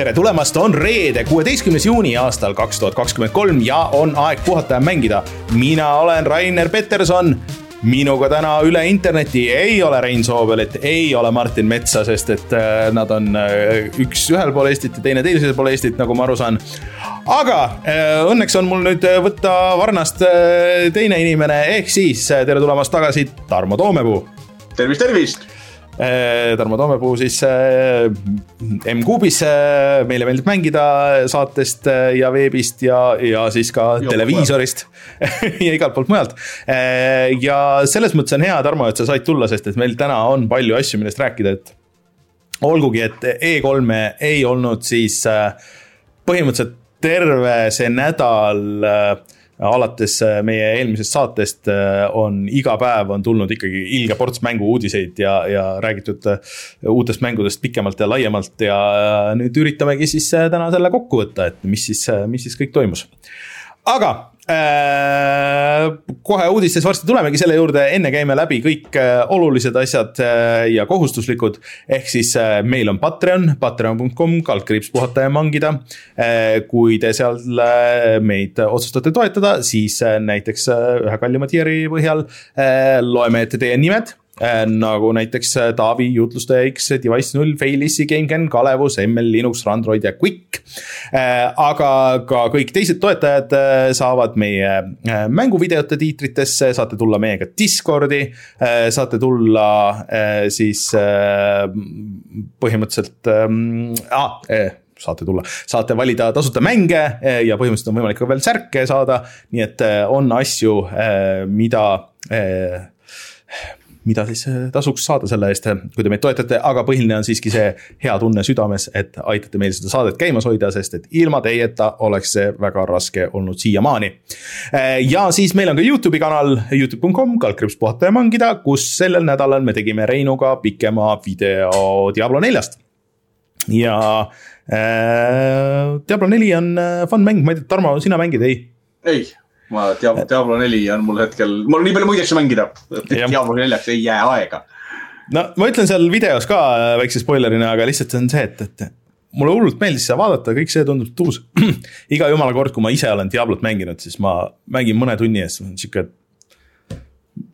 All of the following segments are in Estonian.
tere tulemast, on reede, kuueteistkümnes juuni aastal kaks tuhat kakskümmend kolm ja on aeg puhata ja mängida. mina olen Rainer Peterson minuga täna üle interneti ei ole Rein Soobelit, ei ole Martin Metsa, sest et äh, nad on äh, üks ühel pool Eestit ja teine teisel pool Eestit, nagu ma aru saan. aga äh, õnneks on mul nüüd võtta varnast teine inimene, ehk siis tere tulemast tagasi, Tarmo Toomepuu. tervist, tervist Tarmo Toomepuu siis äh, M-Kuubis meile meeldib mängida saatest ja veebist ja, ja siis ka Jop, televiisorist ja igalt poolt mujalt. ja selles mõttes on hea, Tarmo, et sa said tulla, sest et meil täna on palju asju, millest rääkida, et olgugi, et E3-e ei olnud siis põhimõtteliselt terve see nädal äh, alates äh, meie eelmisest saatest äh, on iga päev on tulnud ikkagi ilge ports mängu-uudiseid ja, ja räägitud äh, uutest mängudest pikemalt ja laiemalt ja nüüd üritamegi siis täna selle kokku võtta, et mis siis, mis siis kõik toimus. aga kohe uudistes varsti tulemegi selle juurde, enne käime läbi kõik äh, olulised asjad äh, ja kohustuslikud. ehk siis meil on Patreon, patreon.com, kaldkriips puhata ja mangida. kui te seal meid otsustate toetada, siis näiteks ühe kallima tier'i põhjal loeme ette teie nimed Äh, nagu näiteks äh, Taavi, jutlustaja X, Device null, Failissi, GameCAN, Kalevus, ML, Linux, Android ja Quick. Äh, aga ka kõik teised toetajad saavad meie mänguvideote tiitritesse, saate tulla meiega Discordi, saate tulla siis põhimõtteliselt ah, saate tulla, saate valida tasuta mänge ja põhimõtteliselt on võimalik ka veel särke saada, nii et on asju, mida mida siis äh, tasuks saada selle eest, kui te meid toetate, aga põhiline on siiski see hea tunne südames, et aitate meil seda saadet käimas hoida, sest et ilma teieta oleks see väga raske olnud siiamaani. Äh, ja siis meil on ka Youtube'i kanal, Youtube.com, kaldkriips puhata ja mangida, kus sellel nädalal me tegime Reinuga pikema video Diablo neljast. ja äh, Diablo neli on fun mäng, ma ei tea, Tarmo, sina mängid, ei? ei ma Diablo, Diablo neli on mul hetkel, mul on nii palju muid asju mängida, et Diablo neljaks ei jää aega. no ma ütlen seal videos ka väikse spoilerina, aga lihtsalt on see, et, et mulle hullult meeldis seda vaadata, kõik see tundub tuus. iga jumala kord, kui ma ise olen Diablot mänginud, siis ma mängin mõne tunni eest, sihuke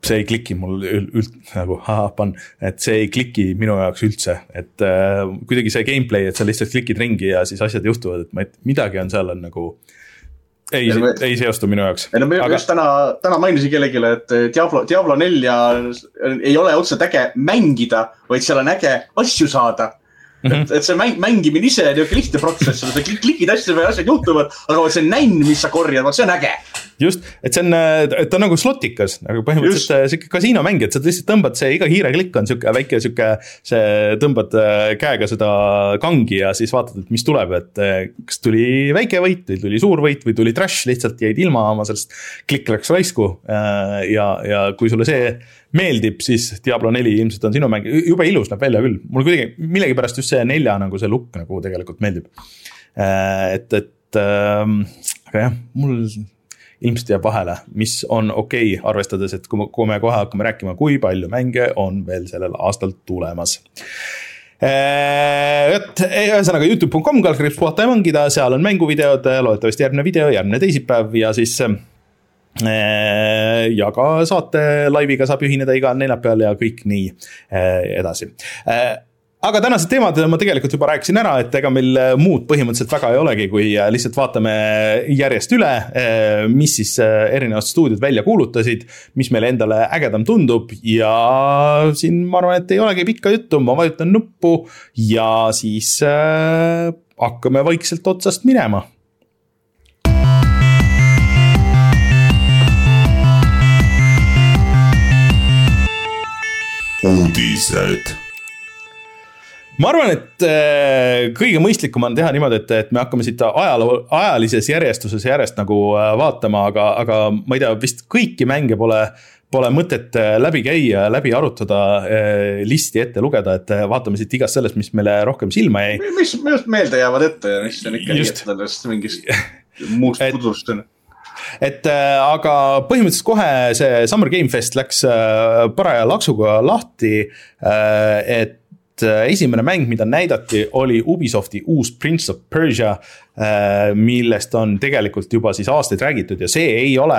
see ei kliki mul üld-, nagu ahah, et see ei kliki minu jaoks üldse, et äh, kuidagi see gameplay, et sa lihtsalt klikid ringi ja siis asjad juhtuvad, et ma, et midagi on seal on nagu äh, ei, ei seostu minu jaoks. ei no ma aga... just täna, täna mainisin kellelegi, et Diablo, Diablo nelja ei ole otseselt äge mängida, vaid seal on äge asju saada Mm -hmm. et, et see mäng, mängimine ise on niisugune lihtne protsess, sa klikid asju või asjad juhtuvad, aga vot see näinn, mis sa korjad, vot see on äge just, et see on, ta on nagu slotikas, nagu põhimõtteliselt äh, sihuke kasiinomäng, et sa lihtsalt tõmbad see, iga hiireklikk on sihuke väike sihuke. see, tõmbad äh, käega seda kangi ja siis vaatad, et mis tuleb, et äh, kas tuli väike võit või tuli suur võit või tuli trash, lihtsalt jäid ilma oma sellest. klikk läks raisku ja, ja kui sulle see meeldib, siis Diablo neli ilmselt on sinu mäng, jube ilus näeb välja küll, mulle kuidagi millegipärast just see nelja nagu see look nagu tegelikult meeldib. et, et ähm, aga jah, mul ilmselt jääb vahele, mis on okei okay,, arvestades, et kui me, kui me kohe hakkame rääkima, kui palju mänge on veel sellel aastal tulemas. Vot, ühesõnaga Youtube.com, kaldkriips puhata ja mängida, seal on mänguvideod, loodetavasti järgmine video, järgmine teisipäev ja siis ja ka saate laiviga saab ühineda igal neljapäeval ja kõik nii edasi. Aga tänased teemad ma tegelikult juba rääkisin ära, et ega meil äh, muud põhimõtteliselt väga ei olegi, kui äh, lihtsalt vaatame järjest üle, äh, mis siis erinevad stuudiod välja kuulutasid, mis meile endale ägedam tundub ja siin ma arvan, et ei olegi pikka juttu, ma vajutan nuppu ja siis äh, hakkame vaikselt otsast minema uudised. Ma arvan, et äh, kõige mõistlikum on teha niimoodi, et, et me hakkame siit ajaloo, ajalises järjestuses järjest nagu äh, vaatama, aga, aga ma ei tea, vist kõiki mänge pole pole mõtet äh, läbi käia, läbi arutada, listi ette lugeda, et vaatame siit igast sellest, mis meile rohkem silma jäi. mis just meelde jäävad ette ja mis on ikka sellest mingist muust pudrust on et äh, aga põhimõtteliselt kohe see Summer Game Fest läks äh, paraja laksuga lahti äh,. et esimene mäng, mida näidati, oli Ubisofti uus Prince of Persia. millest on tegelikult juba siis aastaid räägitud ja see ei ole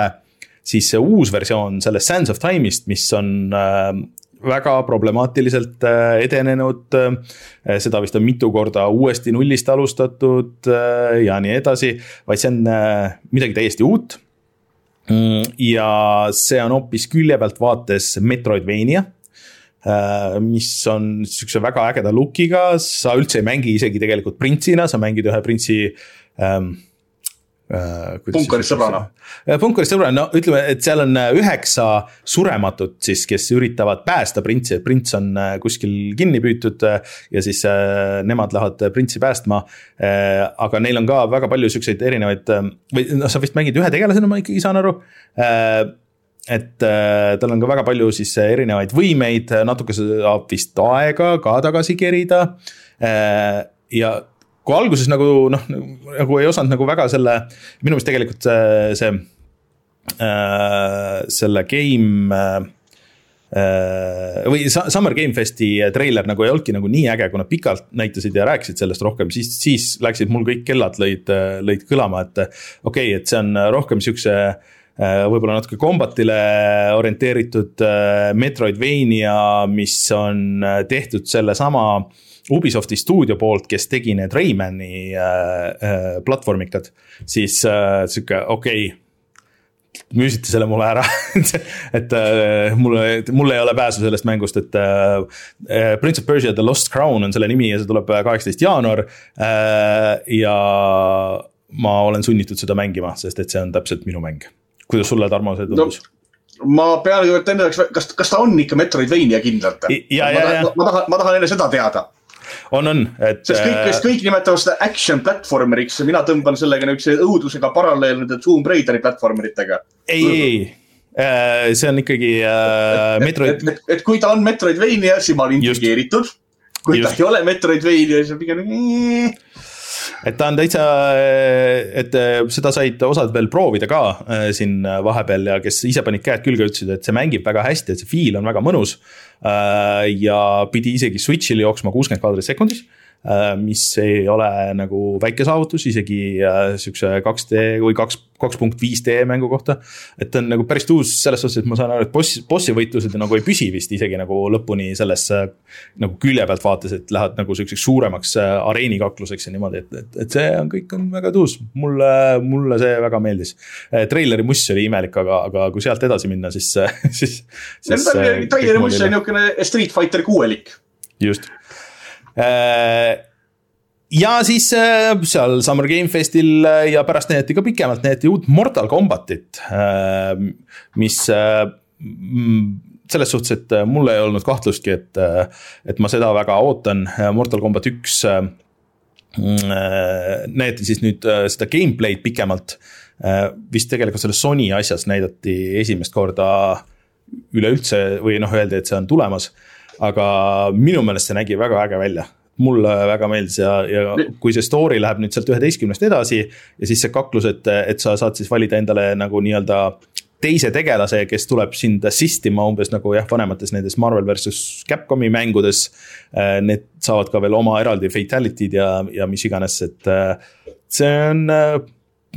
siis see uus versioon sellest Sands of Time'ist, mis on väga problemaatiliselt edenenud. seda vist on mitu korda uuesti nullist alustatud ja nii edasi, vaid see on midagi täiesti uut Mm, ja see on hoopis külje pealt vaates Metroidvania äh, mis on sihukese väga ägeda look'iga, sa üldse ei mängi isegi tegelikult printsina, sa mängid ühe printsi ähm, Äh, punkarist sõbrana. Äh, punkarist sõbrana, no ütleme, et seal on äh, üheksa surematut siis, kes üritavad päästa printsi, et prints on kuskil kinni püütud ja siis nemad lähevad printsi päästma. aga neil on ka väga palju siukseid erinevaid või noh, sa vist mängid ühe tegelasena, ma ikkagi saan aru et tal on ka väga palju siis erinevaid võimeid, natuke saab vist aega ka tagasi kerida. ja kui alguses nagu noh, nagu ei osanud nagu väga selle, minu meelest tegelikult see, see äh,, selle game äh, või Summer Game Festi treiler nagu ei olnudki nagu nii äge, kui nad pikalt näitasid ja rääkisid sellest rohkem, siis, siis läksid mul kõik kellad lõid, lõid kõlama, et okei okay,, et see on rohkem siukse äh, võib-olla natuke kombatile orienteeritud äh, Metroidvania, mis on äh, tehtud sellesama äh, Ubisofti stuudio poolt, kes tegi need Raymani äh, äh, platvormikad, siis äh, sihuke okei okay, müüsite selle mulle ära et äh, mulle, mul ei ole pääsu sellest mängust, et äh, äh, Prince of Persia The Lost Crown on selle nimi ja see tuleb kaheksateist jaanuar äh,. ja ma olen sunnitud seda mängima, sest et see on täpselt minu mäng. kuidas sulle, Tarmo, see tundus no.? ma pean kõigepealt jaoks, kas, kas ta on ikka Metroidvania kindlalt? ma, tahan, ma tahan, ma tahan enne seda teada on, on, et. sest kõik, kes kõik nimetavad seda action platvormeriks ja mina tõmban sellega niisuguse õudusega paralleel nende Tomb Raideri platvormeritega. ei, ei, äh, see on ikkagi äh, Metroid. et, et, et kui ta on Metroidvania, siis ma olen intrigeeritud. kui Just. ta ei ole Metroidvania, siis on pigem et ta on täitsa, et seda said osad veel proovida ka äh, siin vahepeal ja kes ise panid käed külge, ütlesid, et see mängib väga hästi, et see feel on väga mõnus. Ja pidi isegi Switch'il jooksma kuuskümmend kaadrit sekundis mis ei ole nagu väike saavutus isegi äh, sihukese 2D või kaks, kaks punkt viis D mängu kohta. et ta on nagu päris uus selles suhtes, et ma saan aru, et boss, bossi võitlused nagu ei püsi vist isegi nagu lõpuni selles nagu külje pealt vaates, et lähed nagu sihukeseks suuremaks äh, areenikakluseks ja niimoodi, et, et, et see on, kõik on väga tuus. mulle, mulle see väga meeldis. treileri muss oli imelik, aga, aga kui sealt edasi minna, siis, siis, siis. treileri muss on niisugune Street Fighter kuuelik. just Äh, ja siis äh, seal Summer Game Festil äh, ja pärast näidati ka pikemalt, näidati uut Mortal Combatit, mis selles suhtes, et mul ei olnud kahtlustki, et, et ma seda väga ootan, Mortal Combat üks näidati siis nüüd seda gameplay'd pikemalt. vist tegelikult selles Sony asjas näidati esimest korda üleüldse või noh, öeldi, et see on tulemas aga minu meelest see nägi väga äge välja mulle väga meeldis ja, ja kui see story läheb nüüd sealt üheteistkümnest edasi ja siis see kaklus, et, et sa saad siis valida endale nagu nii-öelda teise tegelase, kes tuleb sind assist ima umbes nagu jah, vanemates nendes Marvel versus Capcomi mängudes. Need saavad ka veel oma eraldi fatality'd ja, ja mis iganes, et äh, see on, äh,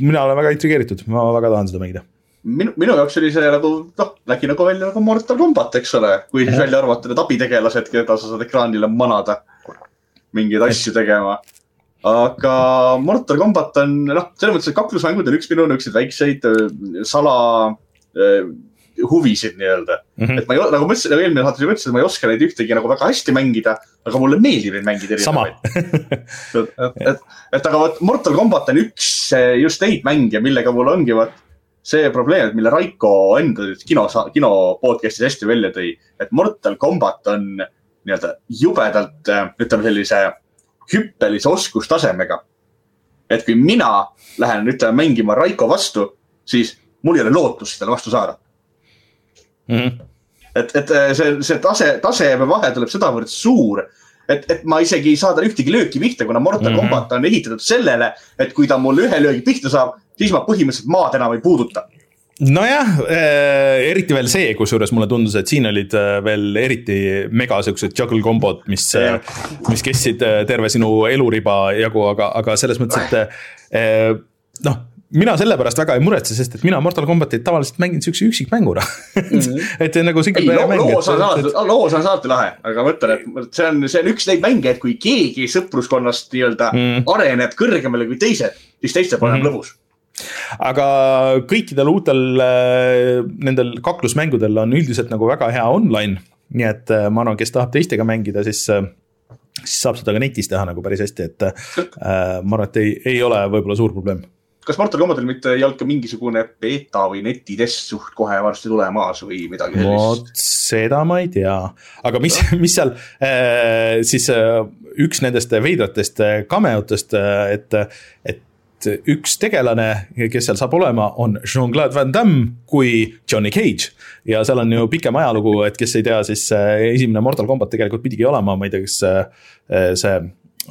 mina olen väga intrigeeritud, ma väga tahan seda mängida minu, minu jaoks oli see nagu noh, nägi nagu välja nagu Mortal Combat, eks ole, kui siis välja arvata need abitegelased, keda sa saad ekraanile manada mingeid asju tegema. aga Mortal Combat on noh, selles mõttes, et kaklusmängud on üks minu niisuguseid väikseid äh, sala äh, huvisid nii-öelda mm. -hmm. et ma ei, nagu ma ütlesin, nagu eelmine saates juba ütlesin, et ma ei oska neid ühtegi nagu väga hästi mängida, aga mulle meeldib neid mängida erinevaid. et, et, et aga vot Mortal Combat on üks just neid mänge, millega mul ongi vot see probleem, mille Raiko enda kino, kino podcast'is hästi välja tõi, et Mortal Combat on nii-öelda jubedalt, ütleme sellise hüppelise oskustasemega. et kui mina lähen, ütleme, mängima Raiko vastu, siis mul ei ole lootust talle vastu saada mm. -hmm. et, et see, see tase, taseme vahe tuleb sedavõrd suur, et, et ma isegi ei saa talle ühtegi lööki pihta, kuna Mortal mm -hmm. Combat on ehitatud sellele, et kui ta mulle ühe löögi pihta saab, siis ma põhimõtteliselt maad enam ei puuduta nojah äh,, eriti veel see, kusjuures mulle tundus, et siin olid äh, veel eriti mega siuksed juggle kombod, mis yeah., mis kestsid äh, terve sinu eluriba jagu, aga, aga selles mõttes, et äh, noh mina sellepärast väga ei muretse, sest et mina Mortal Combatit tavaliselt mängin siukse üksikmänguna mm. -hmm. et nagu single player mäng. loos on alati, loos on alati lahe, aga ma ütlen, et see on, see on üks neid mänge, et kui keegi sõpruskonnast nii-öelda mm. areneb kõrgemale kui teised, siis teistel pole enam mm -hmm. lõbus aga kõikidel uutel äh, nendel kaklusmängudel on üldiselt nagu väga hea online, nii et äh, ma arvan, kes tahab teistega mängida, siis äh, siis saab seda ka netis teha nagu päris hästi, et äh, ma arvan, et ei, ei ole võib-olla suur probleem. Kas Mortal Combatil mitte ei olnud ka mingisugune beeta või netitest suht kohe varsti tulemas või midagi sellist? vot seda ma ei tea, aga mis, mis seal äh, siis äh, üks nendest veidratest cameotest äh,, et, et üks tegelane, kes seal saab olema, on Jean-Claude Van Damme kui Johnny Cage. ja seal on ju pikem ajalugu, et kes ei tea, siis äh, esimene Mortal Combat tegelikult pidigi olema, ma ei tea, kas äh, see,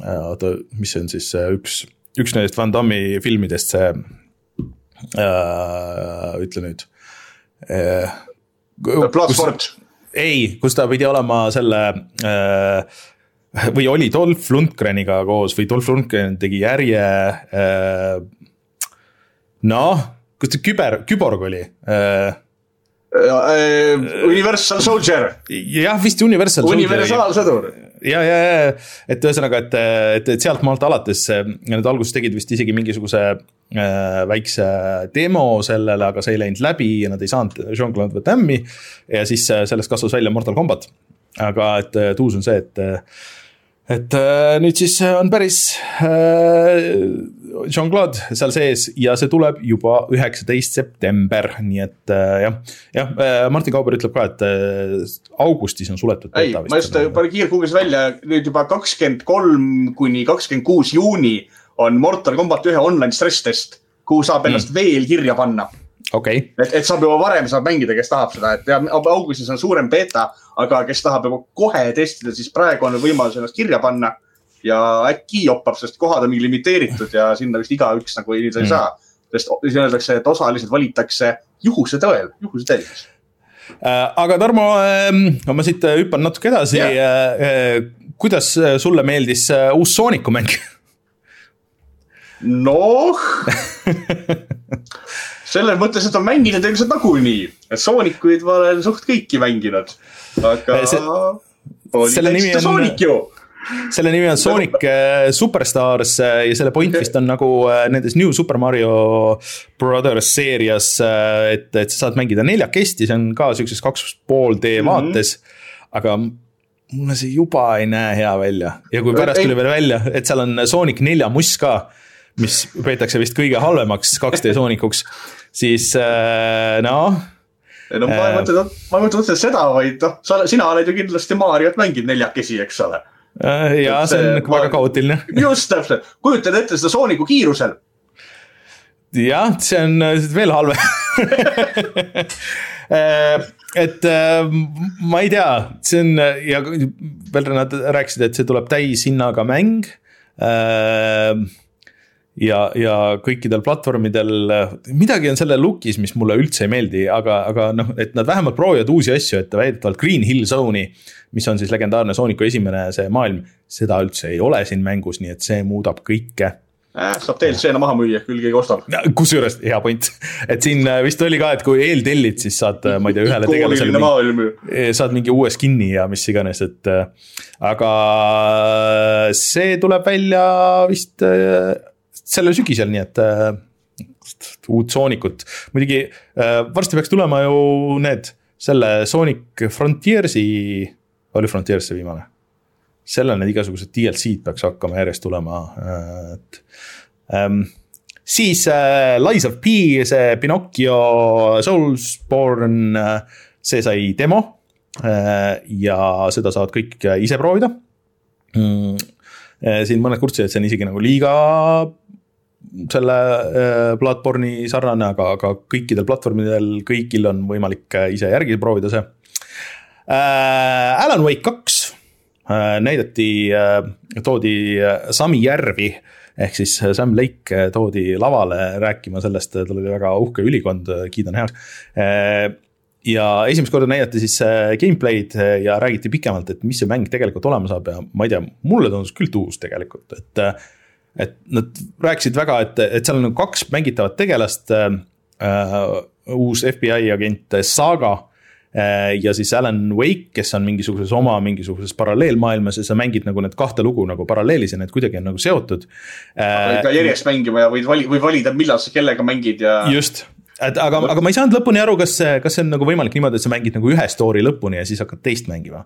oota, mis see on siis üks üks nendest Van Damme'i filmidest, see äh,, ütle nüüd äh,. Bloodsport. ei, kus ta pidi olema selle äh, või oli Dolph Lundgreniga koos või Dolph Lundgren tegi järje äh,. noh, kus ta küber, küborg oli äh,? äh Universal Soldier. jah, vist Universal universaalsõdur ja, ja, ja, et ühesõnaga, et, et, et sealtmaalt alates nad alguses tegid vist isegi mingisuguse äh, väikse demo sellele, aga see ei läinud läbi ja nad ei saanud Jean-Claude Van Damme'i. ja siis äh, sellest kasvas välja Mortal Combat. aga et, et uus on see, et et äh, nüüd siis on päris äh, Jean-Claude seal sees ja see tuleb juba üheksateist september, nii et äh, jah. jah, Martin Kauber ütleb ka, et augustis on suletud. ei, ma just panin kiirguugeldasin välja, nüüd juba kakskümmend kolm kuni kakskümmend kuus juuni on Mortal Combat ühe online stress test, kuhu saab ennast mm. veel kirja panna okay.. et, et saab juba varem saab mängida, kes tahab seda, et ja augustis on suurem beeta, aga kes tahab juba kohe testida, siis praegu on võimalus ennast kirja panna. ja äkki joppab, sest kohad on mingi limiteeritud ja sinna vist igaüks nagu ei mm. saa. sest siis öeldakse, et osalised valitakse juhuse tõel, juhuse teel siis äh, aga Tarmo, ähm, ma siit äh, hüppan natuke edasi yeah.. Äh, kuidas sulle meeldis uus Sooniku mäng? noh selles mõttes, et on mänginud ilmselt nagunii, et Soonikuid ma olen suht kõiki mänginud, aga see, selle nimi on, Sonic ju selle nimi on Sonic äh, Superstars äh, ja selle point vist on nagu äh, nendes New Super Mario Brothers seerias, et, et sa saad mängida neljakesti, see on ka siukses kaks pool D mhm. vaates mm. -hmm. aga mulle see juba ei näe hea välja ja kui pärast tuli veel välja, et seal on Sonic nelja muss ka, mis peetakse vist kõige halvemaks 2D Soonicuks siis noh no ma ei äh, mõtle, ma ei mõtle otseselt seda, vaid noh, sa, sina oled ju kindlasti Mariot mänginud neljakesi, eks ole. Äh, ja see on ma, väga kaootiline. just täpselt, kujutad ette seda Sooniku kiirusel. jah, see on veel halvem et ma ei tea, see on ja veel nad rääkisid, et see tuleb täishinnaga mäng ja, ja kõikidel platvormidel, midagi on selle look'is, mis mulle üldse ei meeldi, aga, aga noh, et nad vähemalt proovivad uusi asju, et väidetavalt Green Hill Zone'i, mis on siis legendaarne Sooniku esimene see maailm, seda üldse ei ole siin mängus, nii et see muudab kõike äh,. saab DLC-na maha müüa, küll keegi ostab. kusjuures hea point, et siin äh, vist oli ka, et kui eeltellid, siis saad, äh, ma ei tea, ühele tegelasele mingi, eh, saad mingi uue skin'i ja mis iganes, et äh, aga see tuleb välja vist sellel sügisel, nii et äh, uut Soonikut, muidugi äh, varsti peaks tulema ju need, selle Sonic Frontiers'i, oli Frontiers see viimane? sellel need igasugused DLC-d peaks hakkama järjest tulema, äh, et ähm, siis äh, Lies of P, see Pinocchio Soulsborne äh,, see sai demo äh, ja seda saavad kõik ise proovida mm,. Äh, siin mõned kurtsid, et see on isegi nagu liiga selle äh, Bloodborne'i sarnane, aga, aga kõikidel platvormidel, kõigil on võimalik äh, ise järgi proovida see. Alan Wake kaks näidati toodi Sami järvi ehk siis Sam Lake toodi lavale rääkima sellest, tal oli väga uhke ülikond, kiidan heaks ja esimest korda näidati siis gameplay'd ja räägiti pikemalt, et mis see mäng tegelikult olema saab ja ma ei tea, mulle tundus küll tuus tegelikult, et. et nad rääkisid väga, et, et seal on nagu kaks mängitavat tegelast äh,. uus FBI agent Saga äh, ja siis Alan Wake, kes on mingisuguses oma mingisuguses paralleelmaailmas ja sa mängid nagu need kahte lugu nagu paralleelis ja need kuidagi on nagu seotud. võid ka järjest mängima ja võid vali-, võid valida, millal sa kellega mängid ja. just, et aga, aga ma ei saanud lõpuni aru, kas, kas see on nagu võimalik niimoodi, et sa mängid nagu ühe story lõpuni ja siis hakkad teist mängima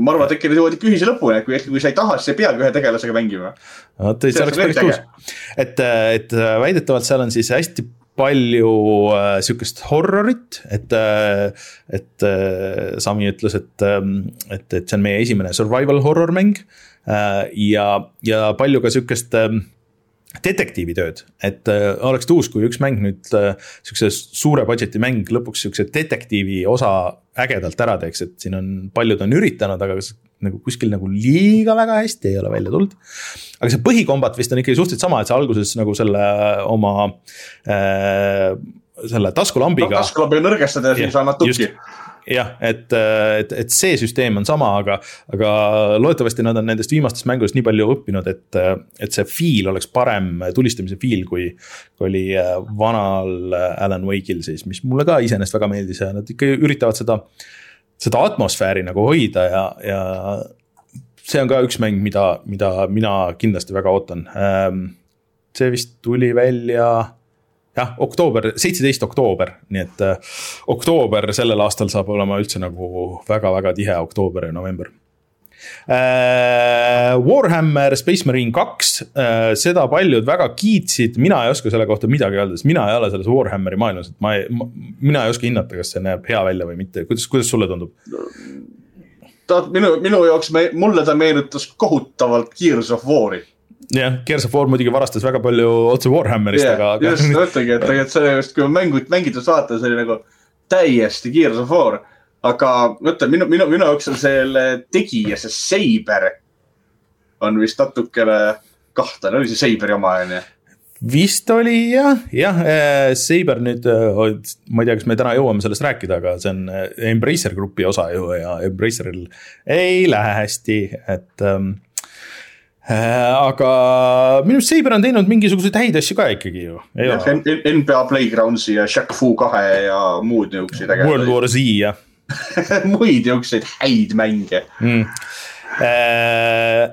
ma arvan, et äkki nad jõuavad ikka ühise lõpuni, et kui, kui sa ei taha, siis ei peagi ühe tegelasega mängima. vot, see oleks päris uus. et, et väidetavalt seal on siis hästi palju äh, sihukest horrorit, et äh,, et äh, Sami ütles, et, et, et see on meie esimene survival horror mäng äh,. ja, ja palju ka sihukest äh, detektiivitööd, et äh, oleks tuus, kui üks mäng nüüd äh, sihukese suure budget'i mäng lõpuks sihukese detektiivi osa ägedalt ära teeks, et siin on, paljud on üritanud, aga kas nagu kuskil nagu liiga väga hästi ei ole välja tulnud. aga see põhikombat vist on ikkagi suhteliselt sama, et sa alguses nagu selle oma äh, selle taskulambiga no,. taskulambiga nõrgestad ja siis annad tukki jah, et, et, et see süsteem on sama, aga, aga loodetavasti nad on nendest viimastest mängudest nii palju õppinud, et, et see feel oleks parem, tulistamise feel, kui, kui oli vanal Alan Wake'il siis, mis mulle ka iseenesest väga meeldis ja nad ikka üritavad seda, seda atmosfääri nagu hoida ja, ja see on ka üks mäng, mida, mida mina kindlasti väga ootan. see vist tuli välja jah, oktoober, seitseteist oktoober, nii et äh, oktoober sellel aastal saab olema üldse nagu väga-väga tihe oktoober ja november äh,. Warhammer Space Marine kaks äh,, seda paljud väga kiitsid, mina ei oska selle kohta midagi öelda, sest mina ei ole selles Warhammeri maailmas, et ma ei, mina ei oska hinnata, kas see näeb hea välja või mitte, kuidas, kuidas sulle tundub? ta minu, minu jaoks, mulle ta meenutas kohutavalt Gears of War'i jah, Gears of War muidugi varastas väga palju otse Warhammerist yeah,, aga, aga. just, mõtlengi, et tegelikult see just, kui mängud, mängides vaatan, see oli nagu täiesti Gears of War. aga mõtle, minu, minu, minu jaoks on selle tegija, see Saber on vist natukene kahtlane, oli see Saberi oma, on ju? vist oli jah, jah, äh, Saber nüüd, äh, ma ei tea, kas me täna jõuame sellest rääkida, aga see on äh, Embracer Grupi osa ju ja Embraceril ei lähe hästi, et ähm, Äh, aga minu arust Saber on teinud mingisuguseid häid asju ka ikkagi ju. NBA Playgroundsi ja Shaq Fu kahe ja muud niisuguseid ägedaid. World War Z jah. Muid niisuguseid häid mänge. Mm.. Äh,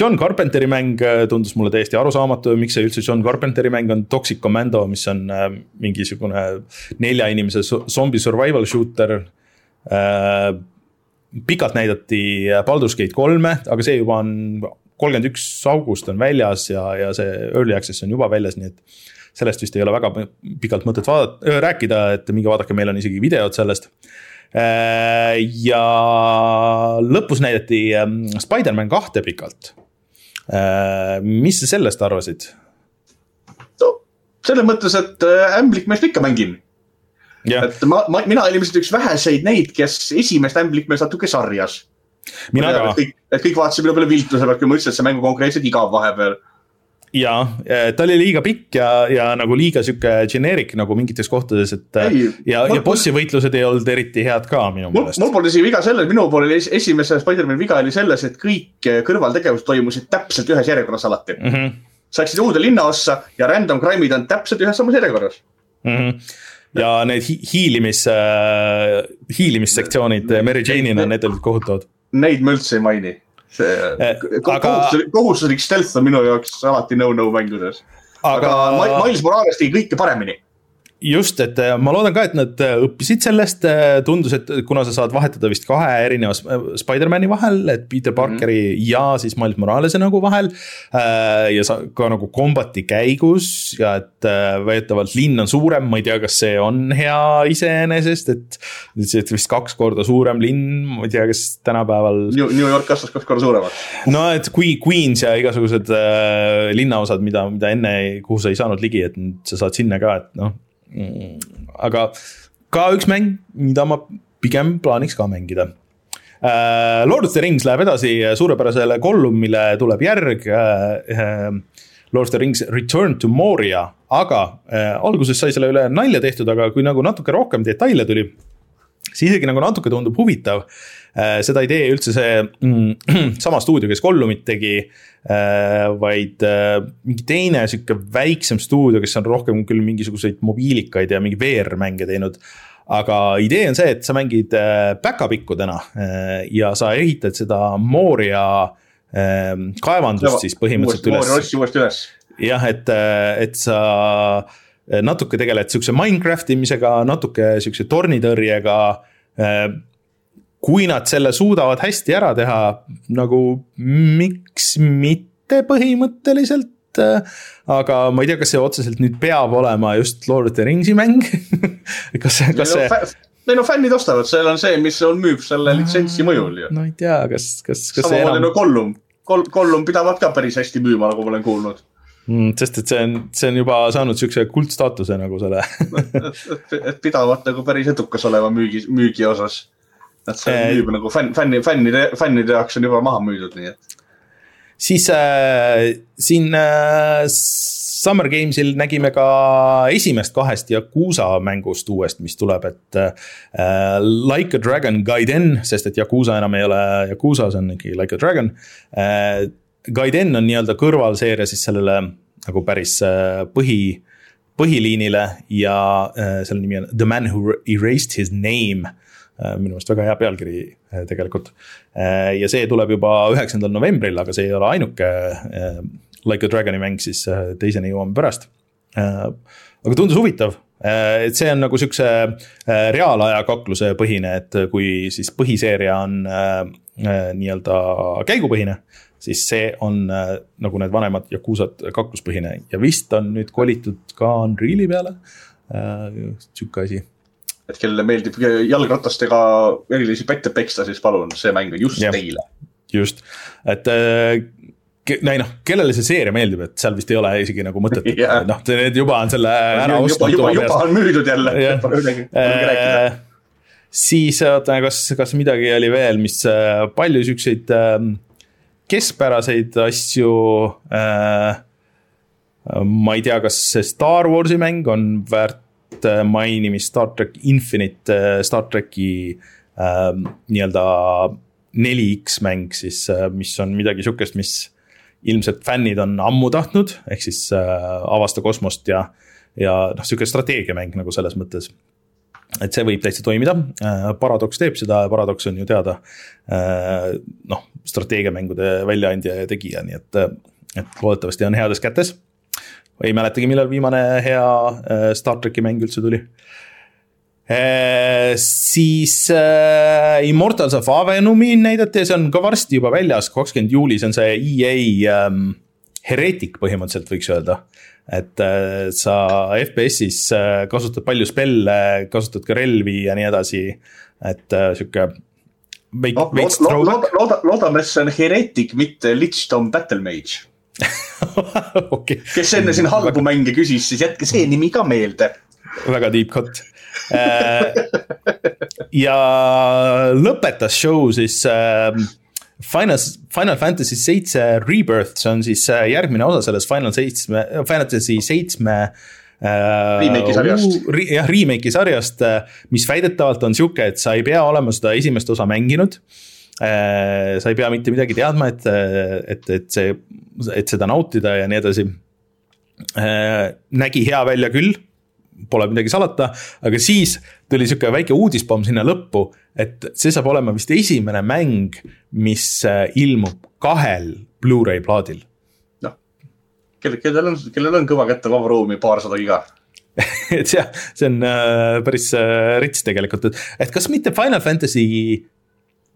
John Carpenteri mäng äh, tundus mulle täiesti arusaamatu, miks see üldse John Carpenteri mäng on. Toxic Commando, mis on mingisugune nelja inimese zombi survival shooter. Pikalt näidati Baldur's Gate kolme, aga see juba on kolmkümmend üks august on väljas ja, ja see early access on juba väljas, nii et sellest vist ei ole väga pikalt mõtet vaadata, rääkida, et minge vaadake, meil on isegi videod sellest. Äh, ja lõpus näidati ähm, Spider-man kahte pikalt. Äh, mis sa sellest arvasid? no selles mõttes, et äh, ämblikmeest ikka mängin. et ma, ma, mina olin ilmselt üks väheseid neid, kes esimest ämblikmeest natuke sarjas mina ka. et kõik vaatasid minu peale viltu, sellepärast kui ma ütlesin, et see mäng on konkreetselt igav vahepeal ja, ta oli liiga pikk ja, ja nagu liiga sihuke generic nagu mingites kohtades, et ja, ja bossi võitlused ei olnud eriti head ka minu meelest. mul pole isegi viga selles, minu pool oli esimese Spider-man'i viga oli selles, et kõik kõrvaltegevused toimusid täpselt ühes järjekorras alati mm. -hmm. sa läksid uude linnaossa ja random crime'id on täpselt ühes samas järjekorras mm. -hmm ja need hiilimis äh,, hiilimissektsioonid Mary Jane'ina, need olid kohutavad neid ma üldse ei maini. see eh, aga... kohustuslik, kohustuslik stealth on minu jaoks alati no-no mängudes. aga, aga Miles Morales tegi kõike paremini just, et äh, ma loodan ka, et nad äh, õppisid sellest, äh, tundus, et kuna sa saad vahetada vist kahe erineva Spider-man'i vahel, et Peter Parkeri mm -hmm. ja siis Miles Morales'e nagu vahel. ja sa ka nagu kombati käigus ja et väidetavalt linn on suurem, ma ei tea, kas see on hea iseenesest, et. et vist kaks korda suurem linn, ma ei tea, kas tänapäeval. New, York kasvas kaks korda suuremaks. no et kui Queens ja igasugused linnaosad, mida, mida enne, kuhu sa ei saanud ligi, et sa saad sinna ka, et noh aga ka üks mäng, mida ma pigem plaaniks ka mängida. Uh, Lord of the Rings läheb edasi suurepärasele Gollumile tuleb järg uh,. Uh, Lord of the Rings Return to Moria, aga äh, alguses sai selle üle nalja tehtud, aga kui nagu natuke rohkem detaile tuli, see isegi nagu natuke tundub huvitav äh,. Seda ei tee üldse see mm, sama stuudio, kes Gollumit tegi äh,, vaid äh, mingi teine sihuke väiksem stuudio, kes on rohkem küll mingisuguseid mobiilikaid ja mingi VR-mänge teinud aga idee on see, et sa mängid äh, päkapikkudena äh, ja sa ehitad seda Moria ähm, kaevandust siis põhimõtteliselt üles. uuesti, üles. jah, et, äh, et sa natuke tegeled siukse Minecraft imisega, natuke siukse tornitõrjega. Kui nad selle suudavad hästi ära teha, nagu miks mitte põhimõtteliselt äh, aga ma ei tea, kas see otseselt nüüd peab olema just Lord of the Ringsi mäng kas, kas see ei no fännid ostavad, seal on see, mis on, müüb selle litsentsi mõjul ju. no ei tea, kas, kas, kas. samamoodi nagu Gollum, Gollum pidavat ka päris hästi müüma, nagu ma olen kuulnud mm,. sest et see on, see on juba saanud siukse kuldstaatuse nagu selle et, et, et pidavat nagu päris edukas olema müügi, müügi osas. Et see äh, müüb nagu fänn, fänni, fännide, fännide jaoks on juba maha müüdud, nii et siis äh, siin äh, Summer Games'il nägime ka esimest kahest Yakuusa mängust uuest, mis tuleb, et äh, Like a Dragon Gaiden, sest et Yakuusa enam ei ole Yakuusa, see on ikkagi Like a Dragon. Äh,. Gaiden on nii-öelda kõrvalseeria siis sellele nagu päris äh, põhi, põhiliinile ja äh, selle nimi on The Man Who Erased His Name minu meelest väga hea pealkiri äh, tegelikult. Äh, ja see tuleb juba üheksandal novembril, aga see ei ole ainuke Like a Dragoni mäng, siis teiseni jõuame pärast. aga tundus huvitav, et see on nagu siukse reaalaja kakluse põhine, et kui siis põhiseeria on nii-öelda käigupõhine siis see on nagu need vanemad Yakuzat kakluspõhine ja vist on nüüd kolitud ka Unreal'i peale. sihuke asi et kellele meeldib jalgratastega erilisi pätte peksta, siis palun, see mäng on just ja, teile. just, et äh, ei noh, kellele see seeria meeldib, et seal vist ei ole isegi nagu mõtet yeah., noh, need juba on selle ära ostnud. juba, juba, juba on müüdud jälle, pole midagi, pole midagi rääkida äh, siis oota, kas, kas midagi oli veel, mis äh, palju siukseid äh, keskpäraseid asju äh,. ma ei tea, kas see Star Warsi mäng on väärt Äh, mainimist Star track Infinite, äh, Star tracki äh, nii-öelda 4X mäng siis, mis on midagi sihukest, mis ilmselt fännid on ammu tahtnud, ehk siis äh, avasta kosmost ja, ja noh, sihuke strateegiamäng nagu selles mõttes. et see võib täitsa toimida äh,, Paradox teeb seda ja Paradox on ju teada noh, strateegiamängude väljaandja ja tegija, nii et, et loodetavasti on heades kätes ei mäletagi, millal viimane hea äh, Star tracki mäng üldse tuli. Äh, siis äh, Immortals of Avenumi näidati ja see on ka varsti juba väljas, kakskümmend juuli, see on see EA ähm, hereetik põhimõtteliselt võiks öelda. et äh, sa FPS-is äh, kasutad palju spelle, kasutad ka relvi ja nii edasi, et äh, sihuke no, loodame, et see on hereetik, mitte Lich-Tom Battle Mage okay. kes enne siin halbu mänge küsis, siis jätke see nimi ka meelde. väga deep cut äh, ja lõpetas show siis äh, Final, Final Fantasy seitse Rebirth, see on siis äh, järgmine osa sellest Final seitsme, Fantasy seitsme remake'i sarjast. jah, remake'i sarjast, mis väidetavalt on sihuke, et sa ei pea olema seda esimest osa mänginud Äh, sa ei pea mitte midagi teadma, et, et, et see, et seda nautida ja nii edasi. Äh, nägi hea välja küll, pole midagi salata, aga siis tuli sihuke väike uudispomm sinna lõppu, et see saab olema vist esimene mäng, mis äh, ilmub kahel Blu-ray plaadil. noh, kellel, kellel on, kellel on kõva kätte vaba ruumi, paarsada giga et see, see on äh, päris äh, rits tegelikult, et, et kas mitte Final Fantasy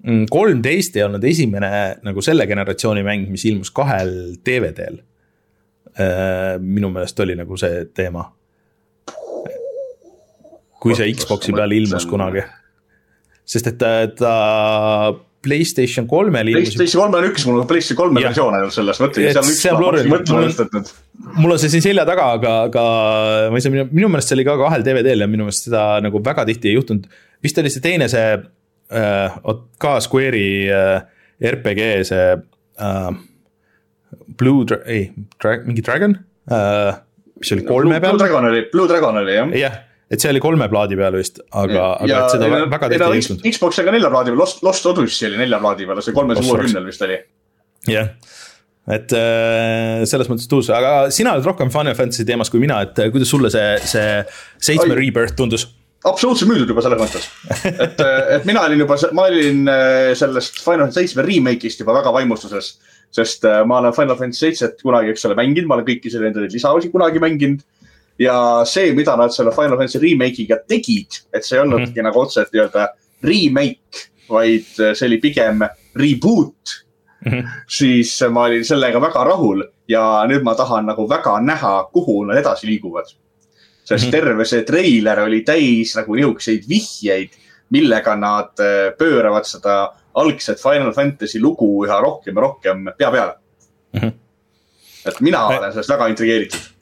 kolmteist ei olnud esimene nagu selle generatsiooni mäng, mis ilmus kahel DVD-l. Äh, minu meelest oli nagu see teema. kui see Xbox'i peal ilmus kunagi. sest et ta, ta Playstation kolmel ilmus. Playstation kolmel üks, mul on Playstation kolme versioon ainult selles, mõtlengi, seal üks, ma hakkasin mõtlema just, et nüüd. mul on see siin selja taga, aga, aga ma ei saa, minu meelest see oli ka kahel DVD-l ja minu meelest seda nagu väga tihti ei juhtunud. vist oli see teine, see äh, ka Square'i äh, RPG see äh, Blue Dra-, ei, Dra-, mingi Dragon mis oli kolme peal. Blue Dragon oli, Blue Dragon oli jah. jah, et see oli kolme plaadi peal vist, aga, aga et seda ja, väga tihti ei jõudnud. Xbox oli nelja plaadi peal, Lost, Lost Odyssey oli nelja plaadi peal, see kolmesaja kuuekümnel vist oli. jah, et äh, selles mõttes tuus, aga sina oled rohkem Final Fantasy teemas kui mina, et kuidas sulle see, see seitsme Rebirth tundus? Absoluutselt müüdud juba selles mõttes, et, et mina olin juba, ma olin äh, sellest Final Fantasy seitsme remake'ist juba väga vaimustuses. sest äh, ma olen Final Fantasy seitset kunagi, eks ole, mänginud, ma olen kõiki selle enda lisaosi kunagi mänginud. ja see, mida nad selle Final Fantasy remake'iga tegid, et see ei olnudki mm -hmm. nagu otseselt nii-öelda remake, vaid see oli pigem reboot mm. -hmm. siis ma olin sellega väga rahul ja nüüd ma tahan nagu väga näha, kuhu nad edasi liiguvad sest mm -hmm. terve see treiler oli täis nagu niisuguseid vihjeid, millega nad äh, pööravad seda algset Final Fantasy lugu üha rohkem ja rohkem pea peale mm. -hmm. et mina olen sellest väga intrigeeritud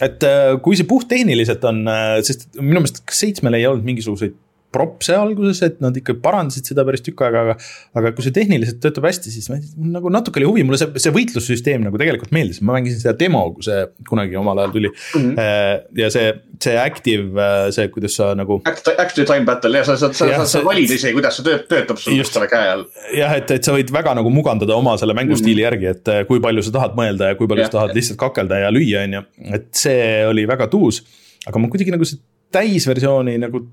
et äh, kui see puhttehniliselt on, äh, sest minu meelest seitsmel ei olnud mingisuguseid propse alguses, et nad ikka parandasid seda päris tükk aega, aga aga kui see tehniliselt töötab hästi, siis ma nagu natuke oli huvi, mulle see, see võitlussüsteem nagu tegelikult meeldis, ma mängisin seda demo, kui see kunagi omal ajal tuli mm. -hmm. ja see, see active, äh, see, kuidas sa nagu Act, Active time battle ja sa saad, sa saad, sa valid ise, kuidas see töötab, töötab sul just selle käe all. jah, et, et sa võid väga nagu mugandada oma selle mängustiili mm -hmm. järgi, et äh, kui palju sa tahad mõelda ja kui palju ja, sa tahad ja. lihtsalt kakelda ja lüüa, on ju, et see oli väga tuus. aga ma kuidagi nagu see täisversiooni nagu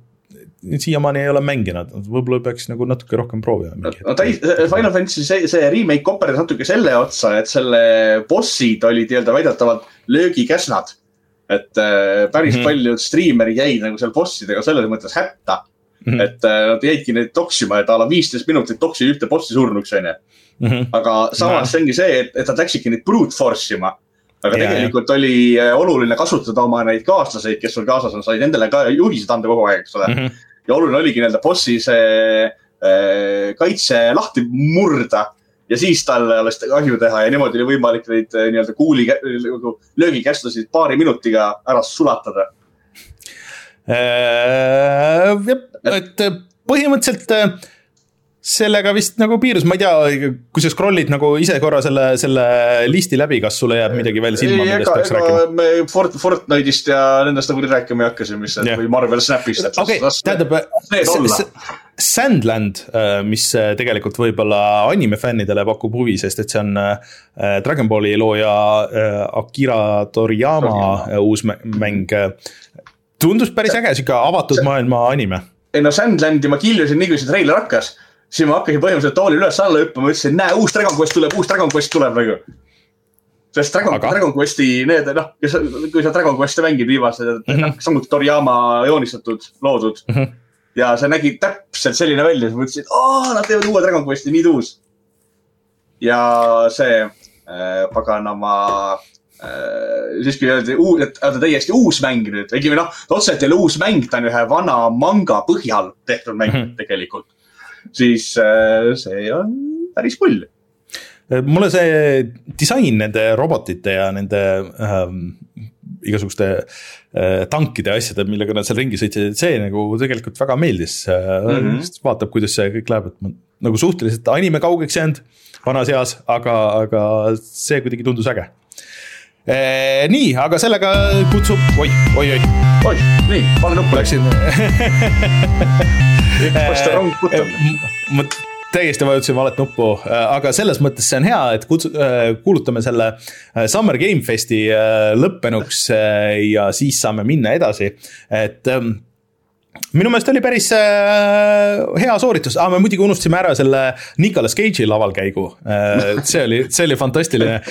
siiamaani ei ole mänginud, võib-olla peaks nagu natuke rohkem proovima. no täis, Final Fantasy see, see remake koperdas natuke selle otsa, et selle bossid olid nii-öelda väidetavalt löögikäsnad. et äh, päris mm -hmm. paljud striimerid jäid nagu seal bossidega selles mõttes hätta mm. -hmm. et äh, nad jäidki neid toksima, et a la viisteist minutit toksid ühte bossi surnuks, onju. Mhm. aga samas see ongi see, et, et nad läksidki neid brute force ima aga ja, tegelikult ja. oli äh, oluline kasutada oma neid kaaslaseid, kes sul kaasas on, said nendele ka juhised anda kogu aeg, eks ole mm. -hmm ja oluline oligi nii-öelda bossi see äh, kaitse lahti murda ja siis talle alles kahju teha ja niimoodi oli võimalik neid äh, nii-öelda kuuli, nagu löögikästlasid paari minutiga ära sulatada äh,. jah, et põhimõtteliselt äh, sellega vist nagu piirus, ma ei tea, kui sa scroll'id nagu ise korra selle, selle listi läbi, kas sulle jääb midagi veel silma, millest peaks rääkima? me Fort, Fortnite'ist ja nendest nagu rääkima ei hakka siin, mis yeah. või Marvel Snapist. okei, tähendab, Sandland, äh, mis äh, tegelikult võib-olla animefännidele pakub huvi, sest et see on äh, Dragon Balli looja Akira Toriyama, Toriyama. uus mäng. tundus päris äge, sihuke avatud maailma anime. ei no Sandlandi ma killusin nii, kui see treiler hakkas siis ma hakkasin põhimõtteliselt tooli üles-alla hüppama, ütlesin, näe, uus Dragon Quest tuleb, uus Dragon Quest tuleb nagu. sest Dragon Aga..., Dragon Questi need, noh, kui sa Dragon Questi mängid viimased mm, -hmm. noh, samuti Toriyama joonistatud, loodud mm. -hmm. ja see nägi täpselt selline välja, siis ma mõtlesin, aa, nad teevad uue Dragon Questi, nii tuus. ja see äh, paganama äh, siis kui öeldi, et ta täiesti uus mäng nüüd, õigemini noh, otseselt ei ole uus mäng, ta on ühe vana manga põhjal tehtud mäng mm -hmm. tegelikult siis äh, see on päris pull mulle see disain nende robotite ja nende ähm, igasuguste äh, tankide ja asjade, millega nad seal ringi sõitsid, see nagu tegelikult väga meeldis mm. -hmm. vaatab, kuidas see kõik läheb, et ma nagu suhteliselt anime kaugeks jäänud vanas eas, aga, aga see kuidagi tundus äge e,. nii, aga sellega kutsub, oi, oi, oi. oi, nii, pane nuppu. Läksin ma täiesti vajutasin valet nuppu, aga selles mõttes see on hea, et kutsu-, kuulutame selle Summer Game Festi lõppenuks ja siis saame minna edasi, et minu meelest oli päris äh, hea sooritus ah,, me muidugi unustasime ära selle Nicolas Cage'i lavalkäigu äh,. see oli, see oli fantastiline.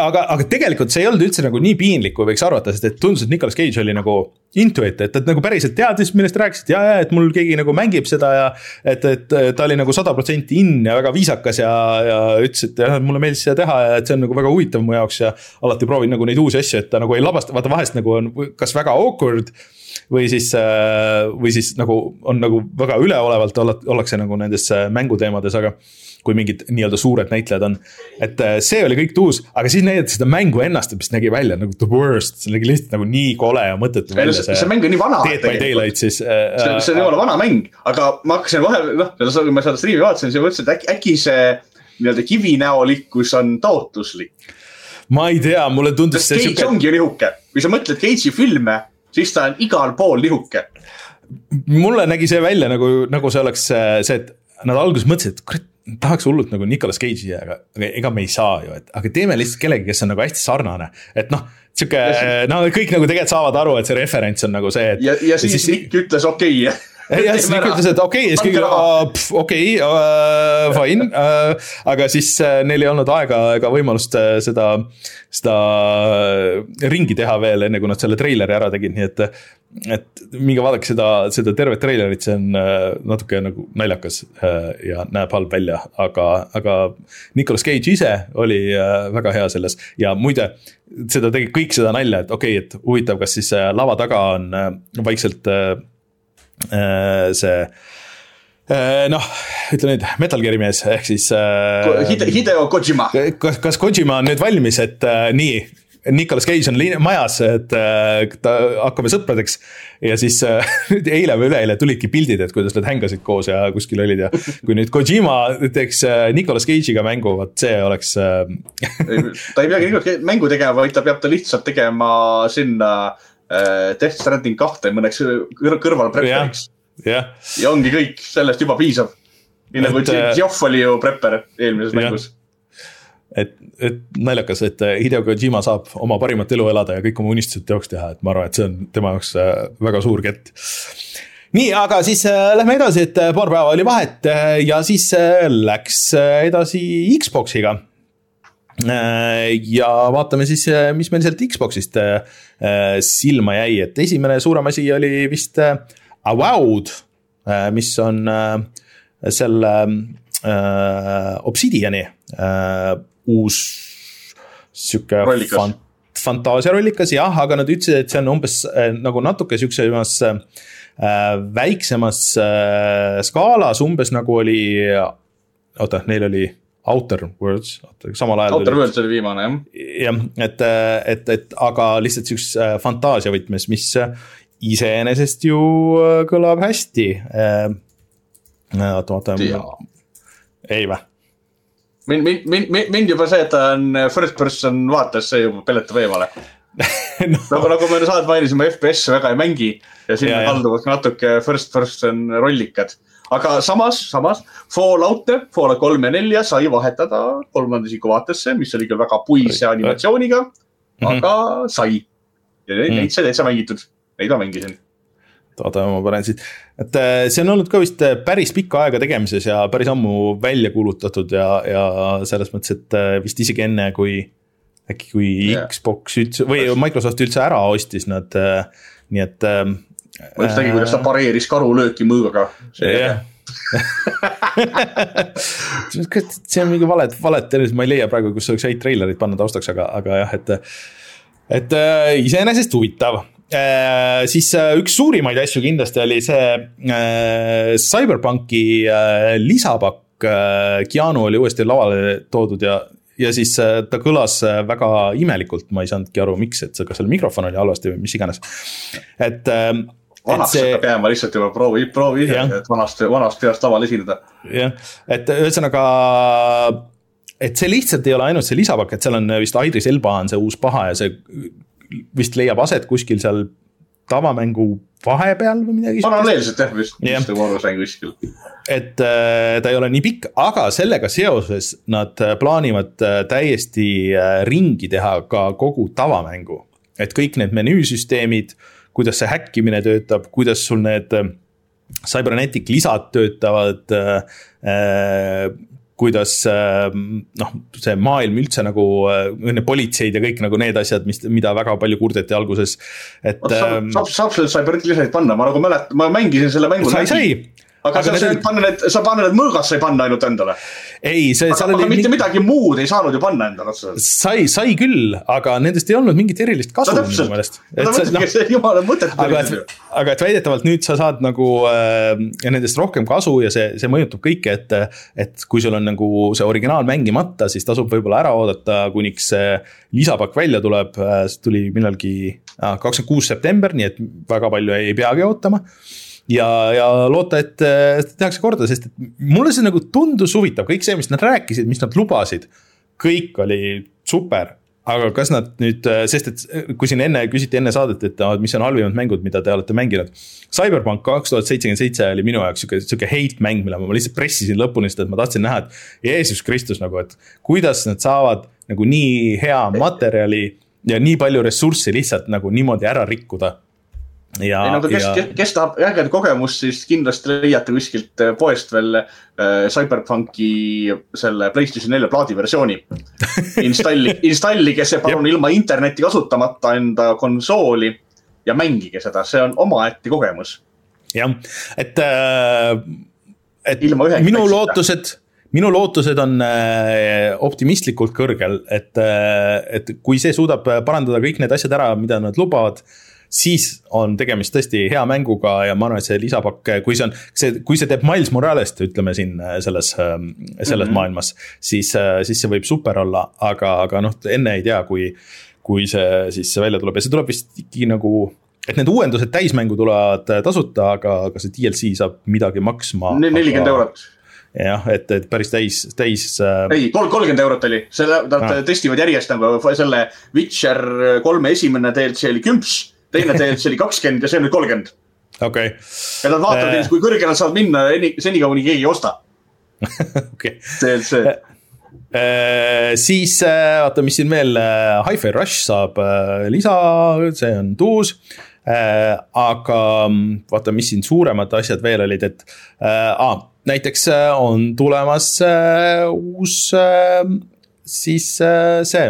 aga, aga tegelikult see ei olnud üldse nagu nii piinlik, kui võiks arvata, sest et tundus, et Nicolas Cage oli nagu into it, et, et nagu päriselt teadis, millest rääkisid ja, ja et mul keegi nagu mängib seda ja. et, et ta oli nagu sada protsenti in ja väga viisakas ja, ja ütles, et jah, mulle meeldis seda teha ja et see on nagu väga huvitav mu jaoks ja. alati proovin nagu neid uusi asju, et ta nagu ei labasta, vaata vahest nagu on kas väga awkward või siis, äh, või siis nagu on nagu väga üleolevalt ollakse nagu nendes äh, mänguteemades, aga kui mingid nii-öelda suured näitlejad on. et äh, see oli kõik tuus, aga siis näidati seda mängu ennast, mis nägi välja nagu the worst, see nägi lihtsalt nagu nii kole ja mõttetu välja. see, see mäng on nii vana. Dead by Daylight siis äh,. see, see on jumala vana mäng, aga ma hakkasin vahel, noh, kui ma seda striimi vaatasin, siis ma mõtlesin, et äkki, äkki see nii-öelda kivinäolikkus on taotluslik ma ei tea, mulle tundus sest Cage siuke... ongi ju nihuke, kui sa mõtled Cage'i filme, siis ta on igal pool nihuke. mulle nägi see välja nagu, nagu see oleks see, et nad alguses mõtlesid, et kurat, tahaks hullult nagu Nicolas Cage'i, aga, aga ega me ei saa ju, et aga teeme lihtsalt kellegi, kes on nagu hästi sarnane, et noh sihuke, no kõik nagu tegelikult saavad aru, et see referents on nagu see, et. ja, ja siis, siis Nick ütles okei okay ja siis Nick ütles, et okei okay,, siis kõik uh,, okei uh,, fine uh,. aga siis uh, neil ei olnud aega ega võimalust uh, seda, seda ringi teha veel, enne kui nad selle treileri ära tegid, nii et. et minge vaadake seda, seda tervet treilerit, see on uh, natuke nagu naljakas uh, ja näeb halb välja, aga, aga. Nicolas Cage ise oli uh, väga hea selles ja muide, seda tegid kõik seda nalja, et okei okay,, et huvitav, kas siis lava taga on vaikselt Äh, see äh, noh, ütle nüüd, Metal Gear'i mees, ehk siis äh,. Hide, Hideo Kojima. kas, kas Kojima on nüüd valmis, et äh, nii, Nicolas Cage on majas, et äh, ta, hakkame sõpradeks. ja siis äh, eile või üleeile tulidki pildid, et kuidas nad hängasid koos ja kuskil olid ja kui nüüd Kojima teeks äh, Nicolas Cage'iga mängu, vot see oleks äh... ta ei peagi mängu tegema, vaid ta peab ta lihtsalt tegema sinna äh, Äh, Death Stranding kahte mõneks kõrvalpreperiks yeah.. ja ongi kõik, sellest juba piisab. nii nagu Geoff oli ju prepper eelmises yeah. mängus. et, et naljakas, et äh, Hideo Kojima saab oma parimat elu elada ja kõik oma unistused teoks teha, et ma arvan, et see on tema jaoks äh, väga suur kett nii, aga siis äh, lähme edasi, et paar päeva oli vahet äh, ja siis äh, läks edasi Xbox'iga Äh, ja vaatame siis, äh, mis meil sealt Xbox'ist äh, silma jäi, et esimene suurem asi oli vist Avowed, mis on selle Obsidiani uus sihuke fant-, fantaasiarollikas, jah, aga nad ütlesid, et see on umbes nagu natuke siuksemas väiksemas skaalas, umbes nagu oli, oota, neil oli Outer Worlds, samal ajal. Outer Worlds oli viimane jah. jah, et, et, et aga lihtsalt sihukeses äh, fantaasia võtmes, mis äh, iseenesest ju äh, kõlab hästi. oota, vaata. ei vä? mind, mind, mind, mind juba see, et ta on first person vaates, see juba peletab eemale no. nagu, nagu me saad mainisime, FPS-e väga ei mängi ja sinna kalduvad natuke first person rollikad aga samas, samas Fallout'e, Fallout kolm ja nelja sai vahetada kolmanda isiku vaatesse, mis oli küll väga puise animatsiooniga mm, -hmm. aga sai. ja neid mm, -hmm. sai täitsa mängitud, neid ma mängisin oota, ma panen siit, et äh, see on olnud ka vist äh, päris pikka aega tegemises ja päris ammu välja kuulutatud ja, ja selles mõttes, et äh, vist isegi enne, kui äkki kui yeah. Xbox üldse või Microsoft üldse ära ostis nad, nii et ma just nägin, kuidas ta pareeris karulööki mõõgaga. jah see on mingi vale, vale tervis, ma ei leia praegu, kus oleks häid treilereid panna taustaks, aga, aga jah, et. et äh, iseenesest huvitav äh,. siis äh, üks suurimaid asju kindlasti oli see äh, CyberPunki äh, lisapakk äh,. Keanu oli uuesti lavale toodud ja ja siis ta kõlas väga imelikult, ma ei saanudki aru, miks, et kas seal mikrofon oli halvasti või mis iganes. et vanaks see... hakkab jääma lihtsalt juba proovi, proovi ise, et vanast, vanast peast laval esineda. jah, et ühesõnaga, et see lihtsalt ei ole ainult see lisapakk, et seal on vist Idris Elba on see uus paha ja see vist leiab aset kuskil seal tavamängu vahepeal või midagi. paralleelselt jah, vist, vist nagu arvas mäng kuskil. et äh, ta ei ole nii pikk, aga sellega seoses nad äh, plaanivad äh, täiesti ringi teha ka kogu tavamängu. et kõik need menüüsüsteemid äh, kuidas see häkkimine töötab, kuidas sul need äh, Cybernetic lisad töötavad äh,. kuidas äh, noh, see maailm üldse nagu äh,, politseid ja kõik nagu need asjad, mis, mida väga palju kurdeti alguses, et. saab, saab, saab selle Cybernetic lisaid panna, ma nagu mäletan, ma mängisin selle mängu. sai, sai aga, aga sa need... panna need, sa panna need mõõgad sai panna ainult endale. ei, see, seal oli. mitte midagi muud ei saanud ju panna endale otseselt. sai, sai küll, aga nendest ei olnud mingit erilist kasu no, minu meelest. No, jumala mõtet. aga aga et väidetavalt nüüd sa saad nagu äh, nendest rohkem kasu ja see, see mõjutab kõike, et. et kui sul on nagu see originaal mängimata, siis tasub võib-olla ära oodata, kuniks see lisapakk välja tuleb, see tuli millalgi kakskümmend kuus september, nii et väga palju ei peagi ootama ja, ja loota, et tehakse korda, sest et mulle see nagu tundus huvitav, kõik see, mis nad rääkisid, mis nad lubasid, kõik oli super. aga kas nad nüüd, sest et kui siin enne küsiti enne saadet, et mis on halvimad mängud, mida te olete mänginud. Cyberpunk kaks tuhat seitsekümmend seitse oli minu jaoks sihuke, sihuke hate mäng, mille ma lihtsalt pressisin lõpuni, sest et ma tahtsin näha, et Jeesus Kristus nagu, et kuidas nad saavad nagu nii hea materjali ja nii palju ressurssi lihtsalt nagu niimoodi ära rikkuda ja, ei no aga kes ja..., kes tahab ägedat kogemust, siis kindlasti leiate kuskilt äh, poest veel äh, CyberPunki selle PlayStation nelja plaadiversiooni. installi, installige see palun ilma internetti kasutamata enda konsooli ja mängige seda, see on omaette kogemus. jah, et äh,, et minu lootused minu lootused on äh, optimistlikult kõrgel, et, äh, et kui see suudab parandada kõik need asjad ära, mida nad lubavad siis on tegemist tõesti hea mänguga ja ma arvan, et see lisapakk, kui see on, see, kui see teeb Miles Morales't, ütleme siin äh, selles, ähm, selles mm -hmm. maailmas, siis, äh, siis see võib super olla, aga, aga noh, enne ei tea, kui, kui see siis välja tuleb ja see tuleb vist ikkagi nagu et need uuendused täismängu tulevad äh, tasuta, aga, aga see DLC saab midagi maksma. nelikümmend eurot jah, et, et päris täis, täis äh.... ei, kolmkümmend eurot oli, selle, nad ah. testivad järjest nagu selle Witcher kolme esimene DLC oli kümps teine DLC oli kakskümmend ja see on nüüd kolmkümmend. okei okay.. ja nad vaatavad äh... kui kõrgele nad saavad minna senikaua, kuni keegi ei osta okei. DLC Äh, siis äh, vaata, mis siin veel äh,, Hi-Fi Rush saab äh, lisa, see on tuus äh,. aga mm, vaata, mis siin suuremad asjad veel olid, et äh, ah, näiteks äh, on tulemas äh, uus äh, siis äh, see.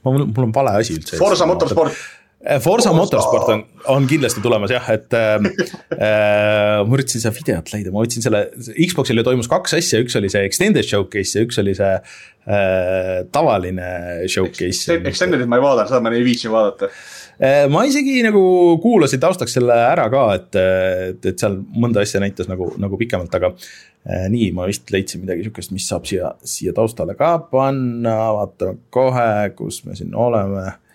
mul, mul on vale asi üldse. Forsa Motorsport Äh, Forsa Motorsport on, on kindlasti tulemas jah, et äh, äh, ma üritasin seda videot leida, ma võtsin selle, Xbox'il ju toimus kaks asja, üks oli see extended showcase ja üks oli see äh, tavaline showcase. Extended'it ma ei vaadanud, seda ma ei viitsi vaadata äh,. ma isegi nagu kuulasin taustaks selle ära ka, et, et, et seal mõnda asja näitas nagu, nagu pikemalt, aga äh, nii, ma vist leidsin midagi sihukest, mis saab siia, siia taustale ka panna, vaatame kohe, kus me siin oleme Äh,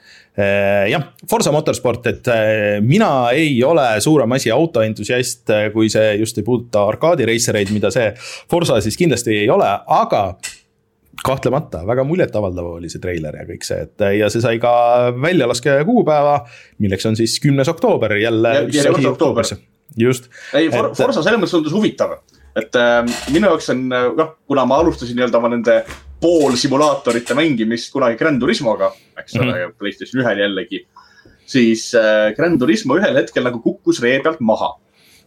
jah, Forsa Motorsport, et äh, mina ei ole suurem asi autoentusiast, äh, kui see just ei puuduta arkaadireisereid, mida see Forsa siis kindlasti ei ole, aga kahtlemata väga muljetavaldav oli see treiler ja kõik see, et ja see sai ka väljalaske kuupäeva, milleks on siis kümnes oktoober jälle. järjekordne oktoober. just. ei. Forsa selles mõttes tundus huvitav, et äh, minu jaoks on, noh, kuna ma alustasin nii-öelda oma nende poolsimulaatorite mängimist kunagi Grand Turismoga, eks ole mm -hmm., Playstation ühel jällegi. siis äh, Grand Turismo ühel hetkel nagu kukkus ree pealt maha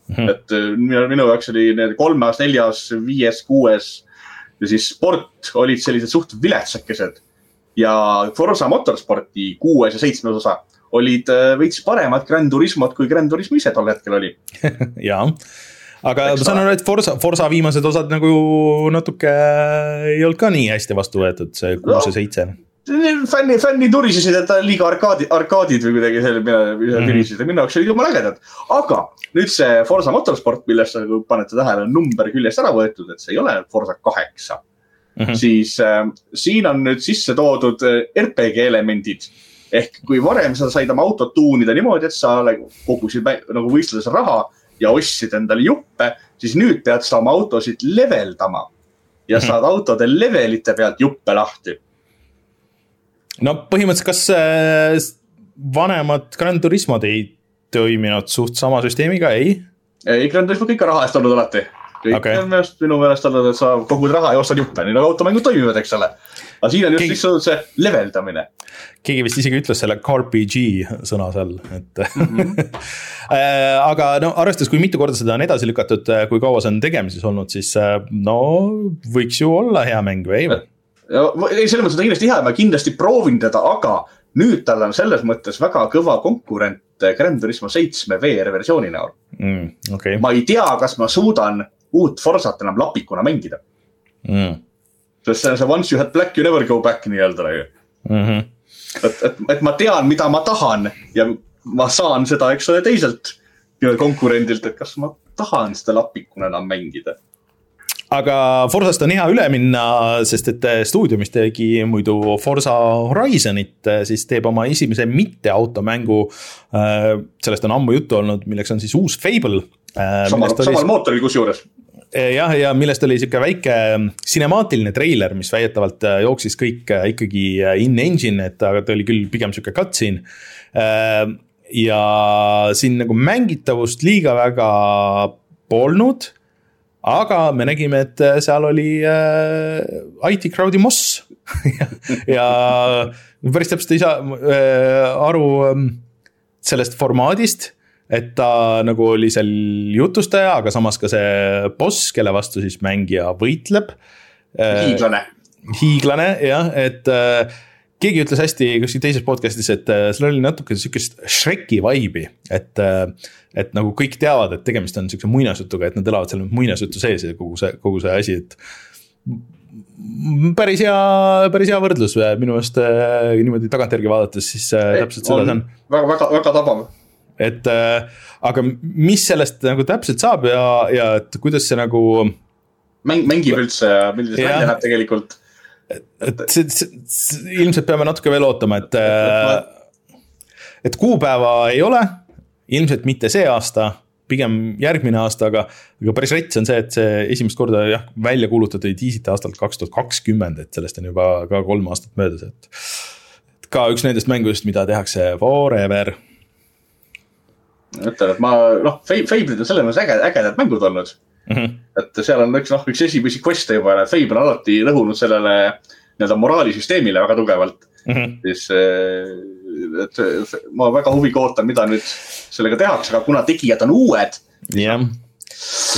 mm. -hmm. et äh, minu, minu jaoks oli need kolmas, neljas, viies, kuues ja siis sport olid sellised suht viletsakesed. ja Forsa Motorsporti kuues ja seitsmes osa olid äh, veits paremad Grand Turismod, kui Grand Turismo ise tol hetkel oli jaa aga ma saan aru, et Forsa, Forsa viimased osad nagu natuke ei olnud ka nii hästi vastu võetud, see kuus ja seitse fänni, fänni turisesid, et ta on liiga arkaadi, arkaadid või kuidagi selle mhm. virisesid ja minu jaoks olid jumala ägedad. aga nüüd see Forsa Motorsport, millest nagu panete tähele, on number küljest ära võetud, et see ei ole Forsa kaheksa mm. -hmm. siis äh, siin on nüüd sisse toodud äh, RPG elemendid. ehk kui varem sa said oma autot tuunida niimoodi, et sa kogusid nagu võistluses raha ja ostsid endale juppe, siis nüüd pead sa oma autosid leveldama ja mhm. saad autode levelite pealt juppe lahti. no põhimõtteliselt, kas äh, vanemad Gran Turismod ei toiminud suht sama süsteemiga, ei? ei, Gran Turismo kõik on raha eest olnud alati. kõik okay. on minu meelest, minu meelest olnud, et sa kogud raha ja ostad juppe, nii nagu automängud toimivad, eks ole. Aga siin on just Keegi... lihtsalt see leveldamine keegi vist isegi ütles selle carpg sõna seal, et mm. -hmm. aga no arvestades, kui mitu korda seda on edasi lükatud, äh, kui kaua see on tegemises olnud, siis äh, no võiks ju olla hea mäng või ei? ei, selles mõttes on ta kindlasti hea, ma kindlasti proovin teda, aga nüüd tal on selles mõttes väga kõva konkurent Gran Turismo seitsme VR versiooni näol mm,. Okay. ma ei tea, kas ma suudan uut Forsat enam lapikuna mängida mm.. Sest see see once you had black you never go back nii-öelda ju mm. -hmm et, et, et ma tean, mida ma tahan ja ma saan seda, eks ole, teiselt konkurendilt, et kas ma tahan seda lapikuna enam mängida aga Forsast on hea üle minna, sest et stuudio, mis tegi muidu Forsa Horizonit, siis teeb oma esimese mitte automängu. Äh, sellest on ammu juttu olnud, milleks on siis uus Fable. Samal, samal oli... mootoril kusjuures jah, ja millest oli sihuke väike sinemaatiline treiler, mis väidetavalt äh, jooksis kõik äh, ikkagi äh, in-engine, et aga ta oli küll pigem sihuke cutscene. ja siin nagu mängitavust liiga väga polnud. aga me nägime, et seal oli IT crowd'i moss ja, ja päris täpselt ei saa aru ähm, sellest formaadist et ta nagu oli seal jutustaja, aga samas ka see boss, kelle vastu siis mängija võitleb. Hiiglane. hiiglane jah, et äh, keegi ütles hästi kuskil teises podcast'is, et äh, seal oli natuke sihukest Shreki vibe'i, et äh,. et nagu kõik teavad, et tegemist on sihukese muinasjutuga, et nad elavad seal muinasjutu sees ja kogu see, kogu see asi, et päris hea, päris hea võrdlus minu meelest niimoodi tagantjärgi vaadates, siis täpselt seda see on. väga, väga, väga tabav et äh, aga mis sellest nagu täpselt saab ja, ja et kuidas see nagu. mäng, mängib üldse ja milline see välja näeb tegelikult. et see, see, ilmselt peame natuke veel ootama, et äh,, et kuupäeva ei ole, ilmselt mitte see aasta pigem järgmine aasta, aga, aga päris rets on see, et see esimest korda jah, välja kuulutati diisite aastalt kaks tuhat kakskümmend, et sellest on juba ka kolm aastat möödas, et. ka üks nendest mängudest, mida tehakse forever ütlen, et ma noh, Fable'id on selles mõttes äge, ägedad mängud olnud mm. -hmm. et seal on üks noh, üks esimesi quest'e juba, et Fable on alati rõhunud sellele nii-öelda moraalisüsteemile väga tugevalt mm. -hmm. siis, eh, et ma väga huviga ootan, mida nüüd sellega tehakse, aga kuna tegijad on uued. jah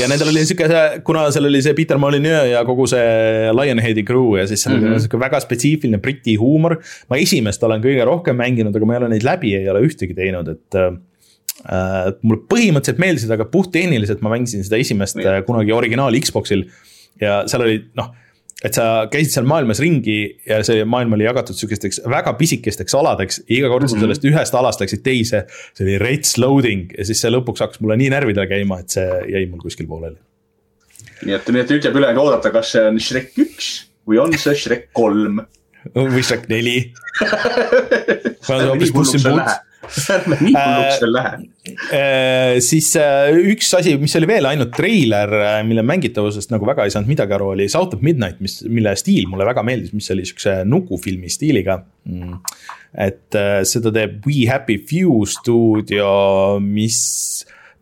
ja nendel oli sihuke, kuna seal oli see Peter Molyneux ja kogu see Lionheadi crew ja siis seal mm -hmm. oli sihuke väga spetsiifiline briti huumor. ma esimest olen kõige rohkem mänginud, aga ma ei ole neid läbi, ei ole ühtegi teinud, et Uh, mulle põhimõtteliselt meeldisid, aga puhttehniliselt ma mängisin seda esimest ja. Äh, kunagi originaal Xbox'il. ja seal oli noh, et sa käisid seal maailmas ringi ja see maailm oli jagatud sihukesteks väga pisikesteks aladeks. iga kord mm -hmm. sa sellest ühest alast läksid teise, see oli rets loading ja siis see lõpuks hakkas mulle nii närvidele käima, et see jäi mul kuskil pooleli. nii et, nii et nüüd jääb üle oodata, kas see on Shrek üks või on see Shrek kolm või Shrek neli. hoopis Puss in Boots ärme nii hulluks veel lähe. Äh, siis äh, üks asi, mis oli veel ainult treiler, äh, mille mängitavusest nagu väga ei saanud midagi aru, oli South of Midnight, mis, mille stiil mulle väga meeldis, mis oli siukse nukufilmi stiiliga mm.. et seda teeb We Happy Few stuudio, mis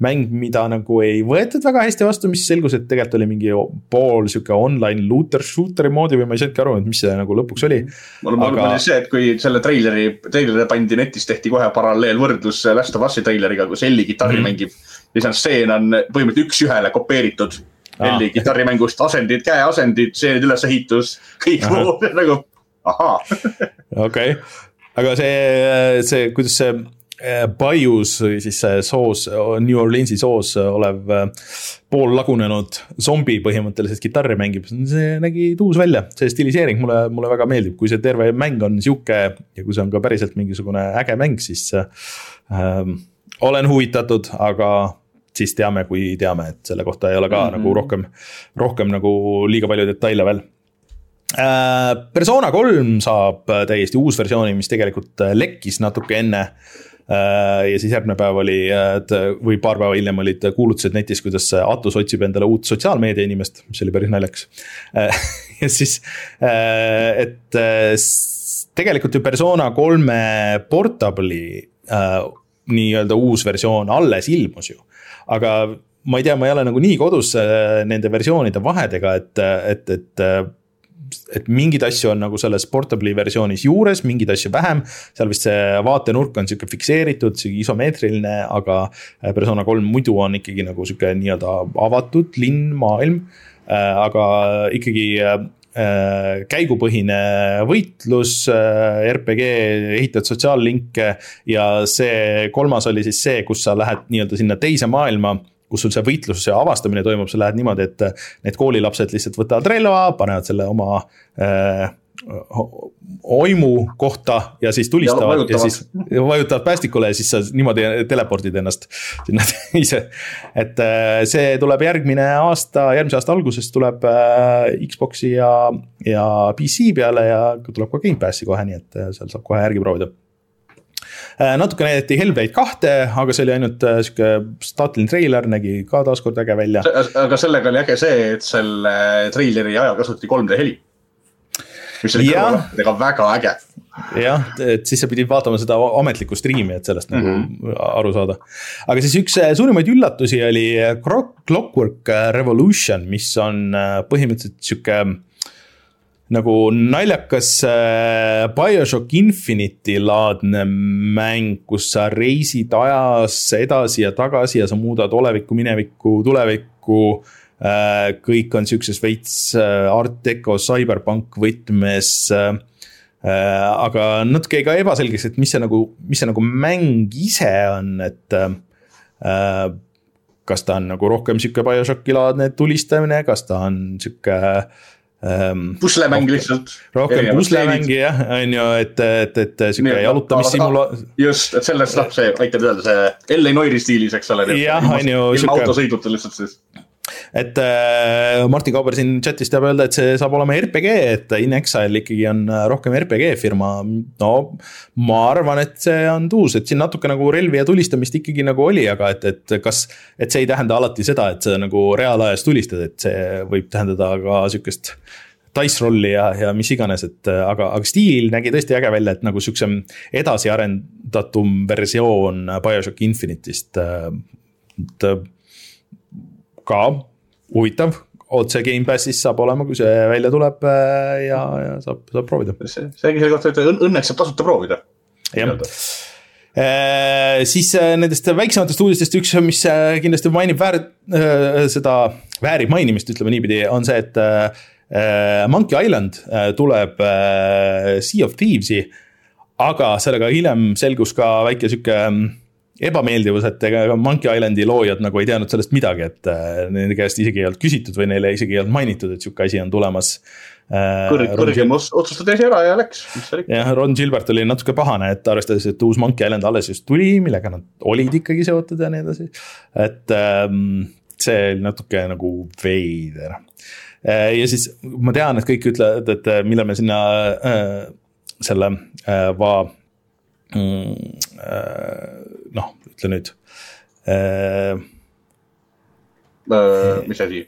mäng, mida nagu ei võetud väga hästi vastu, mis selgus, et tegelikult oli mingi pool sihuke online looter shooter'i moodi või ma ei saanudki aru, et mis see nagu lõpuks oli. mul aga... oli see, et kui selle treileri, treileri pandi netis, tehti kohe paralleelvõrdlus Last of Us'i treileriga, kus Elli kitarri mm -hmm. mängib. ja see on stseen on põhimõtteliselt üks-ühele kopeeritud. Elli kitarrimängust, asendid, käeasendid, stseenid, ülesehitus, kõik muud nagu ahaa. okei, aga see, see, kuidas see Bayous või siis soos, New Orleansi soos olev poollagunenud zombi põhimõtteliselt kitarri mängib, see nägi tuus välja, see stiliseering mulle, mulle väga meeldib, kui see terve mäng on sihuke ja kui see on ka päriselt mingisugune äge mäng, siis ähm, olen huvitatud, aga siis teame, kui teame, et selle kohta ei ole ka mm -hmm. nagu rohkem, rohkem nagu liiga palju detaile veel. Äh, Persona kolm saab täiesti uus versiooni, mis tegelikult lekkis natuke enne äh, Äh, ja siis järgmine päev oli, et või paar päeva hiljem olid kuulutused netis, kuidas Atus otsib endale uut sotsiaalmeedia inimest, mis oli päris naljakas. Äh, ja siis, äh, et tegelikult ju persona kolme portable'i nii-öelda uus versioon alles ilmus ju. aga ma ei tea, ma ei ole nagu nii kodus nende versioonide vahedega, et, et, et et mingeid asju on nagu selles portable'i versioonis juures, mingeid asju vähem. seal vist see vaatenurk on sihuke fikseeritud, sihuke isomeetriline, aga äh, persona kolm muidu on ikkagi nagu sihuke nii-öelda avatud linn, maailm. Äh, aga ikkagi äh, käigupõhine võitlus, RPG, ehitad sotsiaallinke ja see kolmas oli siis see, kus sa lähed nii-öelda sinna teise maailma kus sul see võitlus ja avastamine toimub, sa lähed niimoodi, et need koolilapsed lihtsalt võtavad relva, panevad selle oma äh, oimu kohta ja siis tulistavad ja, ja siis vajutavad päästikule ja siis sa niimoodi telepordid ennast sinna ise. et äh, see tuleb järgmine aasta, järgmise aasta alguses tuleb äh, Xbox'i ja, ja PC peale ja tuleb ka Gamepassi kohe, nii et äh, seal saab kohe järgi proovida natuke näidati Hellblade kahte, aga see oli ainult sihuke staatiline treiler, nägi ka taaskord äge välja. aga sellega oli äge see, et selle treileri ajal kasutati 3D heli. mis oli kõrvaltega väga äge jah, et siis sa pidid vaatama seda ametlikku striimi, et sellest mm -hmm. nagu mhm. aru saada. aga siis üks äh, suurimaid üllatusi oli äh, Clockwork äh, Revolution, mis on põhimõtteliselt sihuke nagu naljakas BioShock Infinite'i laadne mäng, kus sa reisid ajas edasi ja tagasi ja sa muudad olevikku, minevikku, tulevikku. kõik on sihukeses veits art deco cyberpunk võtmes Äh, aga natuke ka ebaselgeks, et mis see nagu, mis see nagu mäng ise on, et äh, kas ta on nagu rohkem sihuke BioShocki laadne tulistamine, kas ta on sihuke ähm,. Puslemäng lihtsalt. rohkem puslemäng jah, on ju, et, et, et sihuke jalutamissimula-. just, et sellest noh, see aitab öelda see L.A. Noiri stiilis, eks ole. jah, on ju. ilma autosõiduta lihtsalt siis et äh, Martin Kauber siin chat'is teab öelda, et see saab olema RPG, et In Exile ikkagi on äh, rohkem RPG firma. no ma arvan, et see on tuus, et siin natuke nagu relvi ja tulistamist ikkagi nagu oli, aga et, et kas. et see ei tähenda alati seda, et sa nagu reaalajas tulistad, et see võib tähendada ka sihukest dice rolli ja, ja mis iganes, et aga, aga stiil nägi tõesti äge välja, et nagu sihukese edasiarendatum versioon BioShock Infinite'ist. et ka huvitav, otse Gamepassis saab olema, kui see välja tuleb äh, ja, ja saab, saab proovida. see, see selle kohta, et õnneks saab tasuta proovida. jah Äh, siis äh, nendest väiksematest uudistest üks, mis kindlasti mainib väär- seda, väärib mainimist, ütleme niipidi, on see, et Monkey Island tuleb Sea of Thieves'i. aga sellega hiljem selgus ka väike sihuke ebameeldivus, et ega Monkey Islandi loojad nagu ei teadnud sellest midagi, et äh, nende käest isegi ei olnud küsitud või neile isegi ei olnud mainitud, et sihuke asi on tulemas äh,. kõrg, kõrgem otsustati asi ära ja läks, mis seal ikka. jah, Ron Gilbert oli natuke pahane, et arvestades, et uus Monkey Island alles just tuli, millega nad olid ikkagi seotud ja nii edasi. et ähm, see oli natuke nagu veider äh,. ja siis ma tean, et kõik ütlevad, et millal me sinna selle va mm, ütle nüüd äh,. mis asi?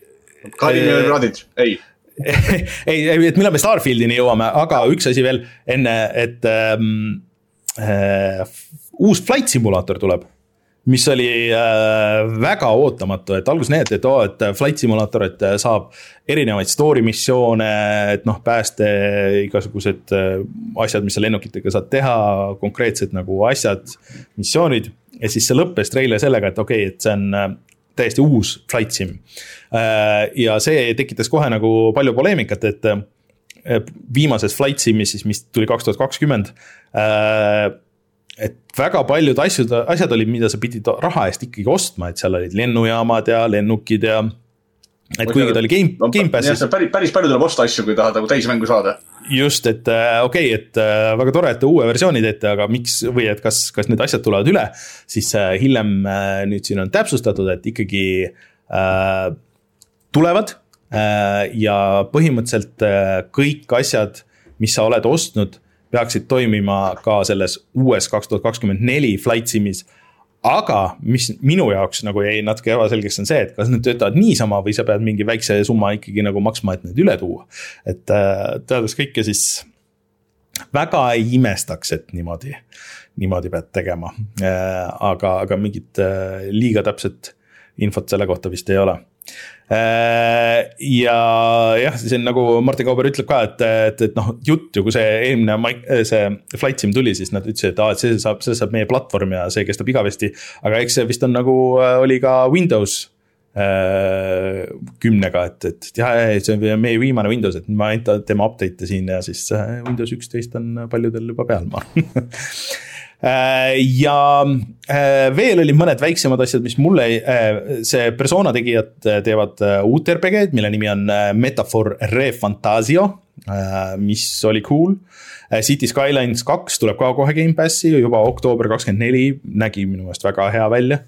Kaliningradi radid, ei ei, ei, et millal me Starfieldini jõuame, aga üks asi veel enne, et ähm, äh, uus flight simulaator tuleb mis oli äh, väga ootamatu, et alguses näidati, et oo et flight simulaator, et saab erinevaid story missioone, et noh, pääste, igasugused äh, asjad, mis sa lennukitega saad teha, konkreetsed nagu asjad, missioonid. ja siis see lõppes treiler sellega, et okei okay,, et see on äh, täiesti uus flight sim. Äh, ja see tekitas kohe nagu palju poleemikat, et äh, viimases flight sim'is siis, mis tuli kaks tuhat kakskümmend äh, et väga paljud asjad, asjad olid, mida sa pidid raha eest ikkagi ostma, et seal olid lennujaamad ja lennukid ja. et kuigi ta oli game no,, Gamepassis. päris, päris palju tuleb osta asju, kui tahad nagu täismängu saada. just, et äh, okei okay,, et äh, väga tore, et te uue versiooni teete, aga miks või et kas, kas need asjad tulevad üle. siis äh, hiljem nüüd siin on täpsustatud, et ikkagi äh, tulevad äh, ja põhimõtteliselt kõik asjad, mis sa oled ostnud peaksid toimima ka selles uues kaks tuhat kakskümmend neli flight sim'is. aga mis minu jaoks nagu jäi natuke ebaselgeks, on see, et kas need töötavad niisama või sa pead mingi väikse summa ikkagi nagu maksma, et need üle tuua. et äh, teades kõike, siis väga ei imestaks, et niimoodi, niimoodi pead tegema. Äh, aga, aga mingit äh, liiga täpset infot selle kohta vist ei ole ja jah, see on nagu Martin Kauber ütleb ka, et, et, et noh, jutt ju, kui see eelmine see Flight Sim tuli, siis nad ütlesid, et aa, et see saab, see saab meie platvorm ja see kestab igavesti. aga eks see vist on nagu äh, oli ka Windows äh, kümnega, et, et jah, see on meie viimane Windows, et me ainult teeme update'e siin ja siis Windows üksteist on paljudel juba peal, ma arvan Äh, ja äh, veel olid mõned väiksemad asjad, mis mulle, äh, see persona tegijad teevad uut RPG-d, mille nimi on Metaphor Re Fantasio, mis oli cool. City Skylines kaks tuleb ka kohe Gamepassi juba oktoober kakskümmend neli, nägi minu meelest väga hea välja.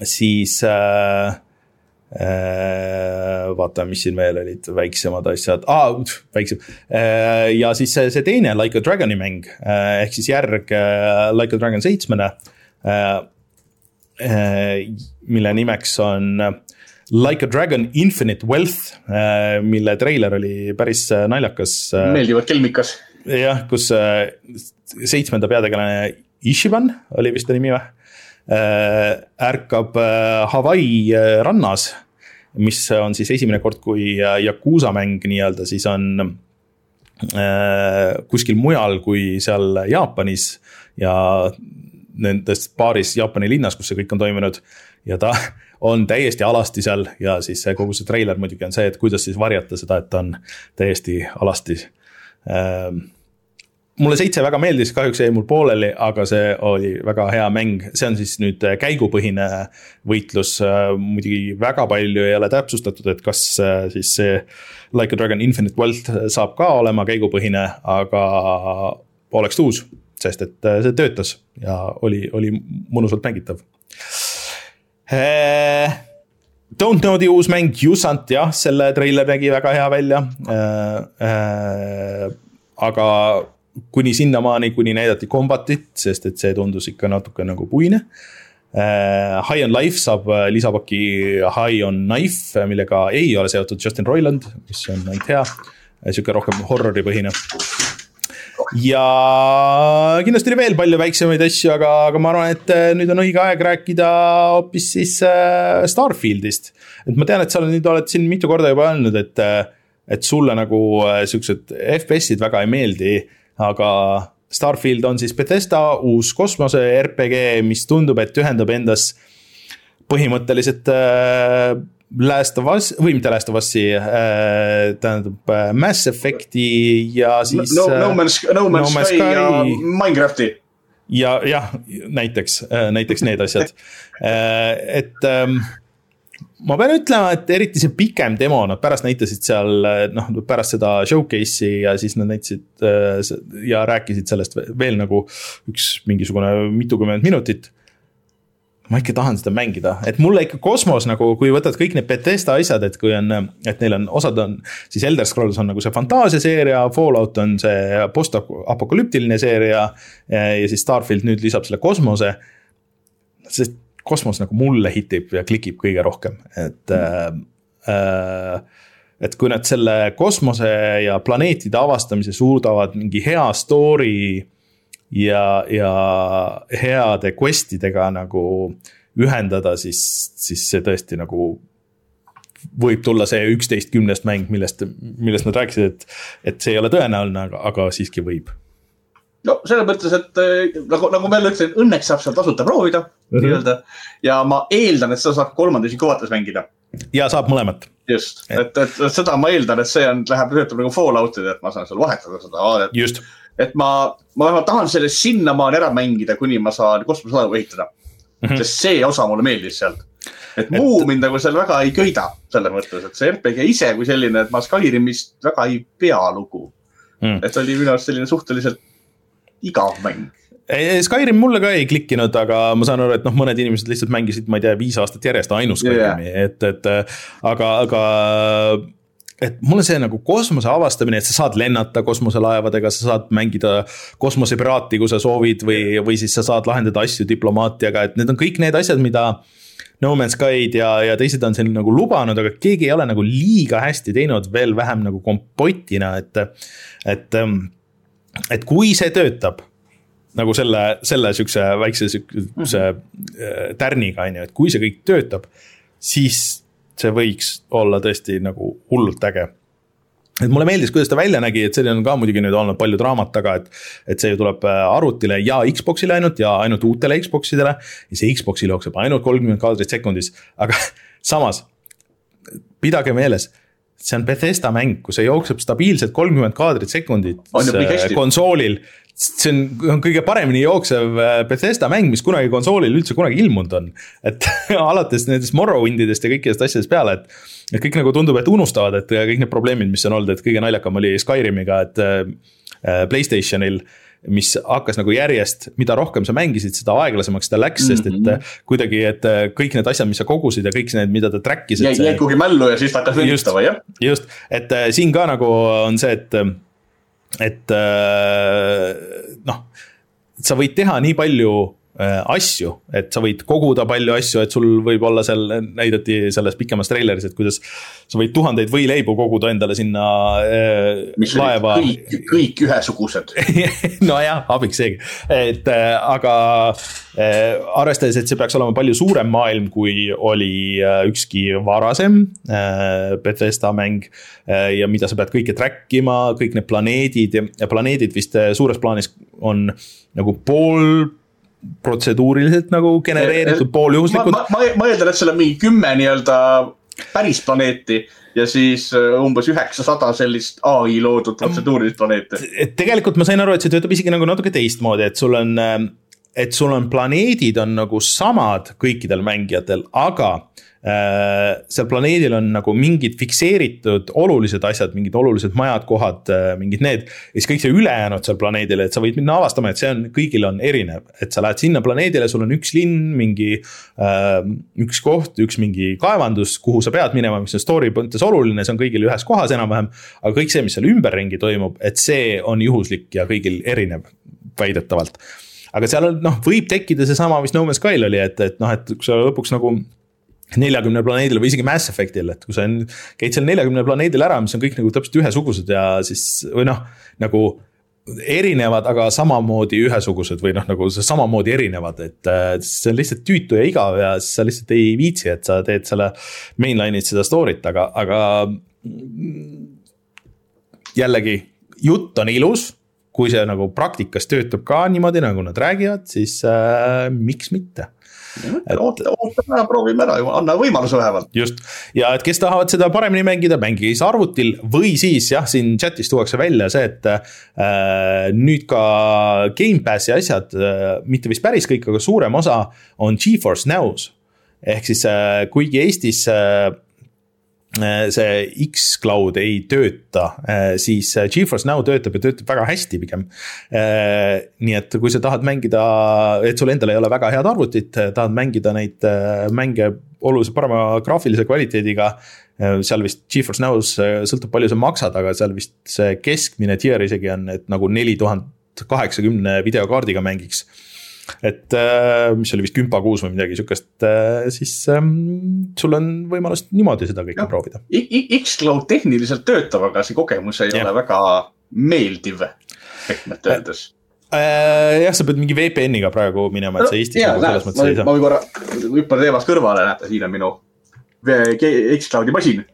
siis vaata, mis siin veel olid, väiksemad asjad ah,, väiksem. ja siis see, see teine Like a Dragoni mäng ehk siis järg Like a Dragon seitsmele. mille nimeks on Like a Dragon Infinite Wealth, mille treiler oli päris naljakas. meeldivalt kelmikas. jah, kus seitsmenda peategelane Ishiban oli vist ta nimi või? Äh, ärkab äh, Hawaii äh, rannas, mis on siis esimene kord, kui Yakuusa mäng nii-öelda siis on kuskil mujal kui seal Jaapanis ja nendes paaris Jaapani linnas, kus see kõik on toimunud. ja ta on täiesti alasti seal ja siis kogu see treiler muidugi on see, et kuidas siis varjata seda, et ta on täiesti alasti mulle seitse väga meeldis, kahjuks jäi mul pooleli, aga see oli väga hea mäng, see on siis nüüd äh, käigupõhine võitlus. Äh, muidugi väga palju ei ole täpsustatud, et kas äh, siis see Like a Dragon Infinite Wealth saab ka olema käigupõhine, aga oleks uus, sest et see töötas ja oli, oli mõnusalt mängitav. Don't Know'di uus mäng, Jusant, jah, selle treiler nägi väga hea välja. aga kuni sinnamaani, kuni näidati kombatit, sest et see tundus ikka natuke nagu puine uh,. High on Life saab äh, lisapaki High on Knife, millega ei ole seotud Justin Roiland, mis on ainult hea. sihuke rohkem horror'i põhine. ja kindlasti oli veel palju väiksemaid asju, aga, aga ma arvan, et äh, nüüd on õige aeg rääkida hoopis siis Starfieldist. et ma tean, et sa nüüd oled siin mitu korda juba öelnud, et, et sulle nagu siuksed FPS-id väga ei meeldi aga Starfield on siis Bethesda uus kosmose RPG, mis tundub, et ühendab endas põhimõtteliselt äh, Last of Us või mitte Last of Us'i äh,, tähendab äh, Mass Effect'i ja siis no, no, no Man's, no Man's no Sky, Sky ja Minecrafti. ja jah, näiteks äh,, näiteks need asjad äh,, et ähm, ma pean ütlema, et eriti see pikem demo, nad pärast näitasid seal noh, pärast seda showcase'i ja siis nad näitasid äh, ja rääkisid sellest veel nagu üks mingisugune mitukümmend minutit ma ikka tahan seda mängida, et mulle ikka kosmos nagu, kui võtad kõik need Betesta asjad, et kui on, et neil on, osad on. siis Elder Scrolls on nagu see fantaasiaseeria, Fallout on see post-apokalüptiline seeria. ja siis Starfield nüüd lisab selle kosmose. sest kosmos nagu mulle hitib ja klikib kõige rohkem, et mm. äh, et kui nad selle kosmose ja planeetide avastamise suudavad mingi hea story ja, ja heade quest idega nagu ühendada, siis, siis see tõesti nagu võib tulla see üksteist kümnest mäng, millest, millest nad rääkisid, et, et see ei ole tõenäoline, aga, aga siiski võib no selles mõttes, et eh, nagu, nagu ma jälle ütlesin, õnneks saab seal tasuta proovida mm -hmm. nii-öelda. ja ma eeldan, et seda saab kolmandas isikuvates mängida. ja saab mõlemat. just, et, et, et seda ma eeldan, et see on, läheb, töötab nagu Fallout'id, et ma saan seal vahetada seda vaadet. just. et ma, ma vähemalt tahan sellest sinnamaani ära mängida, kuni ma saan kosmoselaevu ehitada mm. -hmm. sest see osa mulle meeldis sealt. et muu et... mind nagu seal väga ei köida, selles mõttes, et see RPG ise kui selline, et ma Skyrimist väga ei pea lugu mm.. et oli minu arust selline suhteliselt igav mäng. Skyrim mulle ka ei klikkinud, aga ma saan aru, et noh, mõned inimesed lihtsalt mängisid, ma ei tea, viis aastat järjest ainult Skyrimi yeah., et, et aga, aga et mulle see nagu kosmose avastamine, et sa saad lennata kosmoselaevadega, sa saad mängida kosmosepiraati, kui sa soovid või, või siis sa saad lahendada asju diplomaatiaga, et need on kõik need asjad, mida. No Man's Sky'd ja, ja teised on siin nagu lubanud, aga keegi ei ole nagu liiga hästi teinud, veel vähem nagu kompotina, et, et et kui see töötab nagu selle, selle sihukese väikse sihukese äh, tärniga, on ju, et kui see kõik töötab, siis see võiks olla tõesti nagu hullult äge. et mulle meeldis, kuidas ta välja nägi, et selline on ka muidugi nüüd olnud palju draamat taga, et. et see ju tuleb äh, arvutile ja Xbox'ile ainult ja ainult uutele Xbox idele. ja see Xbox'il jookseb ainult kolmkümmend kaadrit sekundis, aga samas pidage meeles see on Bethesda mäng, kus see jookseb stabiilselt kolmkümmend kaadrit sekundit konsoolil. see on, on kõige paremini jooksev äh, Bethesda mäng, mis kunagi konsoolil üldse kunagi ilmunud on. et alates nendest Morrowindidest ja kõikidest asjadest peale, et. et kõik nagu tundub, et unustavad, et kõik need probleemid, mis on olnud, et kõige naljakam oli Skyrimiga, et äh, Playstationil mis hakkas nagu järjest, mida rohkem sa mängisid, seda aeglasemaks ta läks mm, -hmm. sest et mhm. kuidagi, et kõik need asjad, mis sa kogusid ja kõik need, mida ta track is. jäi, jäi kuhugi mällu ja siis ta hakkas venitama, jah. just, et siin ka nagu on see, et, et noh, sa võid teha nii palju Äh, asju, et sa võid koguda palju asju, et sul võib olla seal, näidati selles pikemas treileris, et kuidas. sa võid tuhandeid võileibu koguda endale sinna äh, Mis laeva. kõik, kõik ühesugused nojah, abiks seegi, et äh, aga äh, arvestades, et see peaks olema palju suurem maailm, kui oli äh, ükski varasem äh, Bethesda mäng äh,. ja mida sa pead kõike track ima, kõik need planeedid ja, ja planeedid vist äh, suures plaanis on nagu pool protseduuriliselt nagu genereeritud, pooljuhuslikud. ma, ma, ma eeldan, et seal on mingi kümme nii-öelda päris planeeti ja siis äh, umbes üheksasada sellist ai loodud protseduurilist planeeti. et tegelikult ma sain aru, et see töötab isegi nagu natuke teistmoodi, et sul on, et sul on planeedid on nagu samad kõikidel mängijatel, aga seal planeedil on nagu mingid fikseeritud olulised asjad, mingid olulised majad, kohad, äh, mingid need. ja siis kõik see ülejäänud seal planeedil, et sa võid minna avastama, et see on, kõigil on erinev, et sa lähed sinna planeedile, sul on üks linn, mingi äh,. üks koht, üks mingi kaevandus, kuhu sa pead minema, mis on story mõttes oluline, see on kõigil ühes kohas enam-vähem. aga kõik see, mis seal ümberringi toimub, et see on juhuslik ja kõigil erinev, väidetavalt aga seal on noh, võib tekkida seesama, mis No Man's Skyl oli, et, et noh, et kui sa lõpuks nagu neljakümnel planeedil või isegi Mass Effectil, et kui sa käid seal neljakümnel planeedil ära, mis on kõik nagu täpselt ühesugused ja siis või noh, nagu erinevad, aga samamoodi ühesugused või noh, nagu samamoodi erinevad, et äh, see on lihtsalt tüütu ja igav ja siis sa lihtsalt ei viitsi, et sa teed selle mainline'it seda story't, aga, aga. jällegi, jutt on ilus, kui see nagu praktikas töötab ka niimoodi, nagu nad räägivad, siis äh, miks mitte oota, ootame ära, proovime ära, anna võimaluse vähemalt. just, ja et kes tahavad seda paremini mängida, mängige siis arvutil või siis jah, siin chat'is tuuakse välja see, et äh, nüüd ka Gamepassi asjad äh,, mitte vist päris kõik, aga suurem osa on Geforce Now's. ehk siis äh, kuigi Eestis Äh, see X-Cloud ei tööta, äh, siis äh, GeForce Now töötab ja töötab väga hästi pigem. nii et kui sa tahad mängida, et sul endal ei ole väga head arvutit, tahad mängida neid mänge oluliselt parema graafilise kvaliteediga. seal vist GeForce Now's sõltub, palju sa maksad, aga seal vist see keskmine tier isegi on, et nagu neli tuhat kaheksakümne videokaardiga mängiks et äh, mis oli vist kümpa kuus või midagi sihukest, äh, siis ähm, sul on võimalus niimoodi seda kõike ja. proovida. X-Cloud tehniliselt töötab, aga see kogemus ei ja. ole väga meeldiv, pehmelt öeldes äh, jah, sa pead mingi VPN-iga praegu minema, et see Eestis nagu selles mõttes ei saa. ma korra, hüppan teemast kõrvale, näete, siin on minu X-Cloudi masin.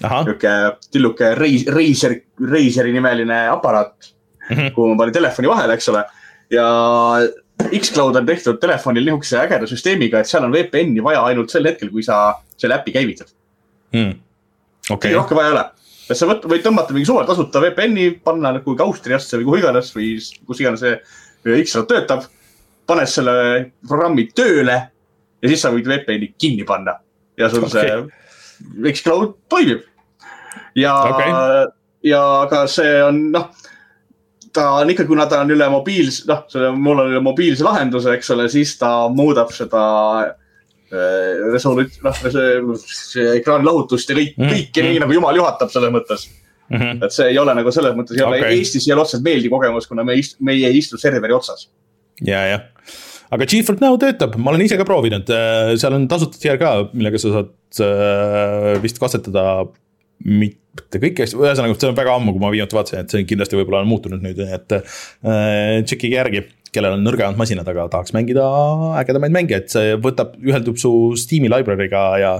nihuke tilluke Reis, Reiser, Reiseri nimeline aparaat mm, -hmm. kuhu ma panin telefoni vahele, eks ole. ja X-Cloud on tehtud telefonil nihukese ägeda süsteemiga, et seal on VPN-i vaja ainult sel hetkel, kui sa selle äpi käivitad hmm.. Okay. rohkem vaja ei ole. et sa võt, võid tõmmata mingi suve tasuta VPN-i, panna nagu Austriasse või kuhu iganes või kus iganes see X-Cloud töötab. paned selle programmi tööle ja siis sa võid VPN-i kinni panna ja sul okay. see X-Cloud toimib. ja okay., ja ka see on noh ta on ikka, kuna ta on üle mobiils-, noh, see, mul on üle mobiilse lahenduse, eks ole, siis ta muudab seda äh, resolut-, noh, see ekraani lahutust ja kõik mm, -hmm. kõike nii nagu jumal juhatab selles mõttes mm. -hmm. et see ei ole nagu selles mõttes ei okay. ole, Eestis ei ole otseselt meeldiv kogemus, kuna me ist-, meie ei istu serveri otsas. ja, jah aga GeForce Now töötab, ma olen ise ka proovinud, äh, seal on tasuta tier ka, millega sa saad äh, vist katsetada mitte kõiki asju, ühesõnaga see on väga ammu, kui ma viimati vaatasin, et see kindlasti võib-olla on muutunud nüüd, et äh, tšekkige järgi kellel on nõrgemad masinad, aga tahaks mängida ägedamaid mänge, et see võtab, üheldub su Steam'i library'ga ja.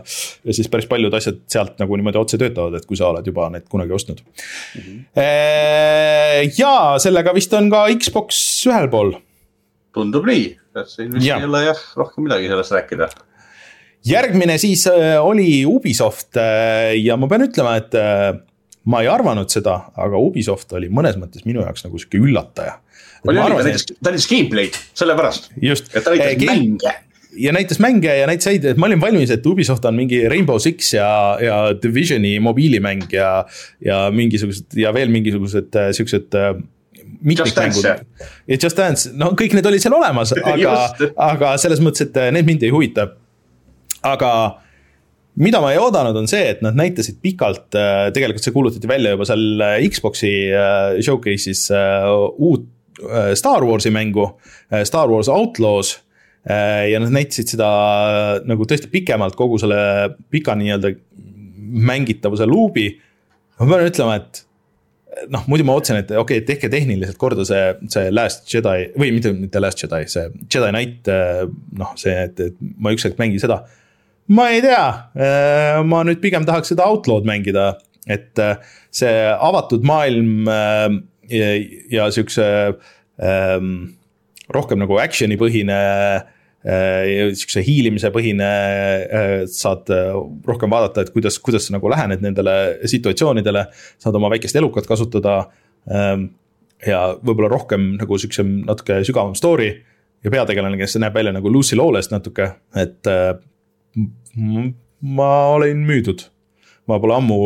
ja siis päris paljud asjad sealt nagu niimoodi otse töötavad, et kui sa oled juba need kunagi ostnud mm. -hmm. ja sellega vist on ka Xbox ühel pool. tundub nii, et siin vist ei ole jah rohkem midagi sellest rääkida järgmine siis äh, oli Ubisoft äh, ja ma pean ütlema, et äh, ma ei arvanud seda, aga Ubisoft oli mõnes mõttes minu jaoks nagu sihuke üllataja. ta näitas, ta näitas gameplay'd, sellepärast. just. et ta näitas äh, mänge ja näitas mänge ja näitas häid, et ma olin valmis, et Ubisoft on mingi Rainbow Six ja, ja Divisioni mobiilimäng ja. ja mingisugused ja veel mingisugused siuksed mitmikmängud. ja Just Dance, no kõik need olid seal olemas, aga aga selles mõttes, et need mind ei huvita. Aga mida ma ei oodanud, on see, et nad näitasid pikalt, tegelikult see kuulutati välja juba seal Xbox'i showcase'is uut Star Warsi mängu, Star Wars Outlaws ja nad näitasid seda nagu tõesti pikemalt, kogu selle pika nii-öelda mängitavuse luubi. ma pean ütlema, et noh, muidu ma otsin, et okei okay,, tehke tehniliselt korda see, see Last Jedi või mitte, mitte Last Jedi, see Jedi Knight, noh, see, et, et ma ükskord mängin seda. Ma ei tea, ma nüüd pigem tahaks seda Outlaw'd mängida, et see avatud maailm ja, ja siukse ähm, rohkem nagu action'i põhine Äh, sihukese hiilimise põhine, äh, saad äh, rohkem vaadata, et kuidas, kuidas sa nagu lähened nendele situatsioonidele, saad oma väikest elukat kasutada. Ähm, ja võib-olla rohkem nagu sihukese natuke sügavam story ja peategelane, kes näeb välja nagu Lucy Lawless natuke, et ma olin müüdud. ma pole ammu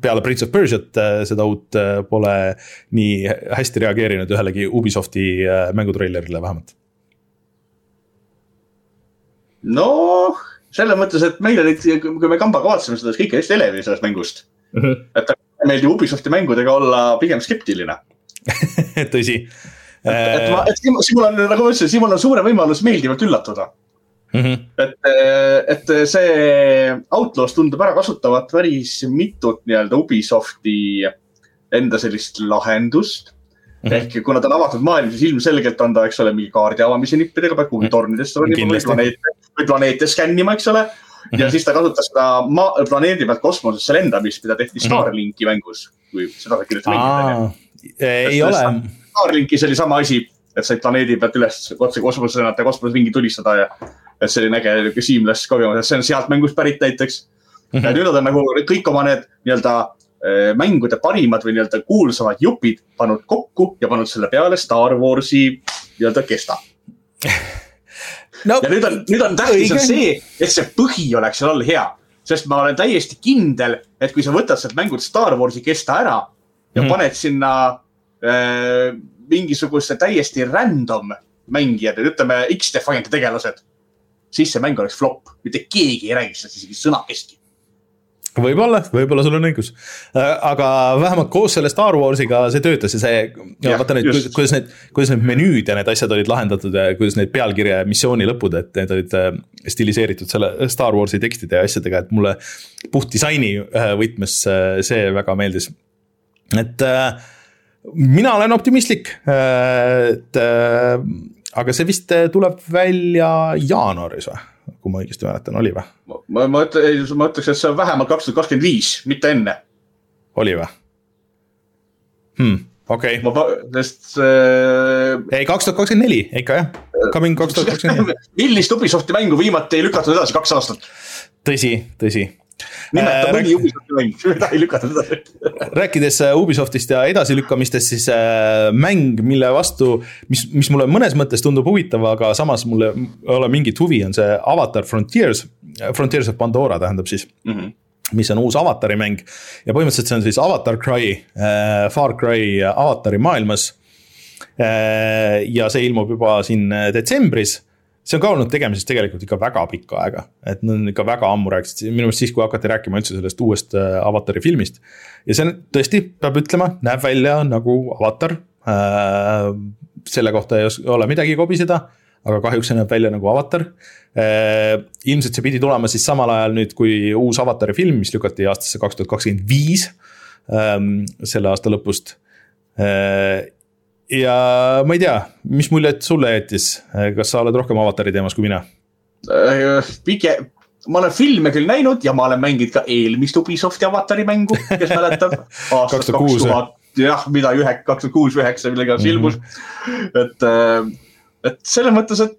peale Prince of Persiat seda uut pole nii hästi reageerinud ühelegi Ubisofti mängutreilerile vähemalt noh, selles mõttes, et meile neid, kui me kambaga vaatasime seda, siis kõik hästi elevi sellest mängust mm. -hmm. et meeldib Ubisofti mängudega olla pigem skeptiline tõsi. et, et ma, et siin mul on, nagu ma ütlesin, siin mul on suurem võimalus meeldivalt üllatuda mm. -hmm. et, et see Outlaws tundub ära kasutavat päris mitut nii-öelda Ubisofti enda sellist lahendust Mm -hmm. ehk kuna ta on avatud maailm, siis ilmselgelt on ta, eks ole, mingi kaardi avamise nippidega, peab kuhugi tornidesse ronima või planeete, või planeete skännima, eks ole. ja mm -hmm. siis ta kasutas seda maa, planeedi pealt kosmosesse lendamist, mida tehti mhm. Starlinki mm -hmm. mängus, kui seda sa kindlasti mängid. ei ole. Starlinkis oli sama asi, et said planeedi pealt üles otse kosmosesse lennata ja kosmoseringi tulistada ja. Et oli äge niisugune seamless kogemus, et see on sealt mängust pärit näiteks mm. -hmm. ja nüüd nad on nagu kõik oma need nii-öelda Äh, mängude parimad või nii-öelda kuulsamad jupid pannud kokku ja pannud selle peale Star Warsi nii-öelda kesta no,. ja nüüd on, nüüd on tähtis on see, et see põhi oleks seal all hea, sest ma olen täiesti kindel, et kui sa võtad sealt mängult Star Warsi kesta ära ja mm. paned sinna äh, mingisuguse täiesti random mängijad, ütleme X-Defiant'i tegelased, siis see mäng oleks flop, mitte keegi ei räägiks sellest isegi sõnakestki võib-olla, võib-olla sul on õigus. Äh, aga vähemalt koos selle Star Warsiga see töötas ja see, vaata need, kuidas need, kuidas need menüüd ja need asjad olid lahendatud ja kuidas need pealkirja ja missiooni lõpud, et need olid äh, stiliseeritud selle Star Warsi tekstide ja asjadega, et mulle puht disaini äh, võtmes see väga meeldis. et mina olen optimistlik, et aga see vist tuleb välja jaanuaris või? kui ma õigesti mäletan, oli või? ma, ma ütlen, ma ütleks, et see on vähemalt kaks tuhat kakskümmend viis, mitte enne. oli või hmm,? okei okay.. sest äh.... ei, kaks tuhat kakskümmend neli ikka jah, coming kaks tuhat kakskümmend neli. millist Ubisofti mängu viimati ei lükatud edasi kaks aastat? tõsi, tõsi nimeta mõni äh, Ubisofti mäng, ei lükata edasi. rääkides äh, Ubisoftist ja edasilükkamistest, siis äh, mäng, mille vastu, mis, mis mulle mõnes mõttes tundub huvitav, aga samas mul ei ole mingit huvi, on see Avatar Frontiers, Frontiers of Pandora tähendab siis mm. -hmm mis on uus avatari mäng ja põhimõtteliselt see on siis Avatar Cry äh,, Far Cry avatari maailmas äh,. ja see ilmub juba siin detsembris see on ka olnud tegemises tegelikult ikka väga pikka aega, et nad on ikka väga ammu rääkisid, minu meelest siis, kui hakati rääkima üldse sellest uuest äh, avatari filmist. ja see on tõesti, peab ütlema, näeb välja nagu avatar äh,. selle kohta ei ole midagi kobiseda, aga kahjuks see näeb välja nagu avatar äh,. ilmselt see pidi tulema siis samal ajal nüüd, kui uus avatari film, mis lükati aastasse kaks tuhat kakskümmend viis. Ähm, selle aasta lõpust ja ma ei tea, mis muljet sulle jättis, kas sa oled rohkem avatari teemas kui mina? Äh, pigem, ma olen filme küll näinud ja ma olen mänginud ka eelmist Ubisofti avatari mängu, kes mäletab. aastast kaks tuhat, jah, midagi ühe, kaks tuhat kuus, üheksa, millega mm -hmm. ilmus. et, äh, et selles mõttes, et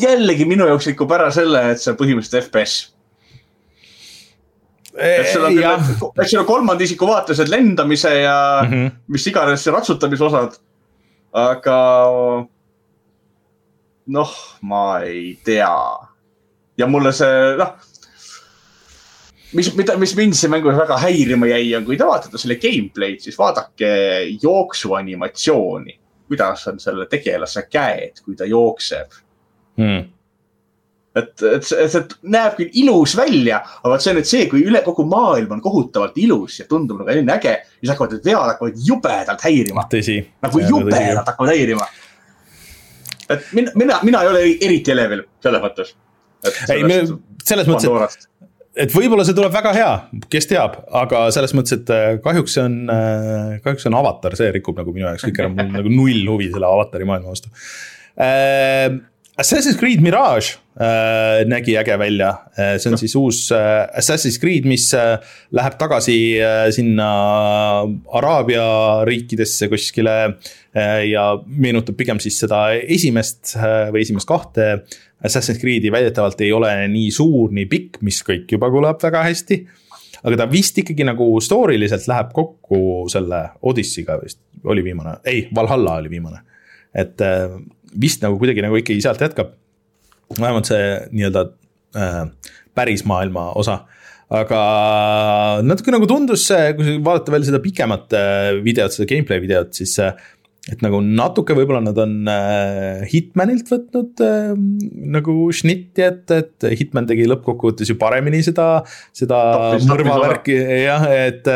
jällegi minu jaoks rikub ära selle, et see on põhimõtteliselt FPS et sul on, eks sul on kolmanda isiku vaates lendamise ja mm -hmm. mis iganes ratsutamise osad. aga noh, ma ei tea. ja mulle see, noh. mis, mida, mis mind siin mängus väga häirima jäi, on kui te vaatate selle gameplay'd, siis vaadake jooksu animatsiooni. kuidas on selle tegelase käed, kui ta jookseb hmm et, et see, see näeb küll ilus välja, aga vot see on nüüd see, kui üle kogu maailm on kohutavalt ilus ja tundub nagu selline äge, siis hakkavad need vead hakkavad jubedalt häirima. nagu jubedalt hakkavad häirima. et mina, mina, mina ei ole eriti elevil selles mõttes. ei, selles mõttes, et, et võib-olla see tuleb väga hea, kes teab, aga selles mõttes, et äh, kahjuks see on, äh, kahjuks see on avatar, see rikub nagu minu jaoks kõik ära, mul on nagu null huvi selle avatari maailma vastu äh, Assassin's Creed Mirage äh, nägi äge välja äh,, see on no. siis uus äh, Assassin's Creed, mis äh, läheb tagasi äh, sinna Araabia riikidesse kuskile äh, ja meenutab pigem siis seda esimest äh, või esimest kahte. Assassin's Creed'i väidetavalt ei ole nii suur, nii pikk, mis kõik juba kõlab väga hästi. aga ta vist ikkagi nagu story liselt läheb kokku selle Odyssey'ga vist, oli viimane, ei, Valhalla oli viimane. et äh, vist nagu kuidagi nagu ikkagi sealt jätkab. vähemalt see nii-öelda äh, päris maailma osa aga natuke nagu tundus see, kui vaadata veel seda pikemat äh, videot, seda gameplay videot, siis äh, et nagu natuke võib-olla nad on äh, Hitmanilt võtnud nagu šnitti, et, et Hitman tegi lõppkokkuvõttes ju paremini seda, seda mõrvavärki jah, et,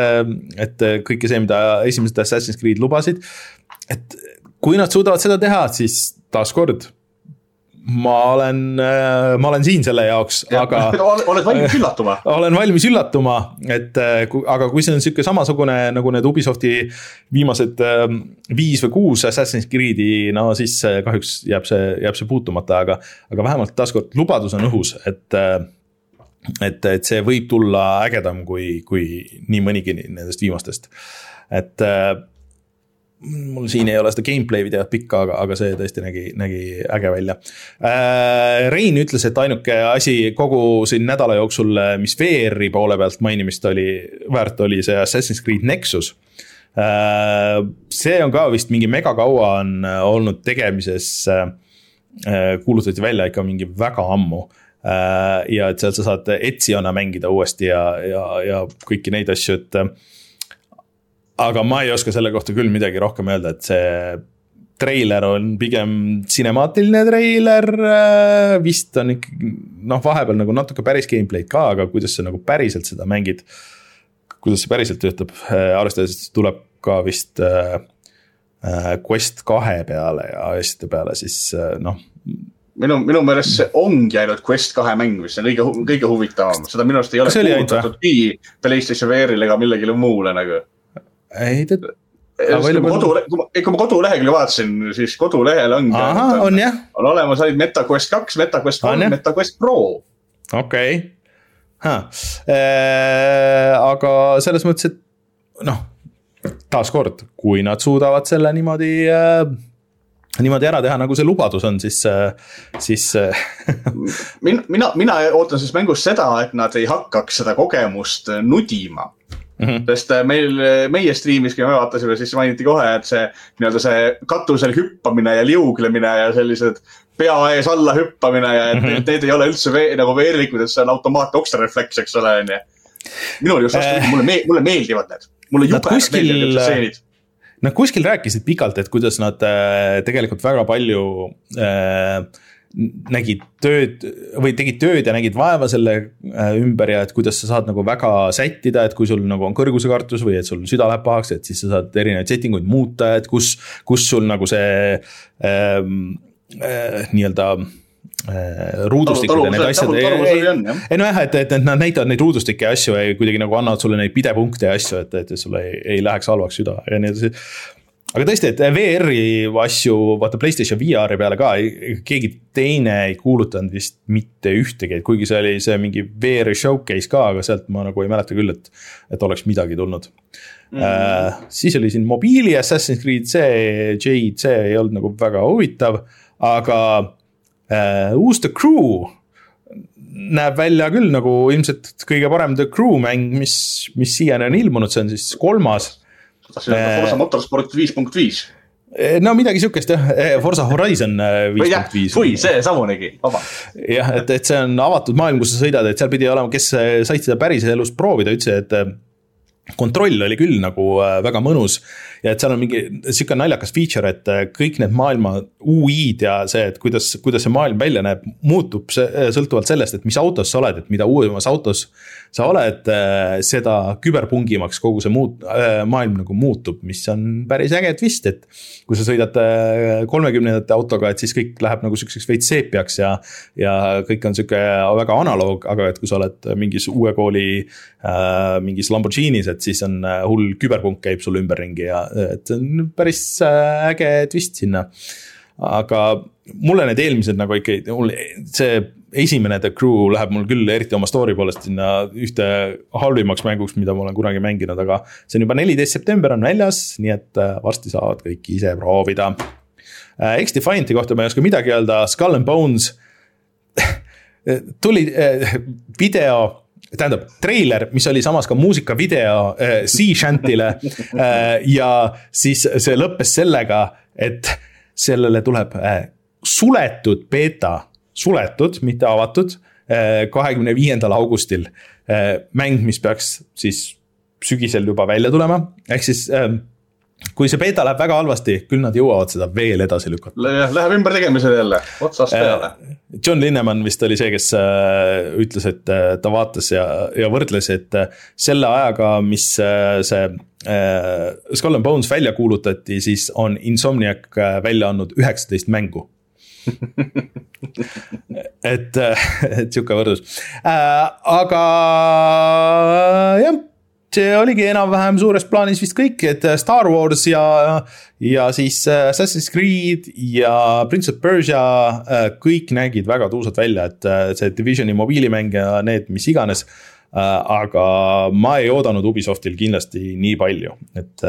et kõike see, mida esimesed Assassin's Creed lubasid. et kui nad suudavad seda teha, siis taaskord ma olen, äh, ma olen siin selle jaoks, aga. oled valmis üllatuma olen valmis üllatuma, et äh, aga kui see on sihuke samasugune nagu need Ubisofti viimased ähm, viis või kuus Assassin's Creed'i, no siis kahjuks jääb see, jääb see puutumata, aga, aga vähemalt taaskord lubadus on õhus, et äh, et, et see võib tulla ägedam kui, kui nii mõnigi nendest viimastest, et mul siin ei ole seda gameplay videot pikka, aga, aga see tõesti nägi, nägi äge välja äh,. Rein ütles, et ainuke asi kogu siin nädala jooksul, mis VR-i poole pealt mainimist oli, väärt oli see Assassin's Creed Nexus äh,. see on ka vist mingi megakaua on olnud tegemises äh,. kuulutati välja ikka mingi väga ammu äh, ja et seal sa saad Etsiona mängida uuesti ja, ja, ja kõiki neid asju, et aga ma ei oska selle kohta küll midagi rohkem öelda, et see treiler on pigem sinemaatiline treiler, äh, vist on ikkagi noh, vahepeal nagu natuke päris gameplay'd ka, aga kuidas sa nagu päriselt seda mängid. kuidas see päriselt töötab, äh, arvestades, et tuleb ka vist äh, äh, Quest kahe peale ja asjade peale, siis noh. Minu, minu meelest see ongi ainult Quest kahe mäng, mis on kõige, kõige huvitavam, seda minu arust ei ole kuulutatud ei PlayStation VR-ile ega millelegi muule nagu ei ta. kui ma kodu, kui ma kodulehekülge vaatasin, siis kodulehel ongi. on jah. on olemas ainult MetaQuest kaks, MetaQuest kolm, MetaQuest Pro. okei okay., äh, aga selles mõttes, et noh, taaskord, kui nad suudavad selle niimoodi äh, niimoodi ära teha, nagu see lubadus on, siis, äh, siis mina, mina, mina ootan sellest mängust seda, et nad ei hakkaks seda kogemust nudima Mm -hmm. sest äh, meil, meie striimis, kui me vaatasime, siis mainiti kohe, et see nii-öelda see katusel hüppamine ja liuglemine ja sellised pea ees alla hüppamine ja et mm -hmm. need ei ole üldse vee, nagu veerlikud, et see on automaatne okstrarefleks, eks ole, on ju. minul just vastupidi äh,, mulle me-, mulle meeldivad need, mulle jube meeldivad need stseenid Nad kuskil rääkisid pikalt, et kuidas nad äh, tegelikult väga palju äh, nägid tööd või tegid tööd ja nägid vaeva selle äh, ümber ja et kuidas sa saad nagu väga sättida, et kui sul nagu on kõrgusekartus või et sul süda läheb pahaks, et siis sa saad erinevaid setting uid muuta, et kus, kus sul nagu see ähm, äh, nii-öelda äh, ruudustikud ja need asjad. ei nojah, et, et nad näitavad neid ruudustikke ja asju ja kuidagi nagu annavad sulle neid pidepunkte ja asju, et, et sul ei, ei läheks halvaks süda ja nii edasi aga tõesti, et VR-i asju, vaata Playstation VR-i peale ka, keegi teine ei kuulutanud vist mitte ühtegi, et kuigi see oli see mingi VR-i showcase ka, aga sealt ma nagu ei mäleta küll, et, et oleks midagi tulnud mm. -hmm. Uh, siis oli siin mobiili Assassin's Creed, see Jade, see ei olnud nagu väga huvitav, aga uh, uus The Crew näeb välja küll nagu ilmselt kõige parem The Crew mäng, mis, mis siiani on ilmunud, see on siis kolmas tahtsin öelda Forsa Motorsport viis punkt viis. no midagi sihukest jah, Forza Horizon viis punkt viis. või seesamunegi, vabandust. jah, et, et see on avatud maailm, kus sa sõidad, et seal pidi olema, kes said seda päriselus proovida, ütlesid, et kontroll oli küll nagu väga mõnus ja et seal on mingi sihuke naljakas feature, et äh, kõik need maailma UI-d ja see, et kuidas, kuidas see maailm välja näeb, muutub see, äh, sõltuvalt sellest, et mis autos sa oled, et mida uuemas autos sa oled, äh, seda küberpungimaks kogu see muut-, maailm nagu muutub, mis on päris äge twist, et kui sa sõidad kolmekümnendate autoga, et siis kõik läheb nagu sihukeseks veits seepiaks ja, ja kõik on sihuke väga analoog, aga et kui sa oled mingis uue kooli äh, mingis Lamborghinis, et siis on hull küberpunk käib sul ümberringi ja et see on päris äh, äge twist sinna. aga mulle need eelmised nagu ikkagi, mul see esimene The Crew läheb mul küll eriti oma story poolest sinna ühte halvimaks mänguks, mida ma olen kunagi mänginud, aga see on juba neliteist september on väljas, nii et äh, varsti saavad kõik ise proovida. Äh, X-Defianti kohta ma ei oska midagi öelda, Skull and Bones tuli video tähendab, treiler, mis oli samas ka muusikavideo äh, Sea Shantile äh, ja siis see lõppes sellega, et sellele tuleb äh, suletud beeta, suletud, mitte avatud äh,, kahekümne viiendal augustil äh,. mäng, mis peaks siis sügisel juba välja tulema, ehk siis äh, kui see beeta läheb väga halvasti, küll nad jõuavad seda veel edasi lükata Le. Läheb ümbertegemisele jälle, otsast äh, peale. John Linneman vist oli see, kes äh, ütles, et äh, ta vaatas ja, ja võrdles, et selle ajaga, mis see Skull and Bones välja kuulutati, siis on Insomniac välja andnud üheksateist mängu et, et sihuke võrdlus äh,, aga jah see oligi enam-vähem suures plaanis vist kõik, et äh, Star Wars ja, ja siis äh, Assassin's Creed ja Prince of Persia, äh, kõik nägid väga tuusad välja, et see Divisioni mobiilimäng ja need, mis iganes. aga ma ei oodanud Ubisoftil kindlasti nii palju, et,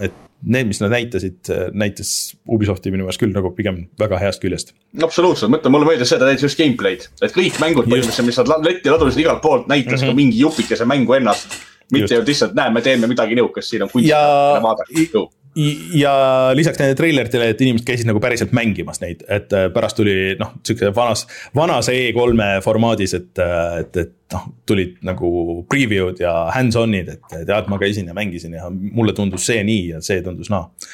et need, mis nad näitasid, näitas Ubisofti minu meelest küll nagu pigem väga heast küljest. absoluutselt, mõtle, mulle meeldis see, ta näitas just gameplay'd, et kõik mängud põhimõtteliselt, mis nad letti ladusid igalt poolt, näitas mm -hmm. ka mingi jupikese mängu ennast mitte lihtsalt näe, me teeme midagi nihukest, siin on kunst ja, vaadake ja lisaks nendele treileritele, et inimesed käisid nagu päriselt mängimas neid, et äh, pärast tuli noh, siukse vanas, vanas E3-e formaadis, et, äh, et, et noh, tulid nagu preview'd ja hands-on'id, et tead, ma käisin ja mängisin ja mulle tundus see nii ja see tundus naa. No..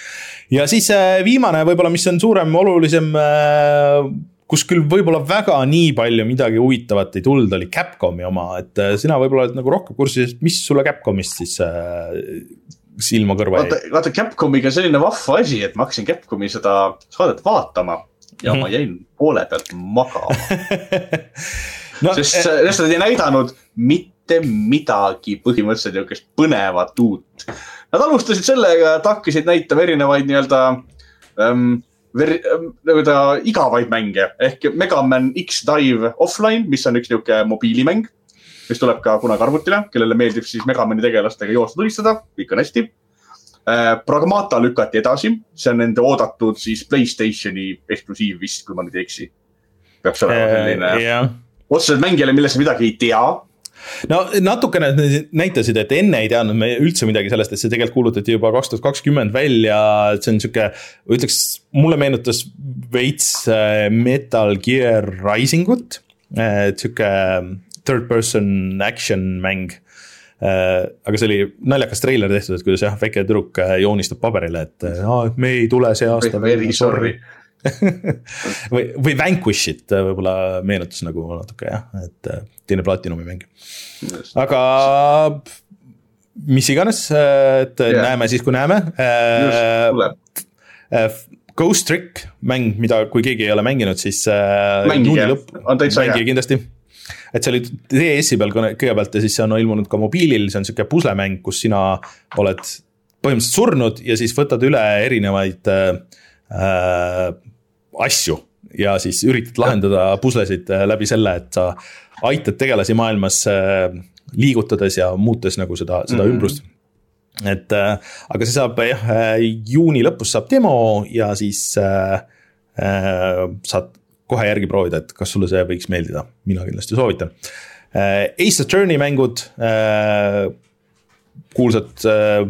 ja siis äh, viimane võib-olla, mis on suurem, olulisem kus küll võib-olla väga nii palju midagi huvitavat ei tulnud, oli Capcomi oma, et äh, sina võib-olla oled nagu rohkem kursis, mis sulle Capcomist siis äh, silma kõrva jäi? vaata, Capcomiga selline vahva asi, et ma hakkasin Capcomi seda saadet vaatama ja mm -hmm. ma jäin poole pealt magama no, sest, äh, sest nad ei näidanud mitte midagi põhimõtteliselt niisugust põnevat uut. Nad alustasid sellega, et hakkasid näitama erinevaid nii-öelda ähm, nii-öelda igavaid mänge ehk Megaman X-Dive Offline, mis on üks niisugune mobiilimäng, mis tuleb ka kunagi arvutile, kellele meeldib siis Megamani tegelastega joosta tulistada, kõik on hästi äh,. Pragmata lükati edasi, see on nende oodatud siis Playstationi eksklusiiv vist, kui ma nüüd ei eksi. peaks olema äh, selline yeah. otseselt mängijale, millest midagi ei tea no natukene näitasid, et enne ei teadnud me üldse midagi sellest, et see tegelikult kuulutati juba kaks tuhat kakskümmend välja, et see on sihuke, ütleks, mulle meenutas veits äh, Metal Gear Rising ut, et sihuke third person action mäng äh, aga see oli naljakas treiler tehtud, et kuidas jah, väike tüdruk äh, joonistab paberile, et aa, et me ei tule see aasta. Very sorry või, või Vanquishit võib-olla meenutas nagu natuke jah, et äh, teine Platinumi mäng. aga mis iganes, et yeah. näeme siis, kui näeme. Äh, Ghost Trick mäng, mida, kui keegi ei ole mänginud, siis äh, mängige, on täitsa hea. kindlasti et see oli DS-i peal kõigepealt ja siis see on ilmunud ka mobiilil, see on sihuke puslemäng, kus sina oled põhimõtteliselt surnud ja siis võtad üle erinevaid äh, asju ja siis üritad lahendada puslesid äh, läbi selle, et sa aitad tegelasi maailmas äh, liigutades ja muutes nagu seda, seda mm -hmm. ümbrust. Et äh, aga see saab jah, juuni lõpus saab demo ja siis äh, saad kohe järgi proovida, et kas sulle see võiks meeldida, mina kindlasti soovitan äh,. Ace Attorney mängud äh,, kuulsad äh,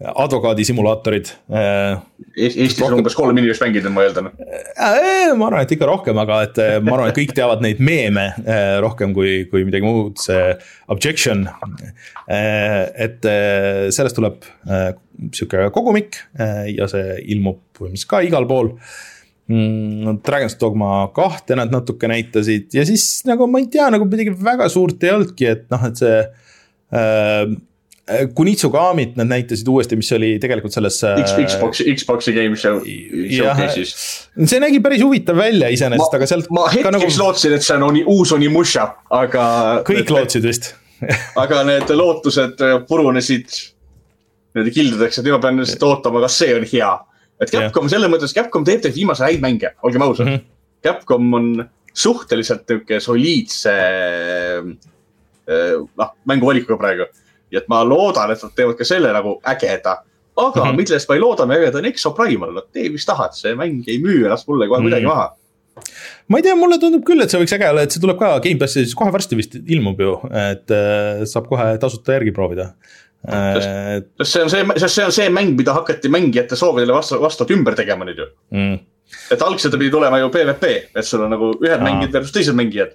advokaadisimulaatorid äh,. Eestis on umbes kolm inimest mänginud, ma eeldan äh,. ma arvan, et ikka rohkem, aga et ma arvan, et kõik teavad neid meeme rohkem kui, kui midagi muud, see objection et sellest tuleb sihuke kogumik ja see ilmub põhimõtteliselt ka igal pool mm,. Dragon's Dogma kahte nad natuke näitasid ja siis nagu ma ei tea, nagu midagi väga suurt ei olnudki, et noh, et see äh, Äh, Kunitsugamit nad näitasid uuesti, mis oli tegelikult selles äh, Xbox'i, game show, showcase'is. see nägi päris huvitav välja iseenesest, aga sealt. ma hetkeks nagu... lootsin, et see on uus Onimusha, aga. kõik need, lootsid vist aga need lootused äh, purunesid niimoodi kildudeks, et nüüd ma pean lihtsalt ootama, kas see on hea. et Capcom selles mõttes, Capcom teeb tegelikult viimaseid häid mänge, olgem ausad mm. -hmm. Capcom on suhteliselt nihuke soliidse noh, mänguvalikuga praegu ja et ma loodan, et nad teevad ka selle nagu ägeda. aga mm -hmm. millest ma ei looda ägeda, on Exoprimal, no tee mis tahad, see mäng ei müü ennast mulle kohe mm -hmm. maha ma ei tea, mulle tundub küll, et see võiks äge olla, et see tuleb ka Gamepassi, siis kohe varsti vist ilmub ju, et äh, saab kohe tasuta järgi proovida. sest, sest see on see, sest see on see mäng, mida hakati mängijate soovidele vastu, vastavalt ümber tegema nüüd ju mm.. et algselt pidi tulema ju PVP, et sul on nagu ühed Aa. mängijad versus teised mängijad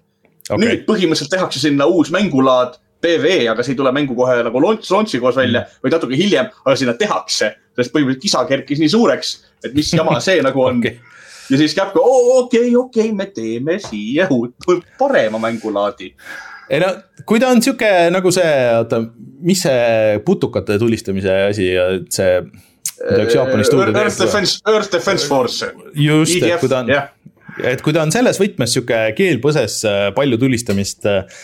okay.. nüüd põhimõtteliselt tehakse sinna uus mängulaad PVE, aga see ei tule mängu kohe nagu launch, launch'i koos välja, mm. vaid natuke hiljem, aga sinna tehakse. sest põhimõtteliselt kisa kerkis nii suureks, et mis jama see nagu on okay. ja siis Capcom, okei, okei, me teeme siia uut, parema mängulaadi ei no, kui ta on sihuke nagu see, oota, mis see putukate tulistamise asi see. Jaapani stuudio. Earth Defense, Earth Defense Force. just, et kui ta on yeah et kui ta on selles võtmes sihuke keel põses, äh, palju tulistamist äh,,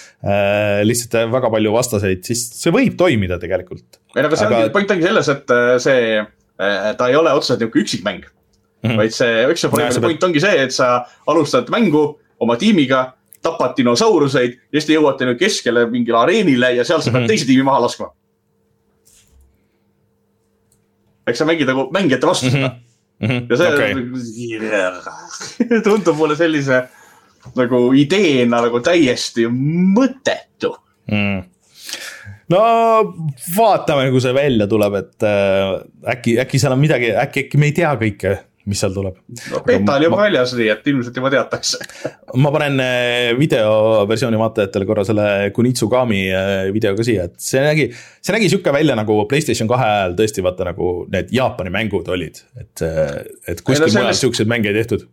lihtsalt äh, väga palju vastaseid, siis see võib toimida tegelikult. ei no aga see aga... ongi, point ongi selles, et äh, see, ta ei ole otseselt nihuke üksikmäng mm. -hmm. vaid see Exoprime'i point ongi see, et sa alustad mängu oma tiimiga, tapad dinosauruseid ja siis te jõuate nüüd keskele mingile areenile ja seal sa pead mm -hmm. teise tiimi maha laskma. eks sa mängid nagu mängijate vastu seda mm -hmm mm. -hmm. ja see okay. tundub mulle sellise nagu ideena nagu täiesti mõttetu mm no vaatame, kui see välja tuleb, et äh, äkki, äkki seal on midagi, äkki, äkki me ei tea kõike mis seal tuleb. no beta oli juba väljas, nii et ilmselt juba teatakse. ma panen äh, videoversiooni vaatajatele korra selle Kunitsugami äh, video ka siia, et see nägi, see nägi sihuke välja nagu Playstation kahe ajal tõesti vaata nagu need Jaapani mängud olid, et, äh, et kuskil mujal sellest... siukseid mänge ei tehtud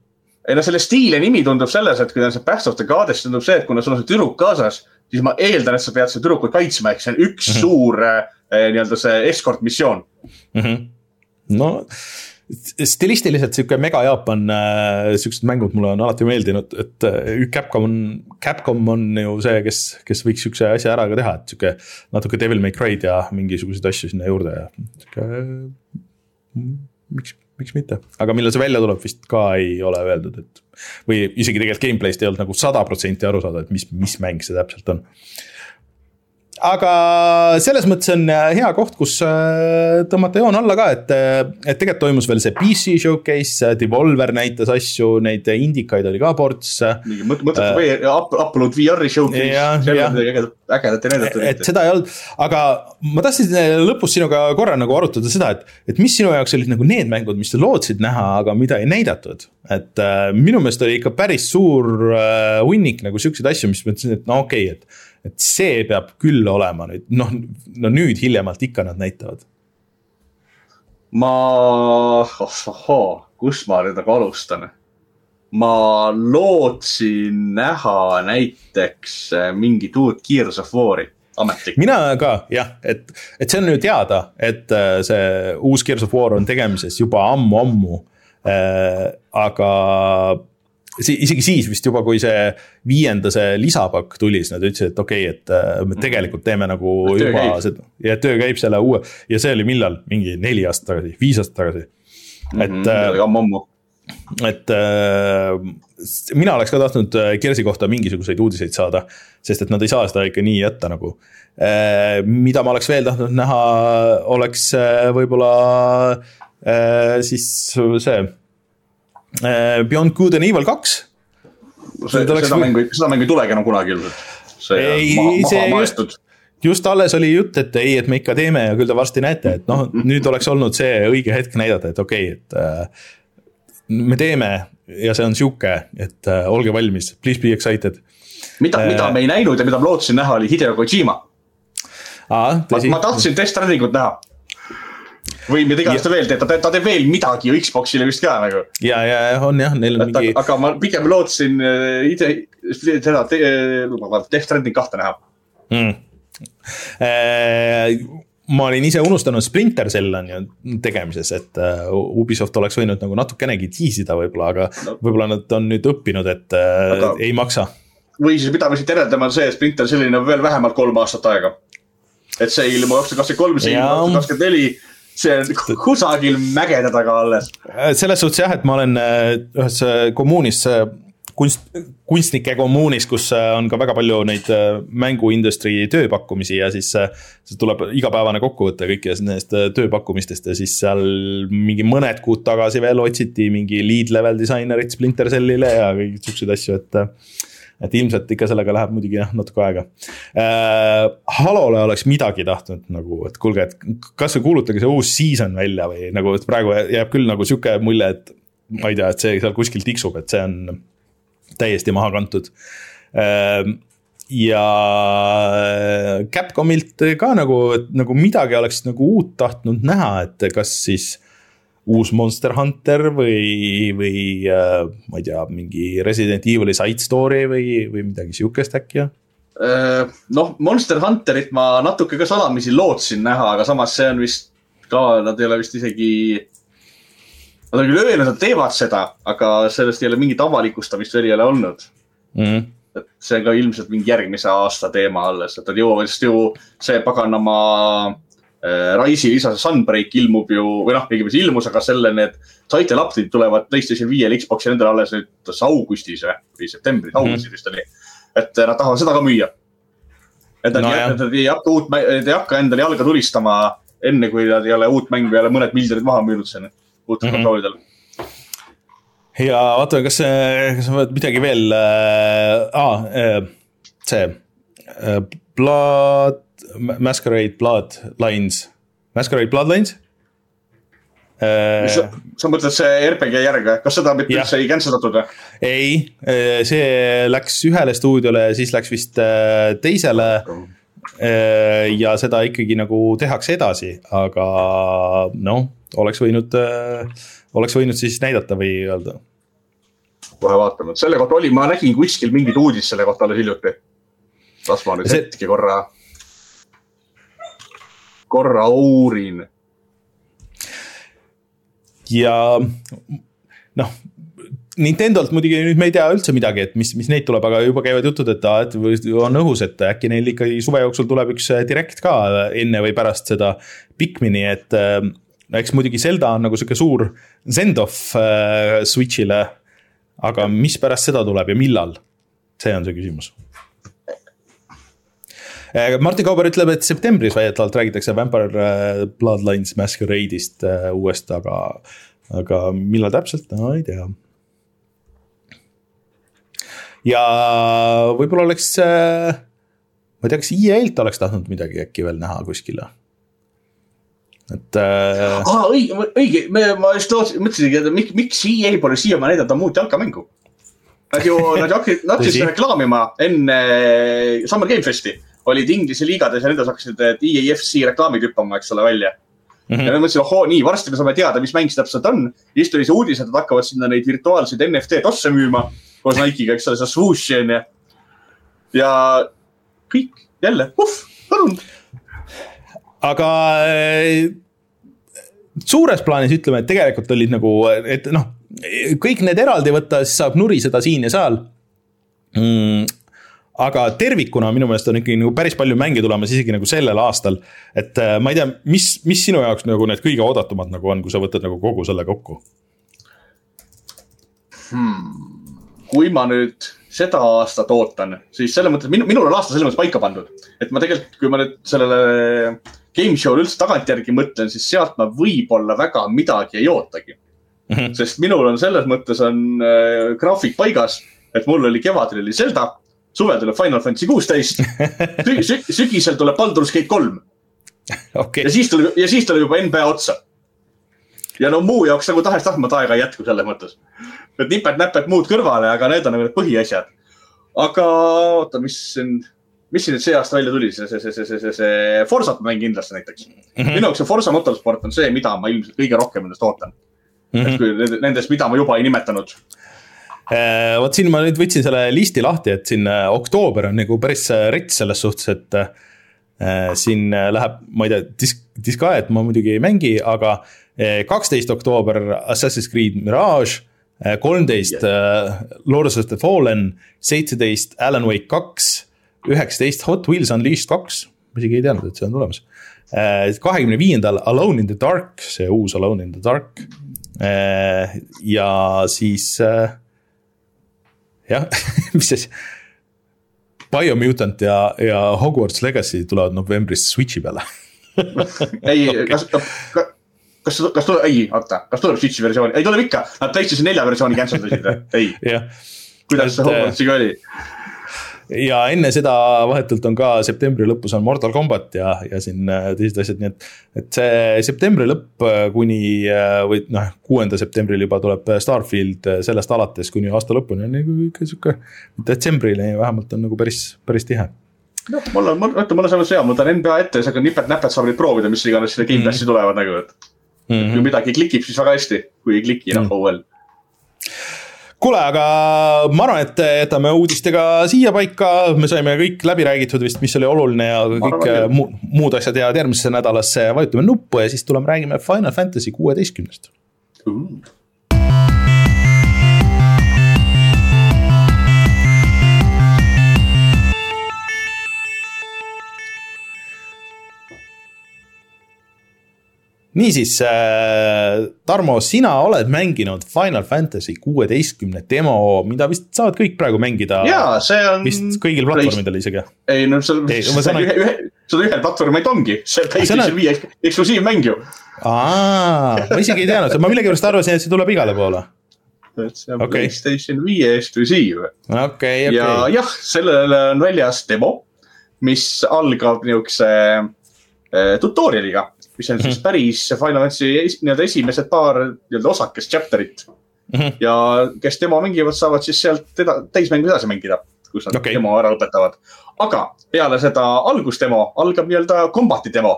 ei no selle stiili nimi tundub selles, et kui ta on see Path of the Goddess, tundub see, et kuna sul on see tüdruk kaasas, siis ma eeldan, et sa pead seda tüdrukut kaitsma, ehk see on üks mm -hmm. suur eh, nii-öelda see escort missioon mm. -hmm. no stilistiliselt sihuke mega Jaapan äh,, siuksed mängud mulle on alati meeldinud, et äh, Capcom on, Capcom on ju see, kes, kes võiks siukse asja ära ka teha, et sihuke natuke Devil May Cry'd ja mingisuguseid asju sinna juurde ja sihuke. miks, miks mitte, aga millal see välja tuleb, vist ka ei ole öeldud, et või isegi tegelikult gameplay'st ei olnud nagu sada protsenti aru saada, et mis, mis mäng see täpselt on aga selles mõttes on äh, hea koht, kus äh, tõmmata joon alla ka, et, äh, et tegelikult toimus veel see PC showcase, Devolver näitas asju, neid indikaid oli ka ports. mingi mõttetu uh, upload VR-i showcase, ägedat, ei näidatud. et seda ei olnud, aga ma tahtsin lõpus sinuga korra nagu arutada seda, et, et mis sinu jaoks olid nagu need mängud, mis sa lootsid näha, aga mida ei näidatud. et uh, minu meelest oli ikka päris suur uh, hunnik nagu siukseid asju, mis ma ütlesin, et no okei okay,, et et see peab küll olema nüüd, noh, no nüüd hiljemalt ikka nad näitavad. ma, ohoo, kus ma nüüd nagu alustan? ma lootsin näha näiteks äh, mingit uut Gears of War'i ametlik. mina ka jah, et, et see on ju teada, et äh, see uus Gears of War on tegemises juba ammu-ammu äh,. aga isegi siis vist juba, kui see viienda see lisapakk tuli, siis nad ütlesid, et okei okay,, et äh, me tegelikult teeme nagu töö juba seda ja töö käib selle uue ja see oli millal, mingi neli aastat tagasi, viis aastat tagasi. et mm. -hmm, ammu-ammu et äh, mina oleks ka tahtnud Kersi äh, kohta mingisuguseid uudiseid saada, sest et nad ei saa seda ikka nii jätta nagu äh,. mida ma oleks veel tahtnud näha, oleks äh, võib-olla äh, siis see Äh, Beyond Good and Evil kaks. seda mängu, seda mängu ei tulegi enam kunagi ilmselt. ei, see just, just alles oli jutt, et ei, et me ikka teeme ja küll te varsti näete, et noh, nüüd oleks olnud see õige hetk näidata, et okei okay,, et äh, me teeme ja see on sihuke, et äh, olge valmis, please be excited. mida äh,, mida me ei näinud ja mida ma lootsin näha, oli Hideo Kojima. ma, ma tahtsin Death Strandingut näha või mida iganes ta veel teeb, ta, ta teeb veel midagi ju Xbox'ile vist ka nagu. ja, ja on jah, neil on mingi. aga ma pigem lootsin äh, ide, seda, Death Stranding kahte näha mm ma olin ise unustanud Splinter Cell on ju tegemises, et Ubisoft oleks võinud nagu natukenegi tiisida võib-olla, aga no. võib-olla nad on nüüd õppinud, et aga... ei maksa. või siis mida me siit järeldame, on see, et Splinter Cellil on veel vähemalt kolm aastat aega. et see ei ilmu kakskümmend kakskümmend kolm, see ilmub kakskümmend neli see on kusagil mägede taga alles. selles suhtes jah, et ma olen ühes kommuunis kunst, kunstnike kommuunis, kus äh, on ka väga palju neid äh, mänguindustry tööpakkumisi ja siis äh, see tuleb igapäevane kokkuvõte kõikidest nendest tööpakkumistest ja siis seal mingi mõned kuud tagasi veel otsiti mingi lead level disainerit Splinter Cellile ja kõiki siukseid asju, et et ilmselt ikka sellega läheb muidugi jah, natuke aega äh,. Halole oleks midagi tahtnud nagu, et kuulge, et kasvõi kuulutage see uus season välja või nagu, et praegu jääb küll nagu sihuke mulje, et ma ei tea, et see seal kuskil tiksub, et see on täiesti maha kantud. Ehm, ja Capcomilt ka nagu, nagu midagi oleks nagu uut tahtnud näha, et kas siis uus Monster Hunter või, või äh, ma ei tea, mingi Resident Evil'i side story või, või midagi sihukest äkki? Ehm, noh, Monster Hunterit ma natuke ka salamisi lootsin näha, aga samas see on vist ka, nad ei ole vist isegi Nad on küll öelnud, nad teevad seda, aga sellest ei ole mingit avalikustamist veel ei ole olnud mm. -hmm. et see on ka ilmselt mingi järgmise aasta teema alles, et nad jõuavad just ju see paganama äh, Rise'i lisa Sunbreak ilmub ju, või noh, õigemini ilmus, aga selle need title update'id tulevad PlayStation viiele, Xbox'i nendele alles nüüd augustis või, või septembris mm, -hmm. augustis vist oli. et nad tahavad seda ka müüa. et nad, no, nad ei hakka uut, ei hakka endale jalga tulistama enne, kui nad ei ole uut mängu peale mõned miljonid maha müünud siin uutel mm -hmm. kontrollidel ja vaatame, kas, kas võid midagi veel äh,, äh, see äh, Blood, Masquerade Bloodlines, Masquerade Bloodlines. Sa, sa mõtled see RPG järg või, kas seda mitte üldse ei cancel datud või? ei, äh, see läks ühele stuudiole ja siis läks vist äh, teisele äh, ja seda ikkagi nagu tehakse edasi, aga noh oleks võinud, oleks võinud siis näidata või öelda. kohe vaatame, selle kohta oli, ma nägin kuskil mingit uudist selle kohta alles hiljuti. las ma nüüd see... hetke korra, korra uurin. ja noh Nintendolt muidugi nüüd me ei tea üldse midagi, et mis, mis neid tuleb, aga juba käivad jutud, et aa, et on õhus, et äkki neil ikkagi suve jooksul tuleb üks äh, direct ka enne või pärast seda Pikmini, et äh, eks muidugi Zelda on nagu sihuke suur send-off äh, Switch'ile. aga mis pärast seda tuleb ja millal? see on see küsimus. Äh, Martin Kauber ütleb, et septembris väidetavalt räägitakse Vampire äh, Bloodlines Masquerade'ist äh, uuest, aga, aga millal täpselt, no ei tea. ja võib-olla oleks, ma ei tea, kas EA-lt oleks tahtnud midagi äkki veel näha kuskile et äh.... aa, õige, õige, me, ma just mõtlesingi, et miks, miks EA pole siiamaani näidata muud jalkamängu. Nad ju, nad ju hakkasid, nad hakkasid reklaamima enne Summer Game Festi. Olid Inglise liigades ja nendes hakkasid EAFC reklaamid hüppama, eks ole, välja mm. -hmm. ja ma mõtlesin, ohoo, nii, varsti me saame teada, mis mäng see täpselt on. ja siis tuli see uudis, et nad hakkavad sinna neid virtuaalseid NFT tosse müüma koos Nike'iga, eks ole, seda swoosh'i on ju. ja kõik jälle, uh, palun aga äh, suures plaanis ütleme, et tegelikult olid nagu, et noh, kõik need eraldi võtta, siis saab nuriseda siin ja seal mm aga tervikuna minu meelest on ikkagi nagu päris palju mänge tulemas isegi nagu sellel aastal. et äh, ma ei tea, mis, mis sinu jaoks nagu need kõige oodatumad nagu on, kui sa võtad nagu kogu selle kokku hmm.? kui ma nüüd seda aastat ootan, siis selles mõttes, minu, minul on aasta selles mõttes paika pandud. et ma tegelikult, kui ma nüüd sellele game show'l üldse tagantjärgi mõtlen, siis sealt ma võib-olla väga midagi ei ootagi mm. -hmm. sest minul on selles mõttes on äh, graafik paigas, et mul oli kevadel oli Zelda suvel tuleb Final Fantasy kuusteist sü, sü, sügisel tuleb Baldur's Gate kolm okei ja, siis tuleb ja siis tuleb juba NBA otsa. ja no muu jaoks nagu tahes-tahtmata aega ei jätku selles mõttes. et nipet-näpet muud kõrvale, aga need on nagu need põhiasjad. aga oota, mis siin, mis siin nüüd see aasta välja tuli, see, see, see, see, see, see, see Forsat ma mängin kindlasti näiteks mm. -hmm. minu jaoks see Forsa motorsport on see, mida ma ilmselt kõige rohkem nendest ootan mm. -hmm. et kui nende- nendest, mida ma juba ei nimetanud. Äh, vot siin ma nüüd võtsin selle listi lahti, et siin äh, oktoober on nagu päris äh, rets selles suhtes, et siin äh, läheb, ma ei tea, Dis-, Disgaet ma muidugi ei mängi, aga kaksteist oktoober Assassin's Creed Mirage, kolmteist Lords of the Fallen, seitseteist Alan Wake kaks, üheksateist Hot Wheels Unleashed kaks, ma isegi ei teadnud, et see on tulemas. kahekümne viiendal Alone in the Dark, see uus Alone in the Dark. ja siis jah, mis asi. Biomutant ja, ja Hogwarts Legacy tulevad novembris Switchi peale. ei okay. kas, kas, kas, kas tuleb, ei, oota, kas tuleb Switchi versioon, ei tuleb ikka, nad PlayStation nelja versiooni cancel dasid, ei, jah, kuidas see Et, Hogwartsiga oli? Ja enne seda vahetult on ka septembri lõpus on Mortal Combat ja, ja siin äh, teised asjad, nii et. et see septembri lõpp äh, kuni äh, või noh, kuuenda septembril juba tuleb Starfield sellest alates kuni aasta lõpuni on nagu ikka sihuke. detsembrini vähemalt on nagu päris, päris tihe. noh, mul on, vaata, mul on selles hea, ma võtan NBA ette ja siis hakkan nipet-näpet saab neid proovida, mis iganes sinna Gamepassi tulevad nagu, et. kui midagi klikib, siis väga hästi, kui ei kliki, noh, oh well. kuule, aga ma arvan, et jätame uudistega siia paika, me saime kõik läbi räägitud vist, mis oli oluline ja kõik äh, mu, muud asjad jäävad järgmisesse nädalasse, vajutame nuppu ja siis tuleme räägime Final Fantasy kuueteistkümnest. Niisiis äh,, Tarmo, sina oled mänginud Final Fantasy kuueteistkümne demo, mida vist saavad kõik praegu mängida. jaa, see on. vist kõigil platvormidel isegi. ei no seal, saan- ühe, ühe, seda ühel platvormil ongi, see PlayStation viie eksklusiivmäng ju. aa, ma isegi ei teadnud, ma millegipärast arvasin, et see tuleb igale poole. et see on okay. PlayStation viie eksklusiiv okei, ja okei. jah, sellele on väljas demo, mis algab niisuguse äh, tutorial'iga, mis on siis päris Final Fantasy nii-öelda esimesed paar nii-öelda osakest chapter'it. Mhm. ja kes demo mängivad, saavad siis sealt eda-, täismängu edasi mängida, kus nad okay. demo ära lõpetavad. aga peale seda algusdemo algab nii-öelda combati demo,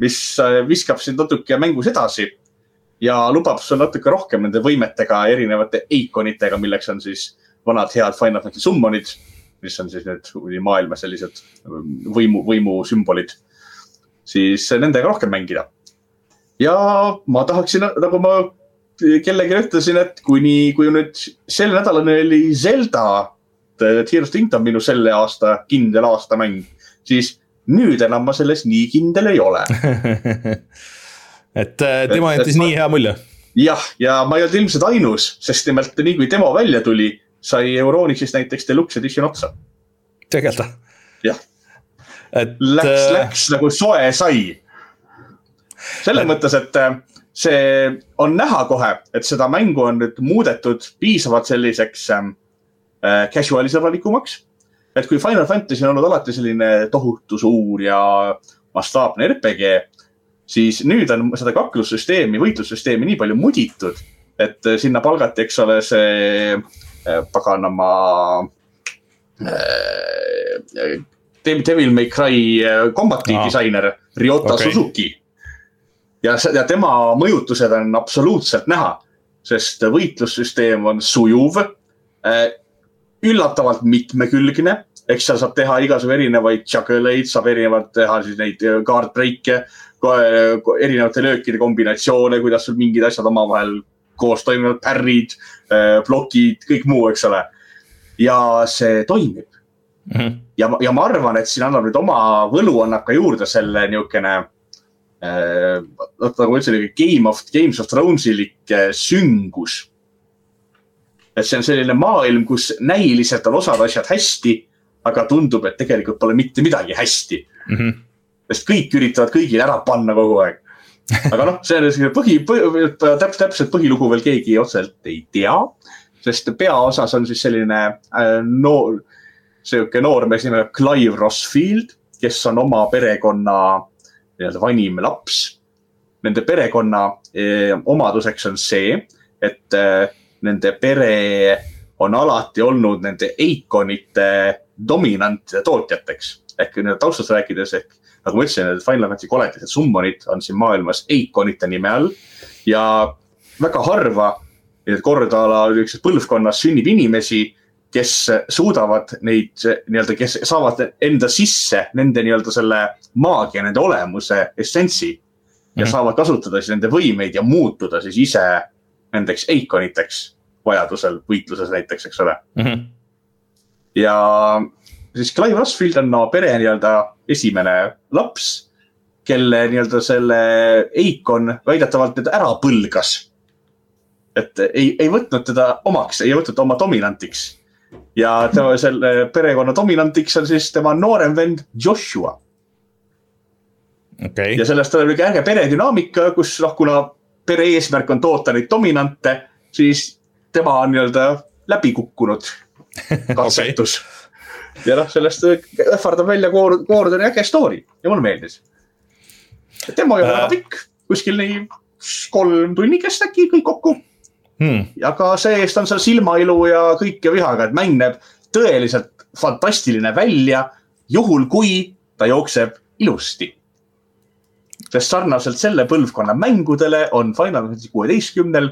mis äh, viskab sind natuke mängus edasi ja lubab sul natuke rohkem nende võimetega, erinevate eikonitega, milleks on siis vanad head Final Fantasy summonid, mis on siis need maailma sellised võimu, võimusümbolid, siis nendega rohkem mängida. ja ma tahaksin, nagu ma kellelegi ütlesin, et kuni, kui nüüd sel nädalal oli Zelda Tears of Kingdom minu selle aasta kindel aastamäng, siis nüüd enam ma selles nii kindel ei ole. et äh, tema jättis et ma- nii hea mulje. jah, ja ma ei olnud ilmselt ainus, sest nimelt nii kui demo välja tuli, sai Euronixist näiteks deluxe edition otsa. tegelikult et läks, äh, läks nagu soe sai. selles mõttes, et äh, see on näha kohe, et seda mängu on nüüd muudetud piisavalt selliseks ähm, äh, casual'i sõbralikumaks. et kui Final Fantasy on olnud alati selline tohutu suur ja mastaapne RPG, siis nüüd on seda kaklussüsteemi, võitlussüsteemi nii palju muditud, et äh, sinna palgati, eks ole, see äh, paganama äh, Devil May Cry äh, Combati Aa. disainer Ryota okay. Suzuki. ja, ja tema mõjutused on absoluutselt näha, sest võitlussüsteem on sujuv äh,, üllatavalt mitmekülgne, eks seal saab teha igasugu erinevaid juggle'eid, saab erinevalt teha siis neid äh, guard break'e, erinevate löökide kombinatsioone, kuidas sul mingid asjad omavahel koos toimivad, pärrid, plokid, kõik muu, eks ole. ja see toimib mhm. ja, ja ma arvan, et siin annab nüüd oma võlu annab ka juurde selle niisugune äh,, nagu ma ütlesin, Game of, Games of Thronesilik äh, süngus. et see on selline maailm, kus näiliselt on osad asjad hästi, aga tundub, et tegelikult pole mitte midagi hästi. Mhm. sest kõik üritavad kõigile ära panna kogu aeg. aga noh, see on selline põhi, põhi, täpselt, täpselt põhilugu veel keegi otseselt ei tea, sest peaosas on siis selline äh, noor sihuke noormees nimega Clive Rossfield, kes on oma perekonna nii-öelda vanim laps. Nende perekonna eh, omaduseks on see, et eh, nende pere on alati olnud nende Eikonite dominanttootjateks ehk nii-öelda taustast rääkides ehk nagu ma ütlesin, et Final Fantasy koletised summonid on siin maailmas Eikonite nime all ja väga harva, kord a la niisuguses põlvkonnas sünnib inimesi, kes suudavad neid nii-öelda, kes saavad enda sisse nende nii-öelda selle maagia, nende olemuse, essentsi. ja mm -hmm. saavad kasutada siis nende võimeid ja muutuda siis ise nendeks eikoniteks vajadusel võitluses näiteks, eks ole mm. -hmm. ja siis Clive Rossfield on no pere nii-öelda esimene laps, kelle nii-öelda selle Eikon väidetavalt nüüd ära põlgas. et ei, ei võtnud teda omaks, ei võtnud oma dominantiks ja tema selle perekonna dominantiks on siis tema noorem vend Joshua okay.. ja sellest tuleb niisugune äge peredünaamika, kus noh, kuna pere eesmärk on toota neid dominante, siis tema on nii-öelda läbi kukkunud katsetus okay. ja noh, sellest ähvardab välja koor-, koordani äge story ja mulle meeldis. tema ei ole väga äh. pikk, kuskil nii kolm tunnikest äkki kõik kokku hmm.. ja ka see-eest on seal silmailu ja kõike vihaga, et mäng näeb tõeliselt fantastiline välja, juhul kui ta jookseb ilusti. Sest sarnaselt selle põlvkonna mängudele on Final Fantasy kuueteistkümnel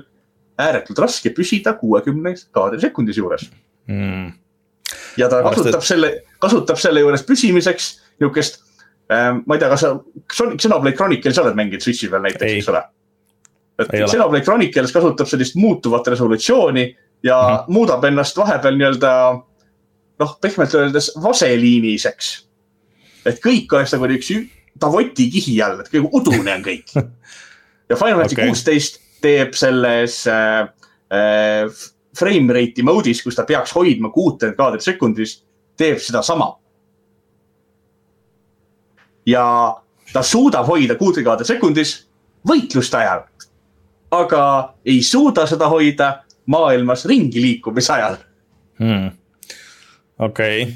ääretult raske püsida kuuekümne kaadri sekundis juures. Mm.. ja ta kasutab Arvestab... selle, kasutab selle juures püsimiseks niisugust äh,, ma ei tea, kas sa Xenoblade Chronicle'i sa oled mänginud Switch'i peal näiteks, eks ole? Et Xenoblade Chronicles kasutab sellist muutuvat resolutsiooni ja mm -hmm. muudab ennast vahepeal nii-öelda noh, pehmelt öeldes vaseliiniseks. et kõik oleks nagu üks Davoti kihi all, et kõik udune on kõik. ja Final Fantasy kuusteist okay. teeb selles äh, äh, frame rate'i mode'is, kus ta peaks hoidma kuutekümmet kaadrit sekundis, teeb sedasama. ja ta suudab hoida kuutekümmet kaadrit sekundis võitluste ajal, aga ei suuda seda hoida maailmas ringi liikumise ajal hmm.. okei okay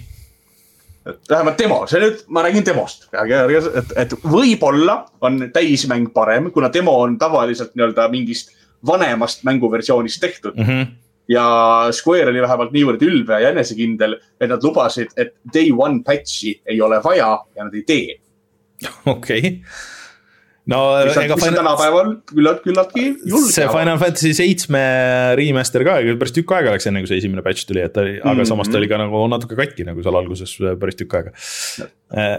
et vähemalt demo, see nüüd, ma räägin demost, et, et võib-olla on täismäng parem, kuna demo on tavaliselt nii-öelda mingist vanemast mänguversioonist tehtud mm. -hmm. ja Square oli vähemalt niivõrd ülbe ja enesekindel, et nad lubasid, et day one patch'i ei ole vaja ja nad ei tee. okei okay no mis ega Final... tänapäeval küllalt, küllaltki julge. see Final Fantasy seitsme remaster ka, päris tükk aega läks, enne kui see esimene patch tuli, et oli mm, -hmm. aga samas ta oli ka nagu natuke katki nagu seal alguses päris tükk aega äh,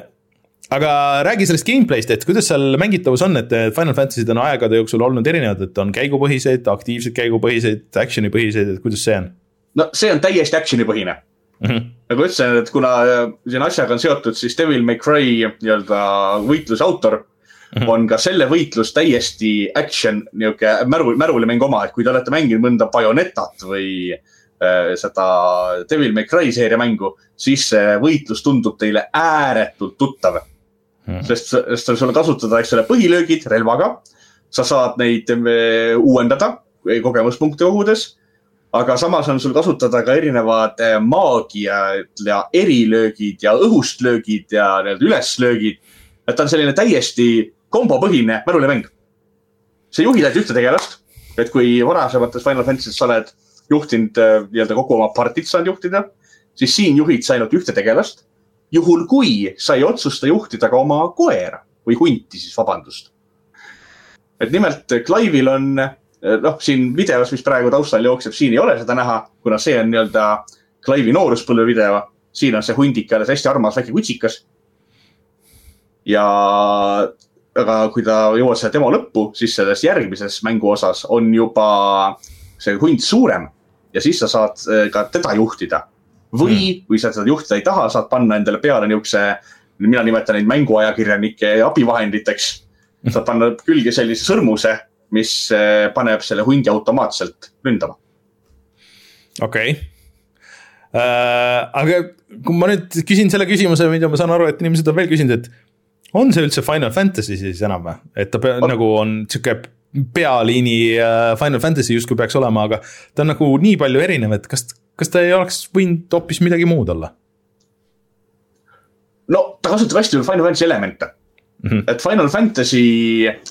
aga räägi sellest gameplay'st, et kuidas seal mängitavus on, et Final Fantasy'd on aegade jooksul olnud erinevad, et on käigupõhiseid, aktiivseid käigupõhiseid, action'i põhiseid, et kuidas see on? no see on täiesti action'i põhine mm. -hmm. nagu ütlesin, et kuna siin asjaga on seotud siis Devil May Cry nii-öelda võitluse autor. On ka selle võitlus täiesti action nihuke märu, märulimäng oma, et kui te olete mänginud mõnda Bayonetat või äh, seda Devil May Cry seeria mängu, siis see võitlus tundub teile ääretult tuttav mm.. sest, sest sul kasutada, eks ole, põhilöögid relvaga. sa saad neid äh, uuendada kogemuspunkte kogudes aga samas on sul kasutada ka erinevad äh, maagiad ja erilöögid ja õhust löögid ja need üleslöögid. et ta on selline täiesti kombopõhine märulimäng. sa juhid ainult ühte tegelast, et kui varasemates Final Fantasy's sa oled juhtinud äh, nii-öelda kogu oma partit saanud juhtida, siis siin juhid sa ainult ühte tegelast. juhul kui sa ei otsusta juhtida ka oma koera või hunti siis, vabandust. et nimelt Clive'il on äh, noh, siin videos, mis praegu taustal jookseb, siin ei ole seda näha, kuna see on nii-öelda Clive'i nooruspõlve video. siin on see hundik alles hästi armas väike kutsikas. ja aga kui ta jõuab selle demo lõppu, siis selles järgmises mängu osas on juba see hunt suurem ja siis sa saad eh, ka teda juhtida. või hmm. kui sa seda juhtida ei taha, saad panna endale peale niisuguse, mina nimetan neid mänguajakirjanike abivahenditeks. saad panna külge sellise sõrmuse, mis eh, paneb selle hundi automaatselt ründama. okei okay. äh,. aga kui ma nüüd küsin selle küsimuse, mida ma saan aru, et inimesed on veel küsinud, et on see üldse Final Fantasy siis enam või, et ta pea, nagu on sihuke pealiini äh, Final Fantasy justkui peaks olema, aga ta on nagu nii palju erinev, et kas, kas ta ei oleks võinud hoopis midagi muud olla? ta kasutab hästi Final Fantasy elemente mm. -hmm. et Final Fantasy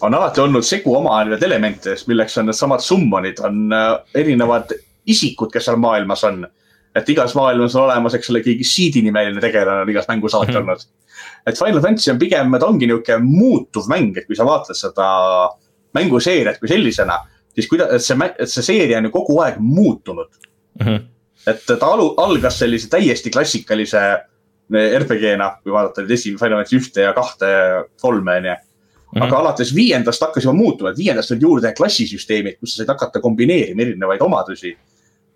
on alati olnud segu oma need elementidest, milleks on needsamad summonid, on äh, erinevad isikud, kes seal maailmas on. et igas maailmas on olemas, eks ole, keegi Seedi nimeline tegelane on igas mängus alati mm -hmm. olnud. Et Final Fantasy on pigem, ta ongi niisugune muutuv mäng, et kui sa vaatad seda mänguseeriat kui sellisena, siis kuidas, see, see seeria on ju kogu aeg muutunud mm. -hmm. et ta alu, algas sellise täiesti klassikalise RPG-na, kui vaadata nüüd esimene Final Fantasy ühte ja kahte, kolme on ju. Mhm. aga alates viiendast hakkas juba muutuma, et viiendast tulid juurde klassisüsteemid, kus sa said hakata kombineerima erinevaid omadusi.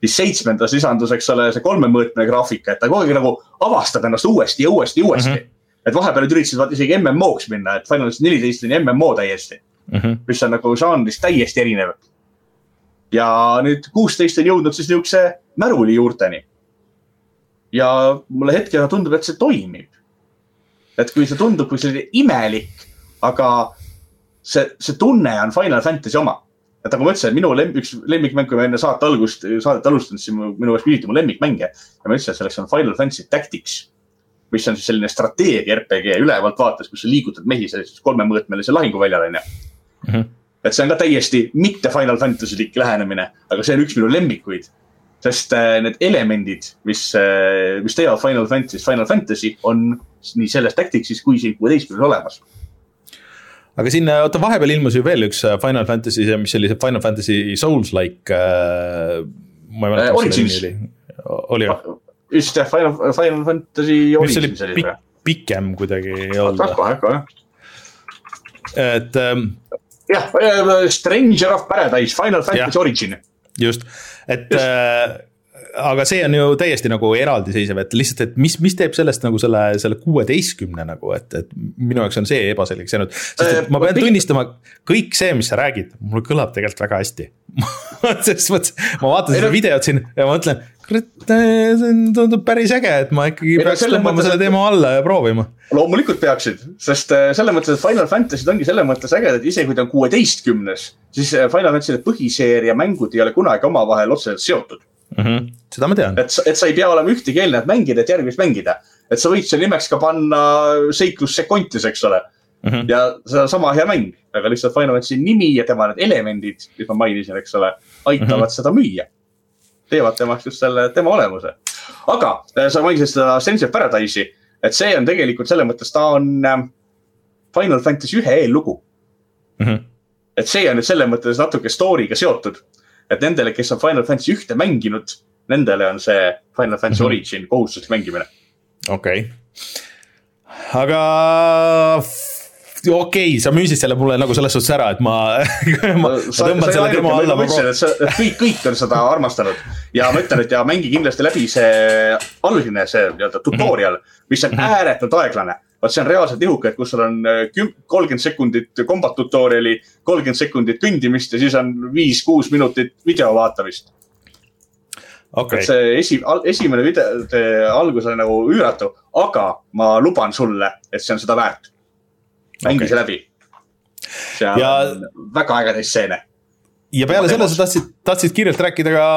siis seitsmendas lisandus, eks ole, see kolmemõõtmeline graafika, et ta kogu aeg nagu avastab ennast uuesti ja uuesti ja uuesti mm. -hmm. Et vahepeal nad üritasid vaata isegi MMO-ks minna, et Final Fantasy neliteist oli MMO täiesti mm. -hmm. mis on nagu žanrist täiesti erinev. ja nüüd kuusteist on jõudnud siis niisuguse märuli juurteni ja mulle hetkega tundub, et see toimib. et kui see tundub kui selline imelik, aga see, see tunne on Final Fantasy oma. et nagu ma ütlesin, minu lem-, üks lemmikmäng, kui ma enne saate algust, saadet alustasin, siis minu käest küsiti mu lemmikmänge. ja ma ütlesin, et selleks on Final Fantasy Tactics, mis on siis selline strateegia RPG ülevalt vaates, kus sa liigutad mehi sellises kolmemõõtmelise lahinguväljal, onju. Mhm. et see on ka täiesti mitte Final Fantasylik lähenemine, aga see on üks minu lemmikuid sest äh, need elemendid, mis, äh, mis teevad Final Fantasy'st Final Fantasy, on nii selles Tacticsis kui siin kuueteistkümnes olemas. aga siin, oota, vahepeal ilmus ju veel üks äh, Final Fantasy, mis oli see Final Fantasy Souls-like äh,. ma ei mäleta, mis selle nimi oli, oli või? Just jah, Final, Final Fantasy oli see. pikem kuidagi ei olnud. kohe, kohe. et ähm,. jah, Stranger of Paradise, Final Fantasy ja. Origin just, et äh, aga see on ju täiesti nagu eraldiseisev, et lihtsalt, et mis, mis teeb sellest nagu selle, selle kuueteistkümne nagu, et, et minu jaoks on see ebaselgeks jäänud. sest et ma pean tunnistama, kõik see, mis sa räägid, mul kõlab tegelikult väga hästi selles mõttes, ma vaatan seda videot siin ja ma mõtlen, kurat, see tundub päris äge, et ma ikkagi ei, peaks tõmbama selle teema alla ja proovima. loomulikult peaksid, sest äh, selles mõttes, et Final Fantasy'd ongi selles mõttes ägedad, isegi kui ta on kuueteistkümnes, siis äh, Final Fantasy'de põhiseeria mängud ei ole kunagi omavahel otseselt seotud mm. -hmm. seda ma tean. et, et sa ei pea olema ühtegi eelnevat mängida, et järgmist mängida. et sa võid selle nimeks ka panna seiklus Secontis, eks ole mm. -hmm. ja see on sama hea mäng, aga lihtsalt Final Fantasy nimi ja tema need elemendid, mis ma mainisin, eks ole, aitavad mm -hmm. seda müüa teevad temast just selle tema olemuse. aga äh, sa mainisid seda Sense of Paradise'i, et see on tegelikult selles mõttes, ta on ähm, Final Fantasy ühe eellugu mm. -hmm. et see on nüüd selles mõttes natuke story'ga seotud. Et nendele, kes on Final Fantasy ühte mänginud, nendele on see Final Fantasy mm -hmm. Origin kohustuslik mängimine. okei okay., aga okei okay,, sa müüsid selle mulle nagu selles suhtes ära, et ma, ma, ma tõmban selle tema alla. ma ütlesin, et sa, kõik, kõik on seda armastanud ja ma ütlen, et ja mängi kindlasti läbi see algne, see nii-öelda tutorial, mis on mhm. ääretult aeglane vot see on reaalselt ihukad, kus sul on äh, kolmkümmend sekundit combat tutorial'i, kolmkümmend sekundit kõndimist ja siis on viis-kuus minutit video vaatamist okay.. et see esi, esimene video algus oli nagu üüratu, aga ma luban sulle, et see on seda väärt mängi okay. see läbi. seal ja... on väga ägedaid stseene. ja peale selle sa tahtsid, tahtsid kiirelt rääkida ka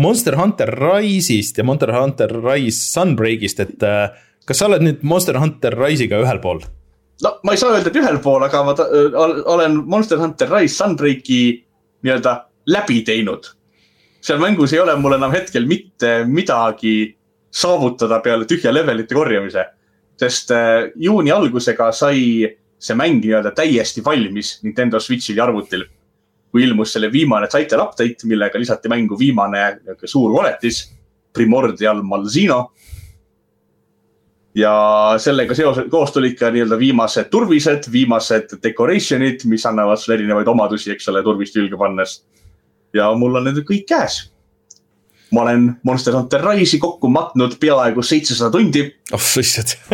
Monster Hunter Rise'ist ja Monster Hunter Rise Sunbreakist, et äh, kas sa oled nüüd Monster Hunter Rise'iga ühel pool? no ma ei saa öelda, et ühel pool, aga ma olen Monster Hunter Rise Sunbreaki nii-öelda läbi teinud. seal mängus ei ole mul enam hetkel mitte midagi saavutada peale tühja levelite korjamise. sest juuni algusega sai see mäng nii-öelda täiesti valmis Nintendo Switch'il ja arvutil. kui ilmus selle viimane title update, millega lisati mängu viimane suur koletis, Primordial Malzino. Ja sellega seoses, koos tulid ka nii-öelda viimased turvised, viimased decoration'id, mis annavad sulle erinevaid omadusi, eks ole, turvist külge pannes. ja mul on need kõik käes ma olen Monster Hunter Rise'i kokku matnud peaaegu seitsesada tundi. oh sa issand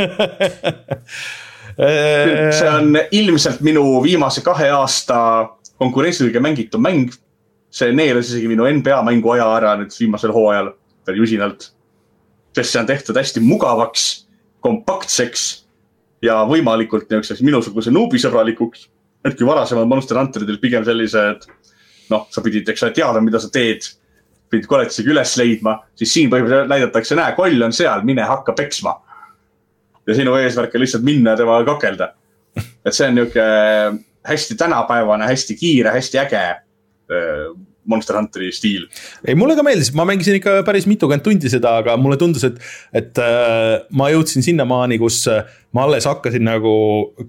see on ilmselt minu viimase kahe aasta konkurentsiliga mängitud mäng. see neelas isegi minu NBA mängu aja ära nüüd viimasel hooajal veel jusinalt. sest see on tehtud hästi mugavaks, kompaktseks ja võimalikult niisuguseks minusuguse nuubisõbralikuks. et kui varasemad Monster Hunterid olid pigem sellised, noh, sa pidid, eks ole, teada, mida sa teed pidid koletisega üles leidma, siis siin põhimõtteliselt näidatakse, näe, koll on seal, mine hakka peksma ja sinu eesmärk on lihtsalt minna ja temaga kakelda. et see on nihuke hästi tänapäevane, hästi kiire, hästi äge Monster Hunteri stiil. ei, mulle ka meeldis, ma mängisin ikka päris mitukümmend tundi seda, aga mulle tundus, et, et äh, ma jõudsin sinnamaani, kus äh, ma alles hakkasin nagu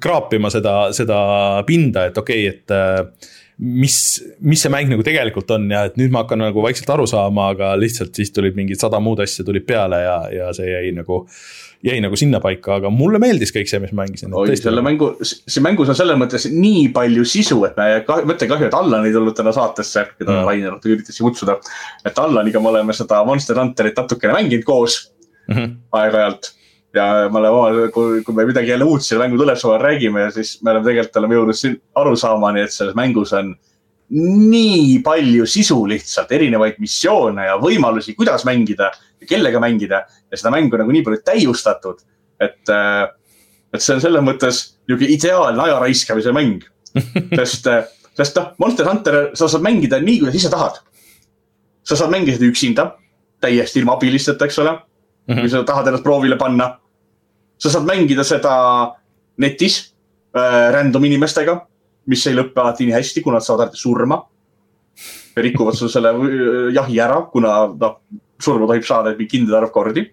kraapima seda, seda pinda, et okei okay,, et äh, mis, mis see mäng nagu tegelikult on ja et nüüd ma hakkan nagu vaikselt aru saama, aga lihtsalt siis tulid mingid sada muud asja tulid peale ja, ja see jäi nagu jäi nagu sinnapaika, aga mulle meeldis kõik see, mis ma mängisin. oi, selle mängu, siin mängus on selles mõttes nii palju sisu, et me, mõtle kahju, et Allan ei tulnud täna saatesse, keda mm. Rainer üritas kutsuda. et Allaniga me oleme seda Monster Hunterit natukene mänginud koos mm -hmm. aeg-ajalt ja me oleme, kui, kui me midagi jälle uut selle mängu siis räägime ja siis me oleme tegelikult oleme jõudnud siin arusaamani, et selles mängus on nii palju sisu lihtsalt, erinevaid missioone ja võimalusi, kuidas mängida ja kellega mängida. ja seda mängu nagu nii palju täiustatud, et, äh, et see on selles mõttes niisugune ideaalne aja raiskamise mäng. sest, äh, sest noh, Monster Hunter, sa saad mängida nii, kuidas ise tahad. sa saad mängida seda üksinda, täiesti ilma abilisteta, eks ole mm. -hmm. kui sa tahad ennast proovile panna sa saad mängida seda netis äh, random inimestega, mis ei lõppe alati nii hästi, kuna nad saavad alati surma. rikuvad sul selle äh, jahi ära, kuna noh, surma tohib saada mingi kindel arv kordi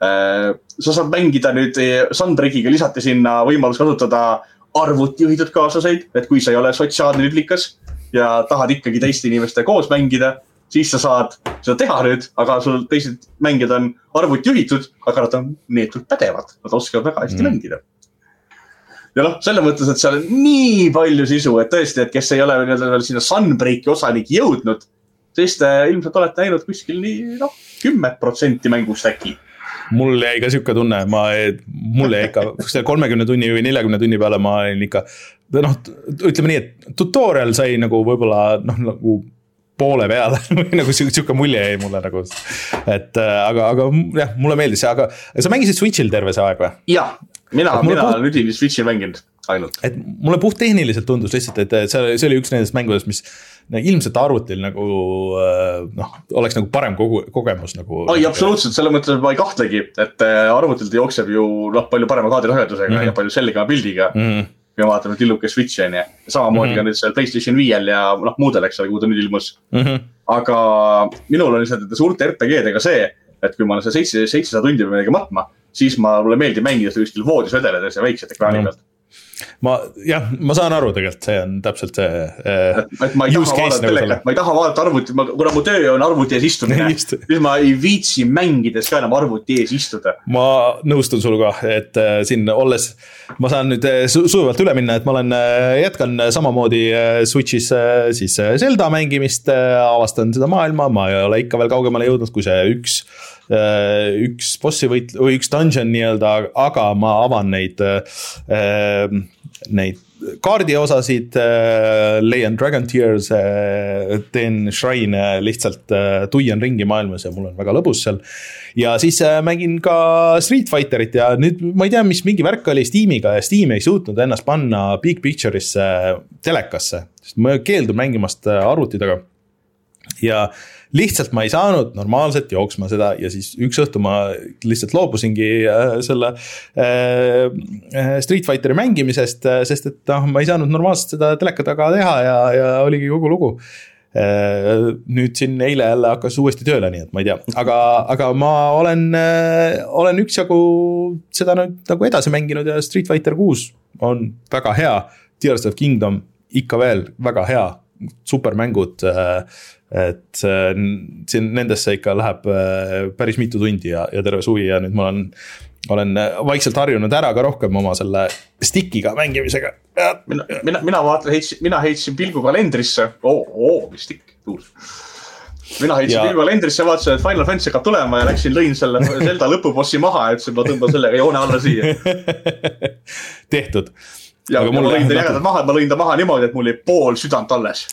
äh,. sa saad mängida nüüd, äh, Sunbreakiga lisati sinna võimalus kasutada arvutijuhitud kaaslaseid, et kui sa ei ole sotsiaalne lülikas ja tahad ikkagi teiste inimestega koos mängida siis sa saad seda teha nüüd, aga sul teised mängijad on arvuti juhitud, aga nad on neetult pädevad, nad oskavad väga hästi mm. mängida. Ja noh, selles mõttes, et seal on nii palju sisu, et tõesti, et kes ei ole nii-öelda veel sinna Sunbreaki osaniki jõudnud, siis te ilmselt olete näinud kuskil nii noh, kümmet protsenti mängust äkki mul jäi ka sihuke tunne, ma, mul jäi ikka selle kolmekümne tunni või neljakümne tunni peale ma olin ikka. noh, ütleme nii, et tutorial sai nagu võib-olla noh, nagu poole peale või nagu sihuke mulje jäi mulle nagu. et äh, aga, aga jah, mulle meeldis see, aga sa mängisid Switch'il terve see aeg või? jah, mina, mina olen üdini Switch'il mänginud ainult. et mulle puhttehniliselt tundus lihtsalt, et see, see oli üks nendest mängudest, mis ilmselt arvutil nagu äh, noh, oleks nagu parem kogu, kogemus nagu. oi, absoluutselt, selles mõttes ma ei kahtlegi, et äh, arvutilt jookseb ju noh, palju parema kaadrisagedusega mm -hmm. ja palju selgema pildiga mm. -hmm me vaatame tilluke Switch'i on ju. samamoodi mm -hmm. ka nüüd seal Playstation viiel ja noh, muudel, eks ole, kuhu ta nüüd ilmus mm. -hmm. aga minul on lihtsalt nende suurte RPG-dega see, et kui ma olen seal seitse, seitsesada tundi peal midagi matma, siis ma, mulle meeldib mängida seda kuskil voodis vedeledes ja väikselt ekraani mm -hmm. pealt ma jah, ma saan aru tegelikult, see on täpselt see äh,. ma ei taha vaadata telekat, ma ei taha vaadata arvutit, ma, kuna mu töö on arvuti ees istumine siis ma ei viitsi mängides ka enam arvuti ees istuda. ma nõustun sinuga, et äh, siin olles, ma saan nüüd äh, su sujuvalt üle minna, et ma olen äh,, jätkan samamoodi äh, Switch'is äh, siis äh, Zelda mängimist äh,, avastan seda maailma, ma ei ole ikka veel kaugemale jõudnud, kui see üks Äh, üks bossi võit- või üks dungeon nii-öelda, aga ma avan neid, äh, neid kaardiosasid, äh, leian Dragon Tears, teen shrine'e, lihtsalt tuian ringi maailmas ja mul on väga lõbus seal. ja siis mängin ka Street Fighterit ja nüüd ma ei tea, mis mingi värk oli Steamiga ja Steam ei suutnud ennast panna Big Picture'isse telekasse, sest ma keeldun mängimast arvuti taga. ja lihtsalt ma ei saanud normaalselt jooksma seda ja siis üks õhtu ma lihtsalt loobusingi äh, selle äh, äh, Street Fighteri mängimisest, sest et noh, ma ei saanud normaalselt seda teleka taga teha ja, ja oligi kogu lugu. Nüüd siin eile jälle hakkas uuesti tööle, nii et ma ei tea, aga, aga ma olen, olen üksjagu seda nüüd nagu edasi mänginud ja Street Fighter kuus on väga hea. Tears of Kingdom ikka veel väga hea, supermängud et äh, siin nendesse ikka läheb äh, päris mitu tundi ja, ja terve suvi ja nüüd ma olen, olen äh, vaikselt harjunud ära ka rohkem oma selle stick'iga mängimisega. mina, mina, mina vaatan, heitsin, mina heitsin pilgu kalendrisse oo oh,, oo oh,, mis stick, tuus mina heitsin pilgu kalendrisse, vaatasin, et Final Fantasy hakkab tulema ja läksin, lõin selle Zelda lõpubossi maha ja ütlesin, ma tõmban sellega joone alla siia tehtud. Ja, ja ma lõin ta jämedalt maha, ma lõin ta maha niimoodi, et mul jäi pool südant alles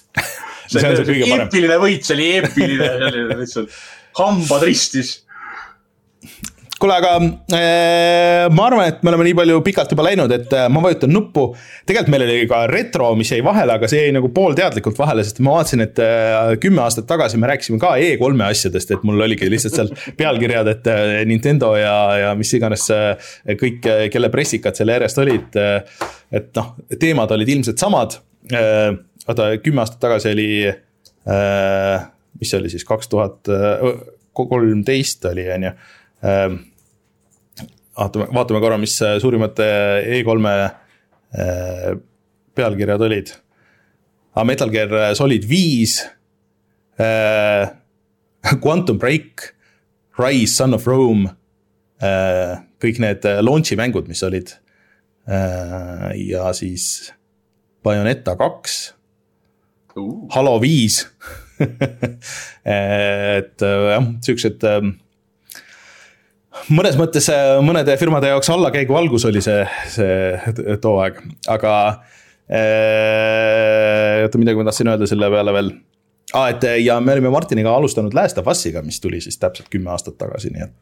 see, see on see kõige parem. eepiline võit, see oli eepiline, selline lihtsalt hambad ristis. Kuule, aga äh, ma arvan, et me oleme nii palju pikalt juba läinud, et äh, ma vajutan nuppu. tegelikult meil oli ka retro, mis jäi vahele, aga see jäi nagu poolteadlikult vahele, sest ma vaatasin, et äh, kümme aastat tagasi me rääkisime ka E3-e asjadest, et mul oligi lihtsalt seal pealkirjad, et Nintendo ja, ja mis iganes kõik, kelle pressikad seal järjest olid. et noh, teemad olid ilmselt samad. oota, kümme aastat tagasi oli, mis see oli siis, kaks tuhat kolmteist oli, on ju vaatame, vaatame korra, mis suurimad E3-e äh, pealkirjad olid. Ah, Metal Gear Solid viis äh,, Quantum Break, Rise, Son of Rome äh,, kõik need launch'i mängud, mis olid äh,. ja siis Bayoneta kaks Halo viis et jah, siuksed mõnes mõttes mõnede firmade jaoks allakäigu algus oli see, see too aeg, aga äh,. oota, midagi ma tahtsin öelda selle peale veel ah,. et ja me olime Martiniga alustanud Last of Us'iga, mis tuli siis täpselt kümme aastat tagasi, nii et,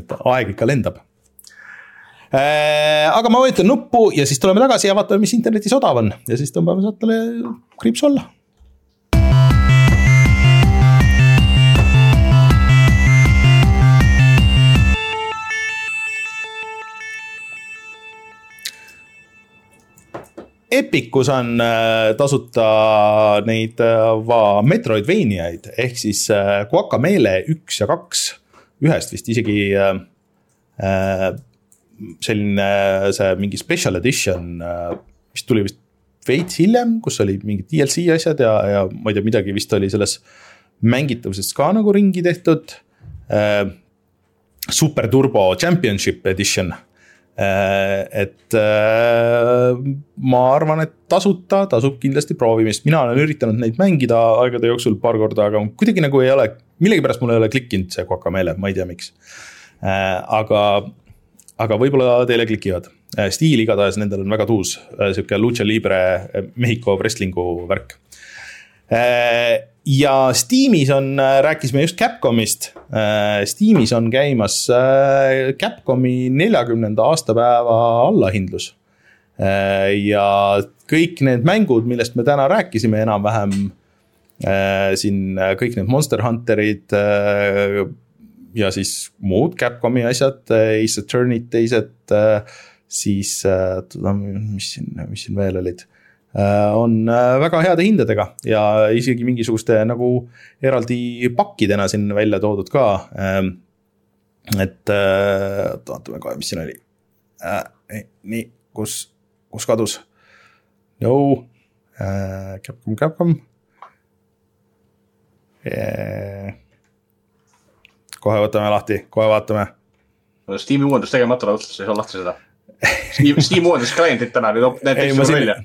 et aeg ikka lendab äh,. aga ma vajutan nuppu ja siis tuleme tagasi ja vaatame, mis internetis odav on ja siis tõmbame saatele kriips alla Epicus on äh, tasuta neid äh, Metroidvaniaid ehk siis äh, Guacamele üks ja kaks, ühest vist isegi selline see mingi special edition, mis tuli vist veits hiljem, kus olid mingid DLC asjad ja, ja ma ei tea, midagi vist oli selles mängitavusest ka nagu ringi tehtud. Super Turbo Championship Edition. Äh, et äh, ma arvan, et tasuta tasub kindlasti proovimist, mina olen üritanud neid mängida aegade jooksul paar korda, aga kuidagi nagu ei ole, millegipärast mul ei ole klikkinud see Guacamele, ma ei tea, miks. Äh, aga, aga võib-olla teile klikivad. stiil igatahes nendel on väga tuus, sihuke lucha libre Mehhiko wrestling'u värk ja Steamis on, äh, rääkisime just Capcomist. Äh, Steamis on käimas äh, Capcomi neljakümnenda aastapäeva allahindlus. ja kõik need mängud, millest me täna rääkisime enam-vähem. siin kõik need Monster Hunterid ja siis muud Capcomi asjad, Ace Attorney'd, teised siis, mis siin, mis siin veel olid on äh, väga heade hindadega ja isegi mingisuguste nagu eraldi pakkidena siin välja toodud ka. Ähm, et äh, vaatame kohe, mis siin oli. nii, kus, kus kadus? no, Capcom, Capcom. kohe võtame lahti, kohe vaatame. Steam'i uuendus tegemata sa ei saa lahti seda Steam, Steam uuendas kliendid täna, nüüd need teist välja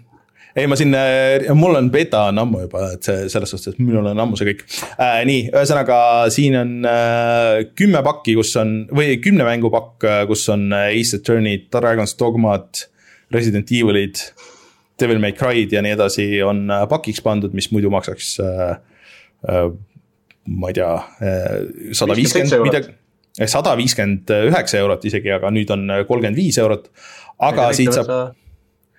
ei, ma siin, äh, mul on beta on ammu juba, et see selles suhtes, et minul on ammu see kõik äh,. nii, ühesõnaga siin on äh, kümme pakki, kus on või kümne mängu pakk, äh, kus on äh, Ace Attorney'd, Dragon's Dogmat, Resident Evil'id. Devil May Cry'd ja nii edasi on pakiks pandud, mis muidu maksaks äh,. Äh, ma ei tea, sada viiskümmend midagi sada viiskümmend üheksa eurot isegi, aga nüüd on kolmkümmend viis eurot. aga siit saab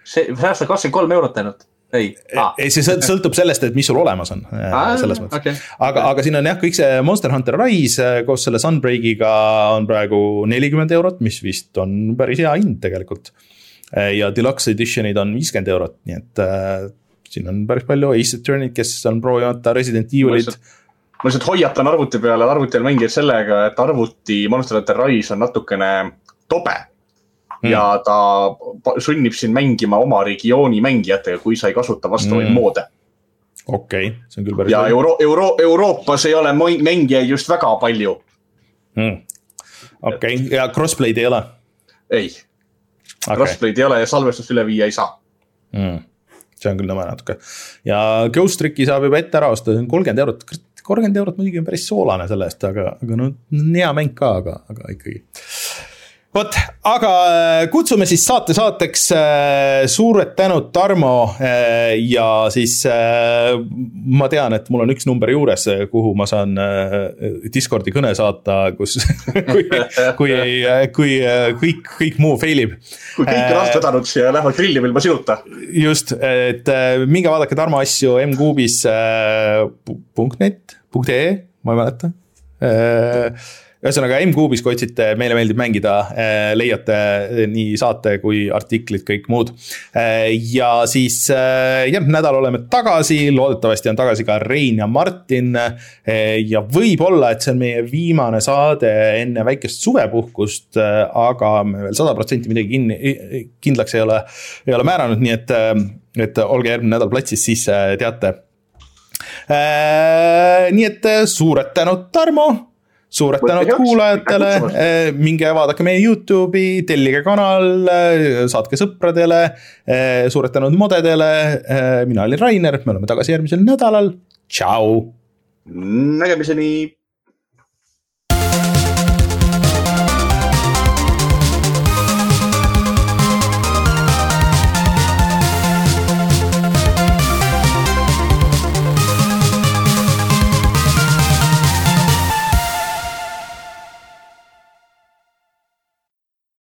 see, säästa kakskümmend kolm eurot ainult. Ei. Ah., ei, see sõltub sellest, et mis sul olemas on ah,, selles mõttes. okay.. aga, aga siin on jah, kõik see Monster Hunter Rise äh, koos selle Sunbreakiga on praegu nelikümmend eurot, mis vist on päris hea hind tegelikult. Äh, ja deluxe edition'id on viiskümmend eurot, nii et äh, siin on päris palju Ace Attorney'd, kes on proovimata Resident Evil'it ma lihtsalt hoiatan arvuti peale, arvuti all mängijaid sellega, et arvuti Monster Hunter Rise on natukene tobe mm. ja ta sunnib sind mängima oma regiooni mängijatega, kui sa ei kasuta vastavaid mm. moode. okei okay., see on küll päris. ja Euro-, Euro-, Euroopas ei ole mängijaid just väga palju mm.. okei okay., ja crossplay'd ei ole? ei okay., crossplay'd ei ole ja salvestust üle viia ei saa mm see on küll nõme natuke. ja Ghost Tricki saab juba ette ära osta, see on kolmkümmend eurot, kolmkümmend eurot muidugi on päris soolane selle eest, aga, aga no hea mäng ka, aga, aga ikkagi vot, aga äh, kutsume siis saate saateks äh, suured tänud, Tarmo. Äh, ja siis ma tean, et mul on üks number juures, kuhu ma saan Discordi kõne saata, kus kui, kui, kui kõik, kõik muu fail ib. kui kõik on alt vedanud ja lähevad grilli ilma sinuta. just, et minge vaadake Tarmo asju mkuubis punkt net, punkt ee, ma ei mäleta ühesõnaga M-Kuubis, kui otsite Meile meeldib mängida, äh, leiate nii saate kui artiklid, kõik muud. Äh, ja siis äh, jah, nädal oleme tagasi, loodetavasti on tagasi ka Rein ja Martin. ja võib-olla, et see on meie viimane saade enne väikest suvepuhkust, aga me veel sada protsenti midagi kinni, kindlaks ei ole, ei ole määranud, nii et, et olge järgmine nädal platsis, siis teate. nii et suured tänud, Tarmo suured tänud kuulajatele, eh, minge vaadake meie Youtube'i, tellige kanal, eh, saatke sõpradele. Eh, suured tänud modedele, mina olin Rainer, me oleme tagasi järgmisel nädalal, tšau. nägemiseni